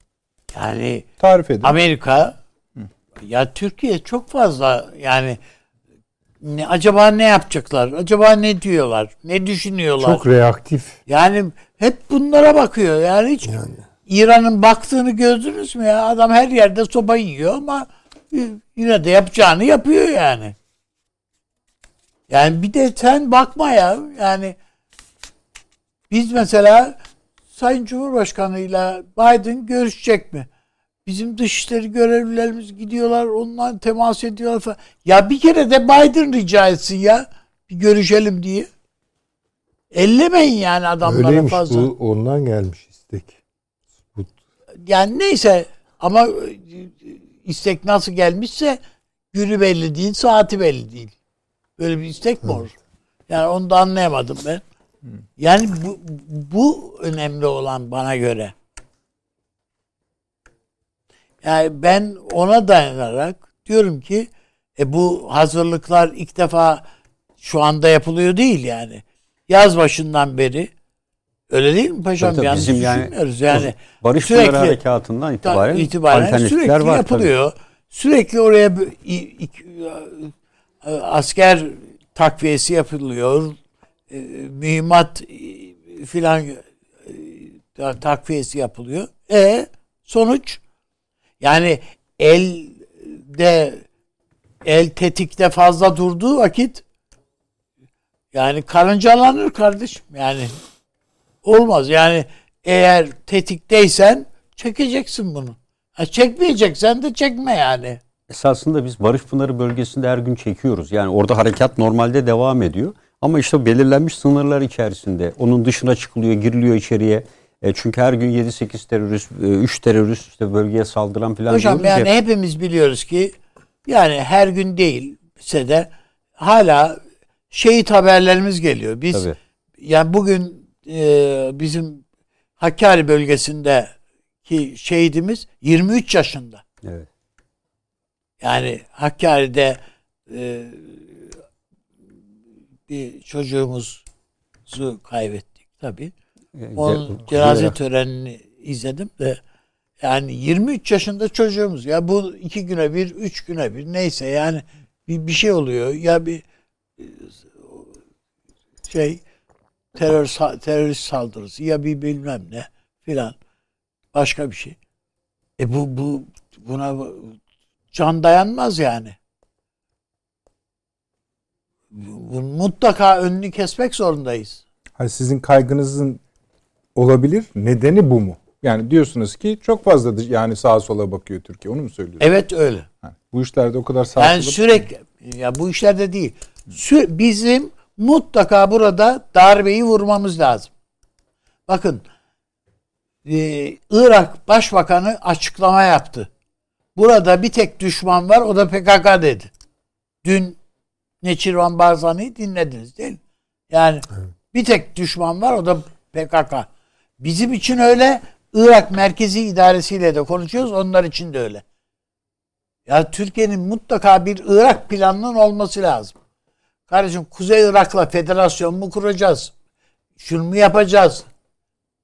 Yani Tarif edin. Amerika ya Türkiye çok fazla yani ne, acaba ne yapacaklar? Acaba ne diyorlar? Ne düşünüyorlar? Çok reaktif. Yani hep bunlara bakıyor. Yani hiç İran'ın baktığını gördünüz mü ya? Adam her yerde soba yiyor ama yine de yapacağını yapıyor yani. Yani bir de sen bakma ya. Yani biz mesela Sayın Cumhurbaşkanı'yla Biden görüşecek mi? Bizim dışişleri görevlilerimiz gidiyorlar, ondan temas ediyorlar falan. Ya bir kere de Biden rica etsin ya. Bir görüşelim diye. Ellemeyin yani adamlara Öyleymiş fazla. bu ondan gelmiş istek. Yani neyse ama e, istek nasıl gelmişse günü belli değil, saati belli değil. Böyle bir istek mi olur? Yani onu da anlayamadım ben. Yani bu, bu önemli olan bana göre. Yani ben ona dayanarak diyorum ki e bu hazırlıklar ilk defa şu anda yapılıyor değil yani. Yaz başından beri öyle değil mi paşam? Tabii tabii, bizim yani yani. Barış sürekli- Harekatı'ndan itibaren, itibaren sürekli var tabii. yapılıyor. Sürekli oraya e, asker takviyesi yapılıyor. E, Mühimmat e, filan ta- takviyesi yapılıyor. E sonuç yani elde el tetikte fazla durduğu vakit yani karıncalanır kardeşim yani olmaz yani eğer tetikteysen çekeceksin bunu. Ha, çekmeyeceksen de çekme yani. Esasında biz Barış Pınarı bölgesinde her gün çekiyoruz. Yani orada harekat normalde devam ediyor. Ama işte belirlenmiş sınırlar içerisinde. Onun dışına çıkılıyor, giriliyor içeriye. E çünkü her gün 7-8 terörist, 3 terörist işte bölgeye saldıran falan Hocam yani ya. hepimiz biliyoruz ki yani her gün değilse de hala şehit haberlerimiz geliyor. Biz Tabii. yani bugün e, bizim Hakkari bölgesindeki şehidimiz 23 yaşında. Evet. Yani Hakkari'de e, bir çocuğumuzu kaybettik tabii. E, Onun ce- cenaze törenini izledim de yani 23 yaşında çocuğumuz ya bu iki güne bir, üç güne bir neyse yani bir, bir şey oluyor ya bir şey terör terörist saldırısı ya bir bilmem ne filan başka bir şey. E bu bu buna can dayanmaz yani. Bu, mutlaka önünü kesmek zorundayız. Hani sizin kaygınızın olabilir nedeni bu mu? Yani diyorsunuz ki çok fazla yani sağa sola bakıyor Türkiye. Onu mu söylüyorsunuz? Evet öyle. Ha, bu işlerde o kadar sağa Yani sola sürekli ya bu işlerde değil. Sü- bizim mutlaka burada darbeyi vurmamız lazım. Bakın e, Irak Başbakanı açıklama yaptı. Burada bir tek düşman var o da PKK dedi. Dün Neçirvan Barzani'yi dinlediniz değil mi? Yani bir tek düşman var o da PKK. Bizim için öyle Irak Merkezi İdaresi'yle de konuşuyoruz onlar için de öyle. Ya Türkiye'nin mutlaka bir Irak planının olması lazım. Kardeşim Kuzey Irak'la federasyon mu kuracağız? Şunu mu yapacağız?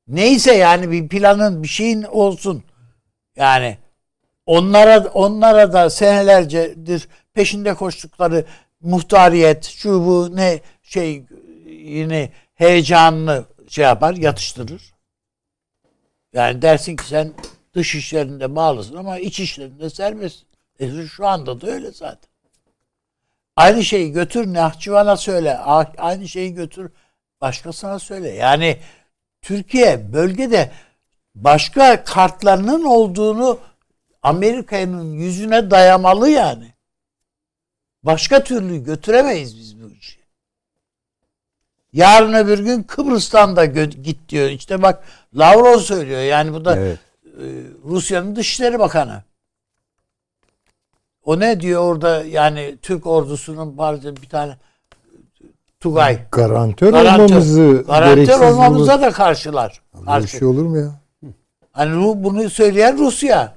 Neyse yani bir planın bir şeyin olsun. Yani onlara onlara da senelercedir peşinde koştukları muhtariyet şu bu ne şey yine heyecanını şey yapar yatıştırır. Yani dersin ki sen dış işlerinde bağlısın ama iç işlerinde serbest. E şu anda da öyle zaten. Aynı şeyi götür Nahçıvan'a söyle. Aynı şeyi götür başkasına söyle. Yani Türkiye bölgede başka kartlarının olduğunu Amerika'nın yüzüne dayamalı yani. Başka türlü götüremeyiz biz bu işi. Yarın öbür gün Kıbrıs'tan da git diyor. İşte bak Lavrov söylüyor. Yani bu da evet. e, Rusya'nın Dışişleri Bakanı. O ne diyor orada yani Türk ordusunun bazen bir tane Tugay. Garantör, garantör olmamızı garantör olmamıza da karşılar. Böyle bir şey olur mu ya? Hani bunu söyleyen Rusya.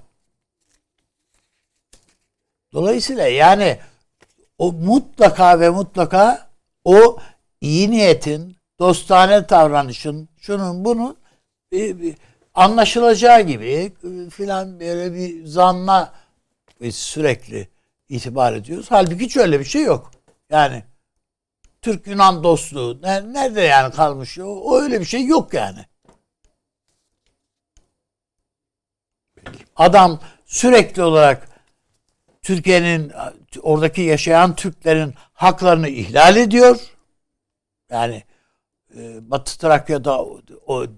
Dolayısıyla yani o mutlaka ve mutlaka o iyi niyetin, dostane davranışın, şunun bunun bir, bir anlaşılacağı gibi filan böyle bir zanla biz sürekli itibar ediyoruz. Halbuki hiç öyle bir şey yok. Yani Türk-Yunan dostluğu nerede yani kalmış? O öyle bir şey yok yani. Adam sürekli olarak Türkiye'nin oradaki yaşayan Türklerin haklarını ihlal ediyor. Yani e, Batı Trakya'da o, o e,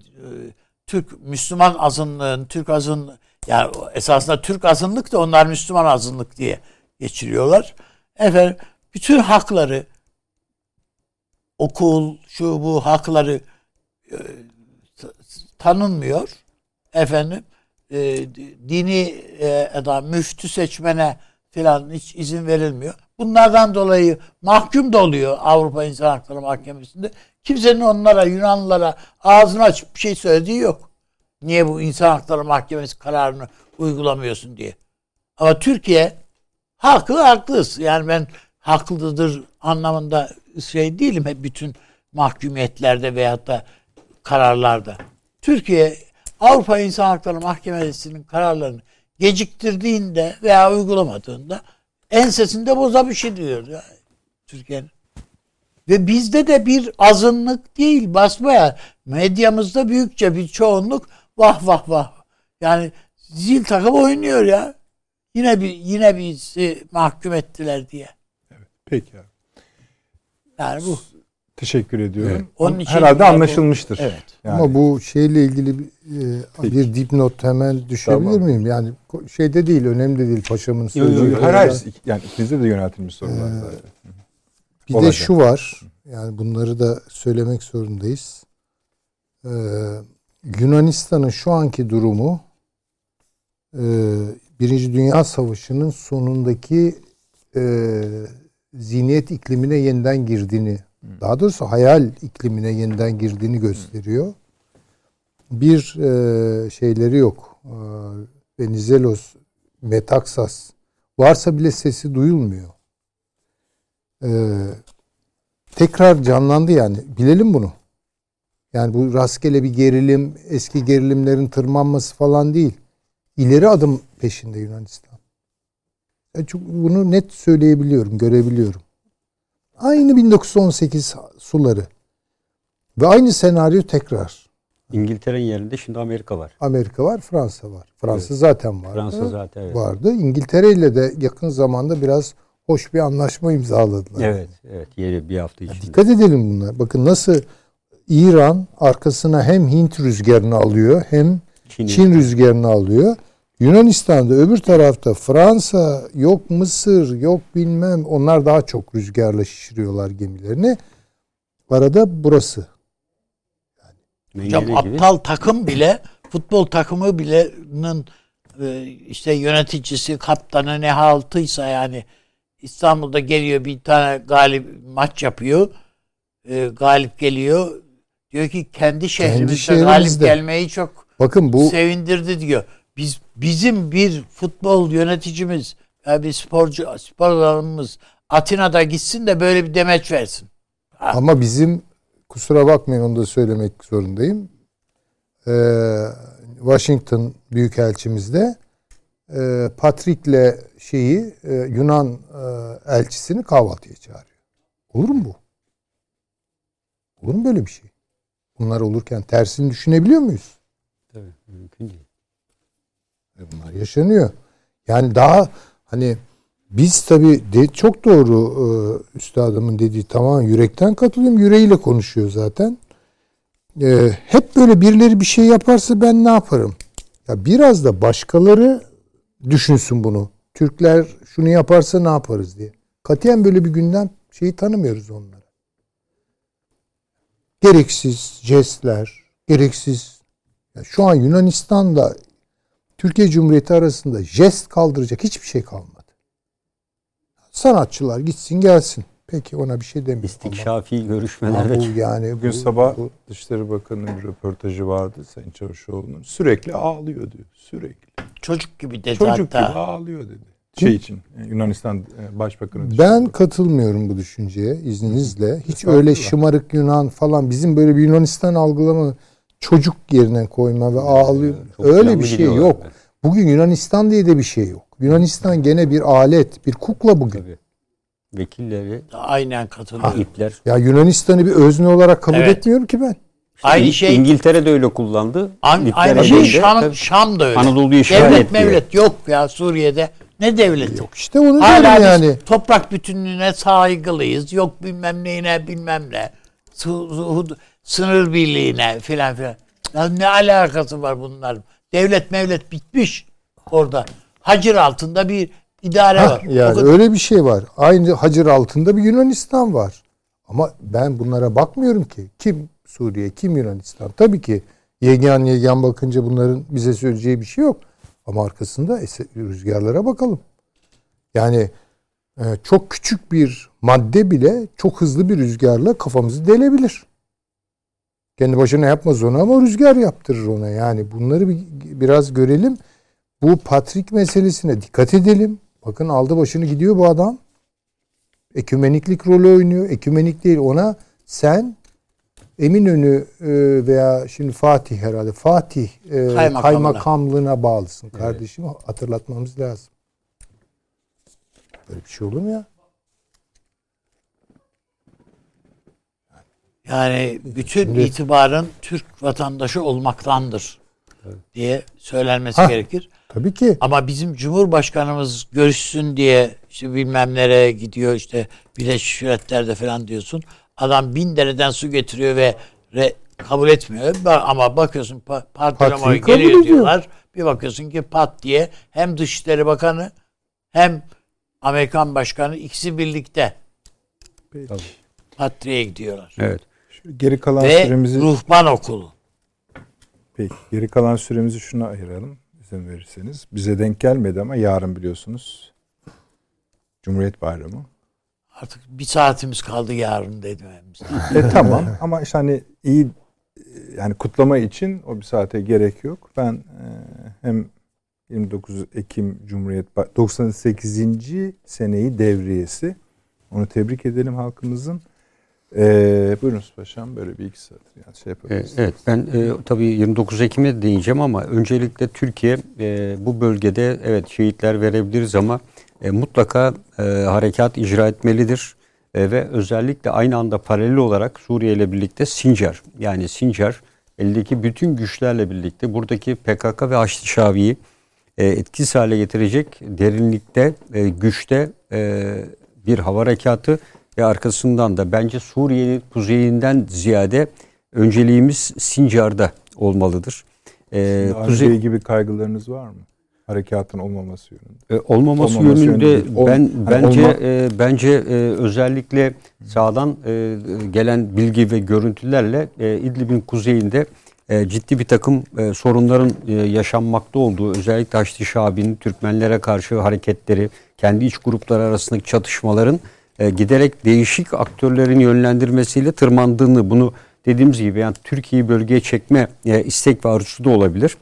Türk Müslüman azınlığın, Türk azın yani esasında Türk azınlık da onlar Müslüman azınlık diye geçiriyorlar. Efendim bütün hakları okul şu bu hakları e, tanınmıyor. Efendim e, dini e, adam müftü seçmene filan hiç izin verilmiyor. Bunlardan dolayı mahkum da oluyor Avrupa İnsan Hakları Mahkemesi'nde. Kimsenin onlara, Yunanlılara ağzını açıp bir şey söylediği yok. Niye bu İnsan Hakları Mahkemesi kararını uygulamıyorsun diye. Ama Türkiye haklı haklıyız. Yani ben haklıdır anlamında şey değilim hep bütün mahkumiyetlerde veyahut da kararlarda. Türkiye Avrupa İnsan Hakları Mahkemesi'nin kararlarını geciktirdiğinde veya uygulamadığında ensesinde boza bir şey diyor ya Türkiye'nin. Ve bizde de bir azınlık değil basmaya medyamızda büyükçe bir çoğunluk vah vah vah. Yani zil takıp oynuyor ya. Yine bir yine bizi mahkum ettiler diye. Evet. Peki abi. Yani bu. Teşekkür ediyorum. Evet. Onun için herhalde anlaşılmıştır. Bu, evet. Yani. Ama bu şeyle ilgili bir, e, bir dipnot hemen düşebilir tamam. miyim? Yani şeyde değil, önemli değil paşamın sözü. Hayır hayır. Yani ikinize de yöneltilmiş sorular. Ee, bir Olacak. de şu var. Yani bunları da söylemek zorundayız. Ee, Yunanistan'ın şu anki durumu e, Birinci Dünya Savaşı'nın sonundaki e, zihniyet iklimine yeniden girdiğini, daha doğrusu hayal iklimine yeniden girdiğini gösteriyor. Bir e, şeyleri yok. E, Venizelos, Metaksas varsa bile sesi duyulmuyor. Tekrar canlandı yani. Bilelim bunu. Yani bu rastgele bir gerilim, eski gerilimlerin tırmanması falan değil. İleri adım peşinde Yunanistan. Yani çok bunu net söyleyebiliyorum, görebiliyorum. Aynı 1918 suları. Ve aynı senaryo tekrar. İngiltere'nin yerinde şimdi Amerika var. Amerika var, Fransa var. Fransa evet. zaten vardı. Fransa zaten evet. vardı. İngiltere ile de yakın zamanda biraz hoş bir anlaşma imzaladılar. Evet, evet. Yeni bir hafta içinde. dikkat edelim bunlar. Bakın nasıl İran arkasına hem Hint rüzgarını alıyor hem Çin, Çin rüzgarını alıyor. Yunanistan'da öbür tarafta Fransa, yok Mısır, yok bilmem onlar daha çok rüzgarla şişiriyorlar gemilerini. Arada burası. Yani. Hocam aptal takım bile futbol takımı bile'nin e, işte yöneticisi, kaptanı ne haltıysa yani İstanbul'da geliyor bir tane galip maç yapıyor. E, galip geliyor. Diyor ki kendi şehrimizde, kendi galip gelmeyi çok Bakın bu sevindirdi diyor. Biz bizim bir futbol yöneticimiz Ya bir sporcu sporlarımız Atina'da gitsin de böyle bir demeç versin. Ama bizim kusura bakmayın onu da söylemek zorundayım. Ee, Washington Büyükelçimizde e, Patrick'le şeyi e, Yunan e, elçisini kahvaltıya çağırıyor. Olur mu bu? Olur mu böyle bir şey? Bunlar olurken tersini düşünebiliyor muyuz? Tabii, mümkün değil. E bunlar yaşanıyor. Yani daha hani biz tabii de, çok doğru e, üstadımın dediği tamam yürekten katılıyorum. Yüreğiyle konuşuyor zaten. E, hep böyle birileri bir şey yaparsa ben ne yaparım? Ya biraz da başkaları düşünsün bunu. Türkler şunu yaparsa ne yaparız diye. Katiyen böyle bir günden şeyi tanımıyoruz onlara. Gereksiz jestler, gereksiz. Ya şu an Yunanistan'da Türkiye Cumhuriyeti arasında jest kaldıracak hiçbir şey kalmadı. Sanatçılar gitsin gelsin. Peki ona bir şey demiyorum. İstikşafi Ama görüşmelerde bu yani Bugün bu- sabah bu- Dışişleri Bakanı'nın bir röportajı vardı Sayın Çavuşoğlu'nun. Sürekli ağlıyor diyor. Sürekli. Çocuk gibi dedi Çocuk hatta. gibi ağlıyor dedi. Şey için e, Yunanistan e, Başbakanı ben dışında. katılmıyorum bu düşünceye izninizle. Hiç öyle şımarık Yunan falan bizim böyle bir Yunanistan algılama çocuk yerine koyma ve ağlıyor. Çok Öyle bir şey yok. Bugün Yunanistan diye de bir şey yok. Yunanistan gene bir alet, bir kukla bugün. Tabii. Vekilleri, Aynen katılıyorum. ipler. Ya Yunanistan'ı bir özne olarak kabul Evet. etmiyorum ki ben. Aynı İng- şey İngiltere de öyle kullandı. An- aynı şey. Şam. Şam da öyle. Anadolu'yu işgal devlet et diyor. mevlet yok ya Suriye'de. Ne devleti? Yok işte onu Hala diyorum yani. toprak bütünlüğüne saygılıyız. Yok bilmem neyine bilmem ne. Sınır birliğine filan filan. Ya ne alakası var bunların? Devlet mevlet bitmiş orada. Hacir altında bir idare Hah, var. Yani kadar. öyle bir şey var. Aynı Hacır altında bir Yunanistan var. Ama ben bunlara bakmıyorum ki. Kim Suriye, kim Yunanistan? Tabii ki yegan yegan bakınca bunların bize söyleyeceği bir şey yok. Ama arkasında rüzgarlara bakalım. Yani e, çok küçük bir madde bile çok hızlı bir rüzgarla kafamızı delebilir. Kendi başına yapmaz onu ama rüzgar yaptırır ona. Yani bunları bir, biraz görelim. Bu Patrik meselesine dikkat edelim. Bakın aldı başını gidiyor bu adam. Ekümeniklik rolü oynuyor. Ekümenik değil ona sen Eminönü e, veya şimdi Fatih herhalde Fatih e, Kaymakamlığına. kaymakamlığına bağlısın kardeşim. Hatırlatmamız lazım. Böyle bir şey olur mu ya? Yani bütün Şimdi- itibarın Türk vatandaşı olmaktandır diye söylenmesi Ha. gerekir. Tabii ki. Ama bizim Cumhurbaşkanımız görüşsün diye işte bilmem nereye gidiyor işte Birleşmiş Milletler'de falan diyorsun. Adam bin dereden su getiriyor ve re- kabul etmiyor. Ama bakıyorsun pa- partilama Partiyi kabul geliyor ediyor. diyorlar. Bir bakıyorsun ki pat diye hem Dışişleri Bakanı hem Amerikan Başkanı ikisi birlikte Peki. patriye gidiyorlar. Evet. Şu geri kalan Ve süremizi ruhban okulu. peki geri kalan süremizi şuna ayıralım izin verirseniz. Bize denk gelmedi ama yarın biliyorsunuz Cumhuriyet Bayramı. Artık bir saatimiz kaldı yarın dememiz. E tamam ama işte hani iyi yani kutlama için o bir saate gerek yok. Ben e, hem 29 Ekim Cumhuriyet Ba- 98. seneyi devriyesi. Onu tebrik edelim halkımızın. E, buyurunuz paşam böyle bir iki saat yani şey E, yapabiliriz. Evet ben e, tabii 29 Ekim'e değineceğim ama öncelikle Türkiye e, bu bölgede evet şehitler verebiliriz ama e, mutlaka e, harekat icra etmelidir. E, ve özellikle aynı anda paralel olarak Suriye ile birlikte Sincar yani Sincar eldeki bütün güçlerle birlikte buradaki PKK ve Haçlı Şavi'yi e, etkisiz hale getirecek derinlikte, e, güçte e, bir hava harekatı ve arkasından da bence Suriye'nin kuzeyinden ziyade önceliğimiz Sincar'da olmalıdır. E, Şimdi kuzey- gibi kaygılarınız var mı? Harekatın olmaması yönünde. e, olmaması, Olmaması yönünde yönünde. Ben hani bence olma- e, bence e, özellikle sağdan e, gelen bilgi ve görüntülerle e, İdlib'in kuzeyinde e, ciddi bir takım e, sorunların e, yaşanmakta olduğu özellikle Haçlı Şabi'nin Türkmenlere karşı hareketleri, kendi iç gruplar arasındaki çatışmaların e, giderek değişik aktörlerin yönlendirmesiyle tırmandığını bunu dediğimiz gibi yani Türkiye'yi bölgeye çekme e, istek ve arzusu da olabilir.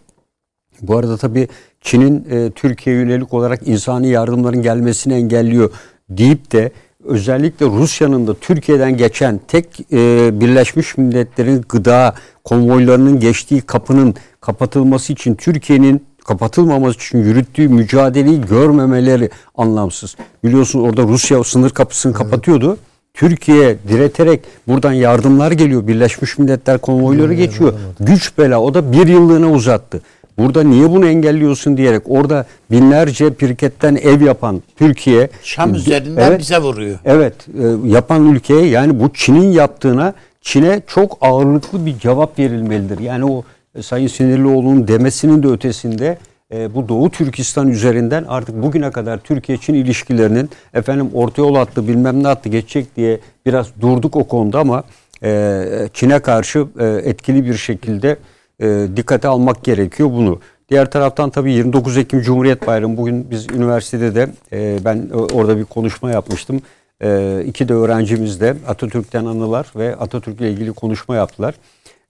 Bu arada tabii Çin'in e, Türkiye'ye yönelik olarak insani yardımların gelmesini engelliyor deyip de özellikle Rusya'nın da Türkiye'den geçen tek e, Birleşmiş Milletler'in gıda konvoylarının geçtiği kapının kapatılması için Türkiye'nin kapatılmaması için yürüttüğü mücadeleyi görmemeleri anlamsız. Biliyorsun orada Rusya o sınır kapısını evet. kapatıyordu. Türkiye direterek buradan yardımlar geliyor. Birleşmiş Milletler konvoyları geçiyor. Güç bela o da bir yıllığına uzattı. Burada niye bunu engelliyorsun diyerek orada binlerce pirketten ev yapan Türkiye Şam üzerinden evet, bize vuruyor. Evet, e, yapan ülkeye yani bu Çin'in yaptığına Çin'e çok ağırlıklı bir cevap verilmelidir. Yani o e, Sayın Sinirlioğlu'nun demesinin de ötesinde e, bu Doğu Türkistan üzerinden artık bugüne kadar Türkiye-Çin ilişkilerinin efendim orta yol attı bilmem ne attı geçecek diye biraz durduk o konuda ama e, Çin'e karşı e, etkili bir şekilde e, dikkate almak gerekiyor bunu. Diğer taraftan tabii 29 Ekim Cumhuriyet Bayramı bugün biz üniversitede de e, ben orada bir konuşma yapmıştım. E, iki de öğrencimiz de Atatürk'ten anılar ve Atatürk'le ilgili konuşma yaptılar.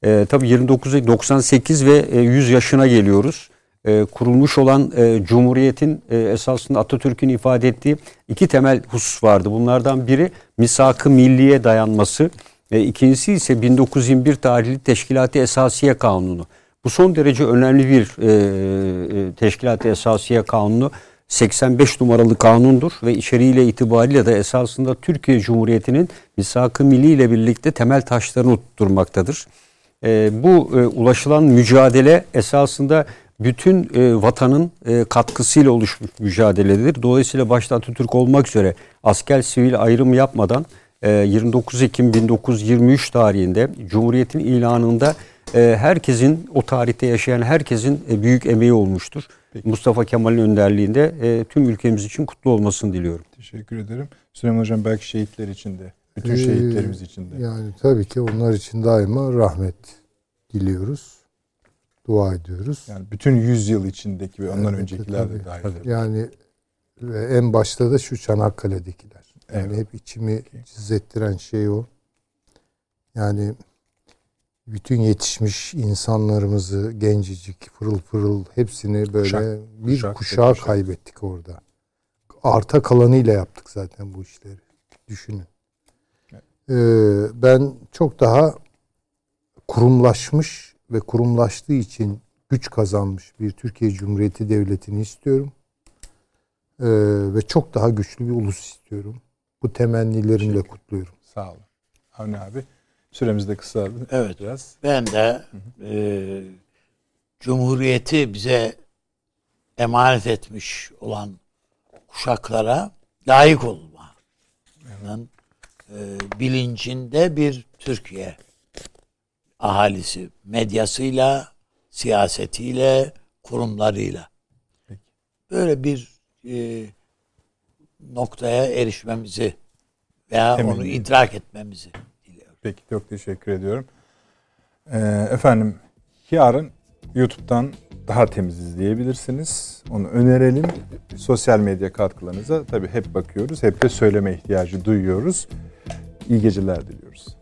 E, tabii 29 98 ve e, 100 yaşına geliyoruz. E, kurulmuş olan e, Cumhuriyet'in e, esasında Atatürk'ün ifade ettiği iki temel husus vardı. Bunlardan biri misak-ı milliye dayanması. E, ikincisi ise 1921 tarihli Teşkilat-ı Esasiye Kanunu. Bu son derece önemli bir e, e, Teşkilat-ı Esasiye Kanunu. 85 numaralı kanundur ve içeriğiyle itibariyle de esasında Türkiye Cumhuriyeti'nin misak-ı milli ile birlikte temel taşlarını oturtmaktadır. E, bu e, ulaşılan mücadele esasında bütün e, vatanın e, katkısıyla oluşmuş mücadeledir. Dolayısıyla başta Atatürk olmak üzere asker sivil ayrım yapmadan 29 ee, Ekim 1923 tarihinde Cumhuriyet'in ilanında e, herkesin o tarihte yaşayan herkesin e, büyük emeği olmuştur. Peki. Mustafa Kemal'in önderliğinde e, tüm ülkemiz için kutlu olmasını diliyorum. Teşekkür ederim. Süleyman Hocam belki şehitler için de, bütün ee, şehitlerimiz için de. Yani tabii ki onlar için daima rahmet diliyoruz. Dua ediyoruz. Yani bütün yüzyıl içindeki ve ondan evet, öncekiler de dahil. Yani ve en başta da şu Çanakkale'dekiler. Yani evet. hep içimi cizzettiren şey o. Yani bütün yetişmiş insanlarımızı gencecik, pırıl pırıl hepsini böyle kuşak, bir kuşak, kuşağı kuşak. kaybettik orada. Arta kalanıyla yaptık zaten bu işleri. Düşünün. Evet. Ee, ben çok daha kurumlaşmış ve kurumlaştığı için güç kazanmış bir Türkiye Cumhuriyeti Devleti'ni istiyorum. Ee, ve çok daha güçlü bir ulus istiyorum. Bu temennilerimle kutluyorum. Sağ olun. Avni abi süremiz de kısaldı. Evet. Biraz. Ben de e, Cumhuriyeti bize emanet etmiş olan kuşaklara layık olma. Evet. E, bilincinde bir Türkiye ahalisi medyasıyla, siyasetiyle, kurumlarıyla. Peki. Böyle bir e, noktaya erişmemizi veya Temin onu idrak etmemizi diliyorum. Peki çok teşekkür ediyorum. Ee, efendim yarın YouTube'dan daha temiz izleyebilirsiniz. Onu önerelim. Sosyal medya katkılarınıza tabii hep bakıyoruz. Hep de söyleme ihtiyacı duyuyoruz. İyi geceler diliyoruz.